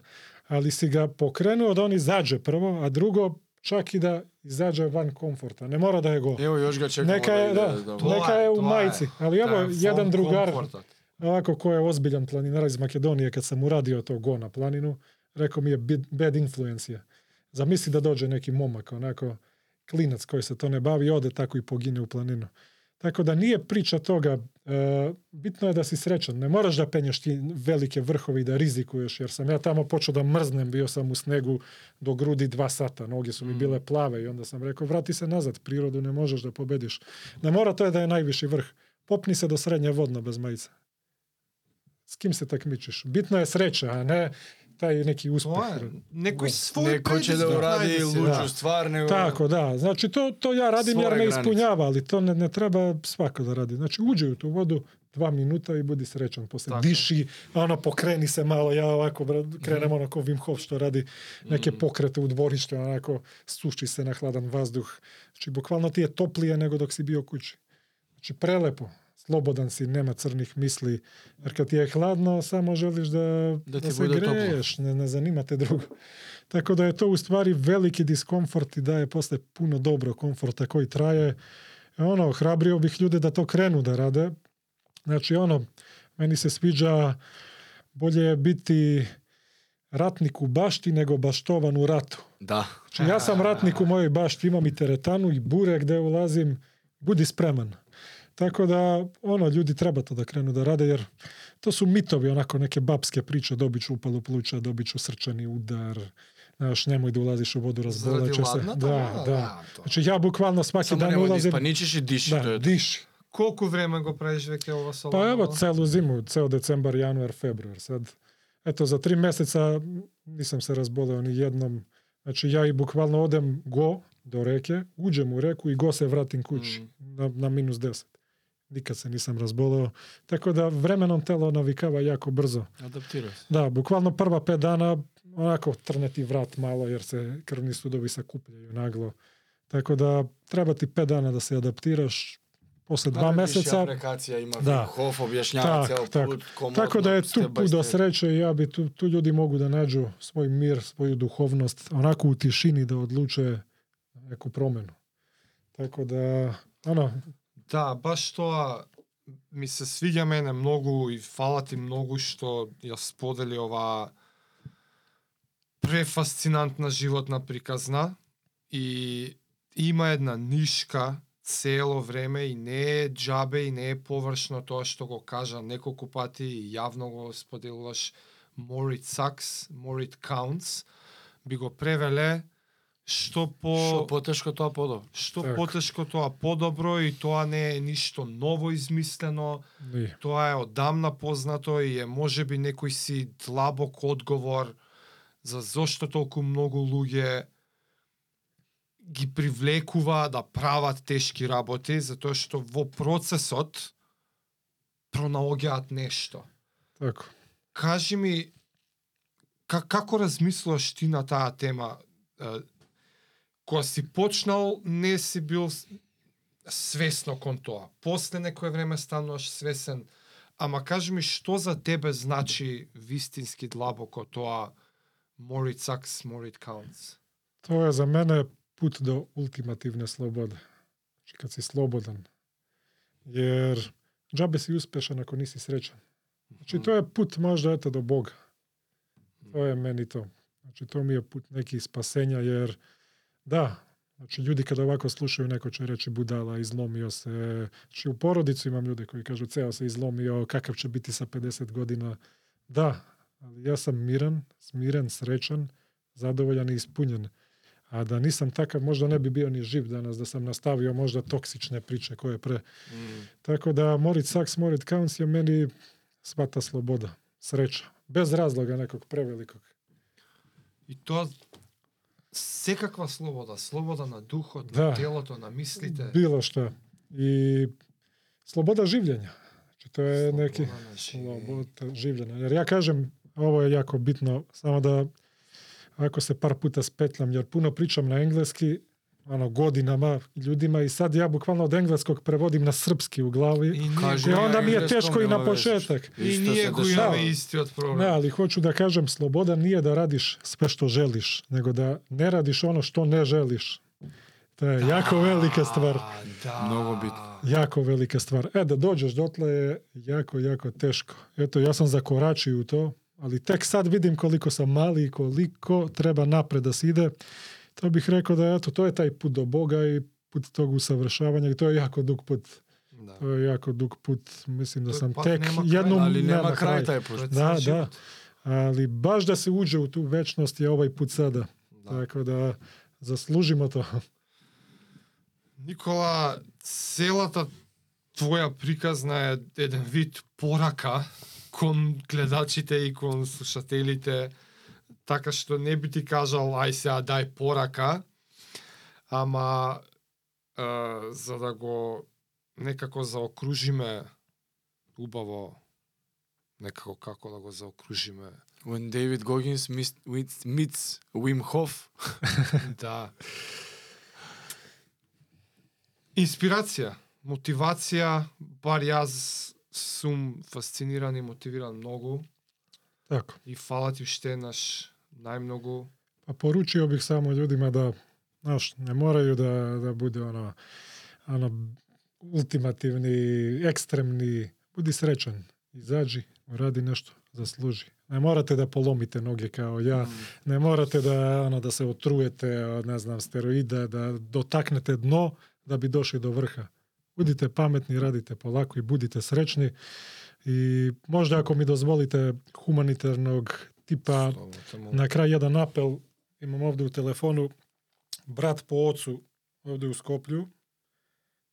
Али си га покренуо да он изаѓе прво, а друго чак и да da izađe van komforta. Ne mora da je go. Evo, još ga čekamo Neka je, da da. To neka je- je u majici. Ali evo, je jedan drugar, komforta. ovako ko je ozbiljan planinar iz Makedonije, kad sam uradio to go na planinu, rekao mi je bad influence je. Zamisli da dođe neki momak, onako klinac koji se to ne bavi, ode tako i pogine u planinu. Tako da nije priča toga, bitno je da si srećan. Ne moraš da penješ ti velike vrhove i da rizikuješ, jer sam ja tamo počeo da mrznem, bio sam u snegu do grudi dva sata, noge su mi bile plave i onda sam rekao, vrati se nazad, prirodu ne možeš da pobediš. Ne mora to je da je najviši vrh. Popni se do srednje vodno bez majice. S kim se takmičiš? Bitno je sreća, a ne taj neki uspeh. Je, nekoj Da. svoj Neko će da uradi luđu Da. stvar, nego... Tako, da. Znači, to, to ja radim jer me ispunjava, ali to ne, ne treba svako da radi. Znači, uđi u tu vodu dva minuta i budi srećan. Posle Tako. diši, ono, pokreni se malo, ja ovako bra, krenem onako Wim Hof što radi neke pokrete u dvorištu, onako suši se na hladan vazduh. Znači, bukvalno ti je toplije nego dok si bio kući. Znači, prelepo. Slobodan si, nema crnih misli. Jer kad ti je hladno, samo želiš da, Da ti se bude toplo. greješ, ne, ne zanima te drugo. Tako da je to u stvari veliki diskomfort i daje posle puno dobro komforta koji traje. Ono, hrabrio bih ljude da to krenu da rade. Znači, ono, meni se sviđa bolje je biti ratnik u bašti nego baštovan u ratu. Da. Znači, ja sam ratnik u mojoj bašti, imam i teretanu i bure gde ulazim, budi spreman. Tako da, ono, ljudi treba to da krenu da rade, jer to su mitovi, onako neke babske priče, dobit ću upalu pluća, dobit ću srčani udar, znaš, nemoj da ulaziš u vodu, razboleće se. Da, da, da. da, to. Znači, ja bukvalno svaki Samo dan nemoj da ulazim... ispaničiš i diši, to Da, je to. diši. Колку време го правиш веќе ова соло? Pa evo, celu zimu, ceo decembar, januar, februar. Sad, eto, za tri meseca nisam se razboleo ni jednom. Znači, ja i bukvalno odem go do reke, uđem u reku i go se vratim kući Mm. na, na minus 10. Nikad se nisam razboleo. Tako da vremenom telo navikava jako brzo. Adaptiraj se. Da, bukvalno prva pet dana onako trne ti vrat malo jer se krvni sudovi sakupljaju naglo. Tako da treba ti pet dana da se adaptiraš. Posle dva Napraviš meseca aplikacija ima Da. da. Hof objašnjava Tak, ceo put, komodno, Tako da je tu put do sreće i ja bi tu, tu ljudi mogu da nađu svoj mir, svoju duhovnost, onako u tišini da odluče neku promenu. Tako da, ono, Да, баш тоа ми се свиѓа мене многу и фала ти многу што ја сподели ова префасцинантна животна приказна и има една нишка цело време и не е джабе и не е површно тоа што го кажа. Неколку пати и јавно го споделуваш more it sucks, more it counts би го превеле што по Што потешко тоа подобро. што Так. потешко тоа подобро и тоа не е ништо ново измислено, ni. тоа е одамна познато и е можеби некој си длабок одговор за зошто толку многу луѓе ги привлекува да прават тешки работи, затоа што во процесот пронаоѓаат нешто. Tako. Кажи ми, ка, како размислуваш ти на таа тема? кога си почнал, не си бил свесно кон тоа. После некое време стануваш свесен. Ама кажи ми, што за тебе значи вистински длабоко тоа more it sucks, more it counts? Тоа за мене пут до ултимативна слобода. Значи, кога си слободен. Јер джабе си успешен ако не си среќен. Значи, тоа е пут можда ете до Бога. Тоа е мени тоа. Значи, тоа ми е пут неки спасења, јер... Jer da, znači ljudi kada ovako slušaju neko će reći budala, izlomio se. Znači u porodicu imam ljude koji kažu ceo se izlomio, kakav će biti sa 50 godina. Da, ali ja sam miran, smiren, srećan, zadovoljan i ispunjen. A da nisam takav, možda ne bi bio ni živ danas, da sam nastavio možda toksične priče koje pre. Mm. Tako da Morit Saks, Morit Counts je meni sva ta sloboda, sreća. Bez razloga nekog prevelikog. И тоа секаква слобода, слобода на духот, да. на телото, на мислите. Било што. И слобода живење. Че тоа е слобода неки слобода живење. Јер ја кажам, ово е јако битно, само да ако се пар пута спетлам, јер пуно причам на енглески, ono, godinama ljudima i sad ja bukvalno od engleskog prevodim na srpski u glavi. I го- на onda mi je teško i na početak. се го дешава. имаме истиот проблем. Ne, ali hoću da kažem, sloboda nije da radiš sve što želiš, nego da ne radiš ono što ne želiš. To je jako velika stvar. Да. Mnogo bitno. Jako velika stvar. E, da dođeš dotle je jako, jako teško. Eto, ja sam zakoračio u to, ali tek sad vidim koliko sam mali i koliko treba napred da se ide. Тоа бих рекол да ето тоа е тај пут до Бога и пут тог усавршавање, тоа е јако дуг пут, Да. Тоа е јако дуг пут, мислим да сам тек едно али нема крај тај пут. Да, значи, да. Али баш да се уđе у ту вечност е овај пут сада. Да. Така да заслужимо тоа. Никола, целата твоја приказна е еден вид порака кон гледачите и кон слушателите така што не би ти кажал ај сега дај порака, ама е, за да го некако заокружиме убаво некако како да го заокружиме. When David Goggins meets, meets, Wim Hof, Да. Инспирација, мотивација, бар јас сум фасциниран и мотивиран многу Tako. и фала ти уште еднаш најмногу. Pa poručio bih samo ljudima da, znaš, ne moraju da, da bude ono, ono, ultimativni, ekstremni, budi srećan, izađi, uradi nešto, zasluži. Ne morate da polomite noge kao ja, ne morate da, ono, da se otrujete od, ne znam, steroida, da dotaknete dno da bi došli do vrha. Budite pametni, radite polako i budite srećni. I možda ako mi dozvolite humanitarnog tipa na kraj jedan apel, imam ovde u telefonu, brat po ocu ovde u Skoplju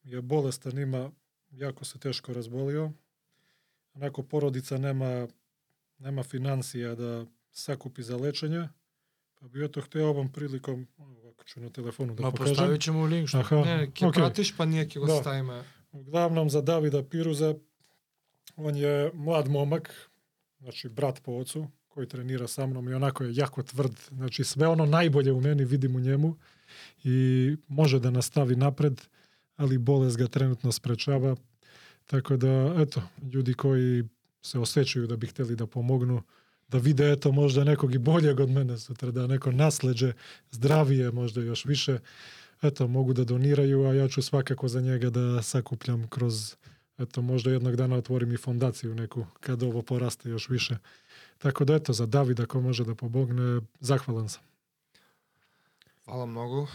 je bolestan, ima, jako se teško razbolio. Onako porodica nema, nema financija da sakupi za lečenje, pa bi eto hteo ovom prilikom, ovako ću na telefonu da ма pokažem. поставit ćemo линк што. Aha, ќе okej. пратиш, па ние ќе го Да. ставиме. Uglavnom za Davida Piruza, on je mlad momak, znači brat po ocu, koji trenira sa mnom i onako je jako tvrd. Znači sve ono najbolje u meni vidim u njemu i može da nastavi napred, ali bolest ga trenutno sprečava. Tako da, eto, ljudi koji se osjećaju da bi htjeli da pomognu, da vide eto možda nekog i boljeg od mene sutra, da neko nasleđe zdravije možda još više, eto, mogu da doniraju, a ja ću svakako za njega da sakupljam kroz, eto, možda jednog dana otvorim i fondaciju neku, kad ovo poraste još više. Tako da, eto, za Davida ko može da pomogne, zahvalan sam. Фала многу.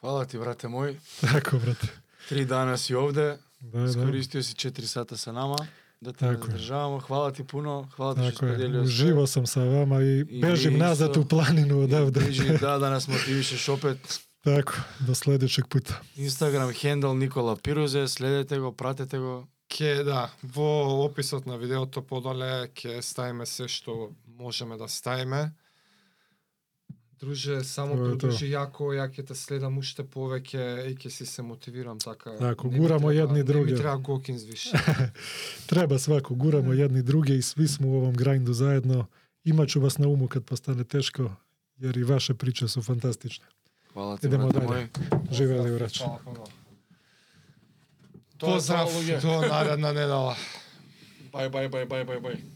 Хвала ти, брате мој. Tako, brate. Три дана си овде, Da, da. скористио си 4 сата sa nama, те Тако е. задржаваме. Хвала ти puno, што Tako je, споделио све. uživo sam sa vama i, I bežim nazad u planinu odavde. Beži, да, да нас мотивишеш опет. Tako, do sledećeg puta. Инстаграм хендл Никола Пирузе, следете го, пратете го. Ке, да, во описот на видеото подоле ке ставиме се што можеме да ставиме. Друже, само продолжи јако, ја ќе те следам уште повеќе и ќе си се мотивирам така. Да, ако не гурамо треба, едни други. Не треба Гокинс више. треба свако, гурамо да. едни други и сви сме во овом грајнду заедно. Имачу вас на уму кад постане тешко, јер и ваше приче се фантастични. Хвала ти, Идемо брате. Живели врач. Хвала, хвала. Поздрав до наредна недела. Бај, бај, бај, бај, бај, бај.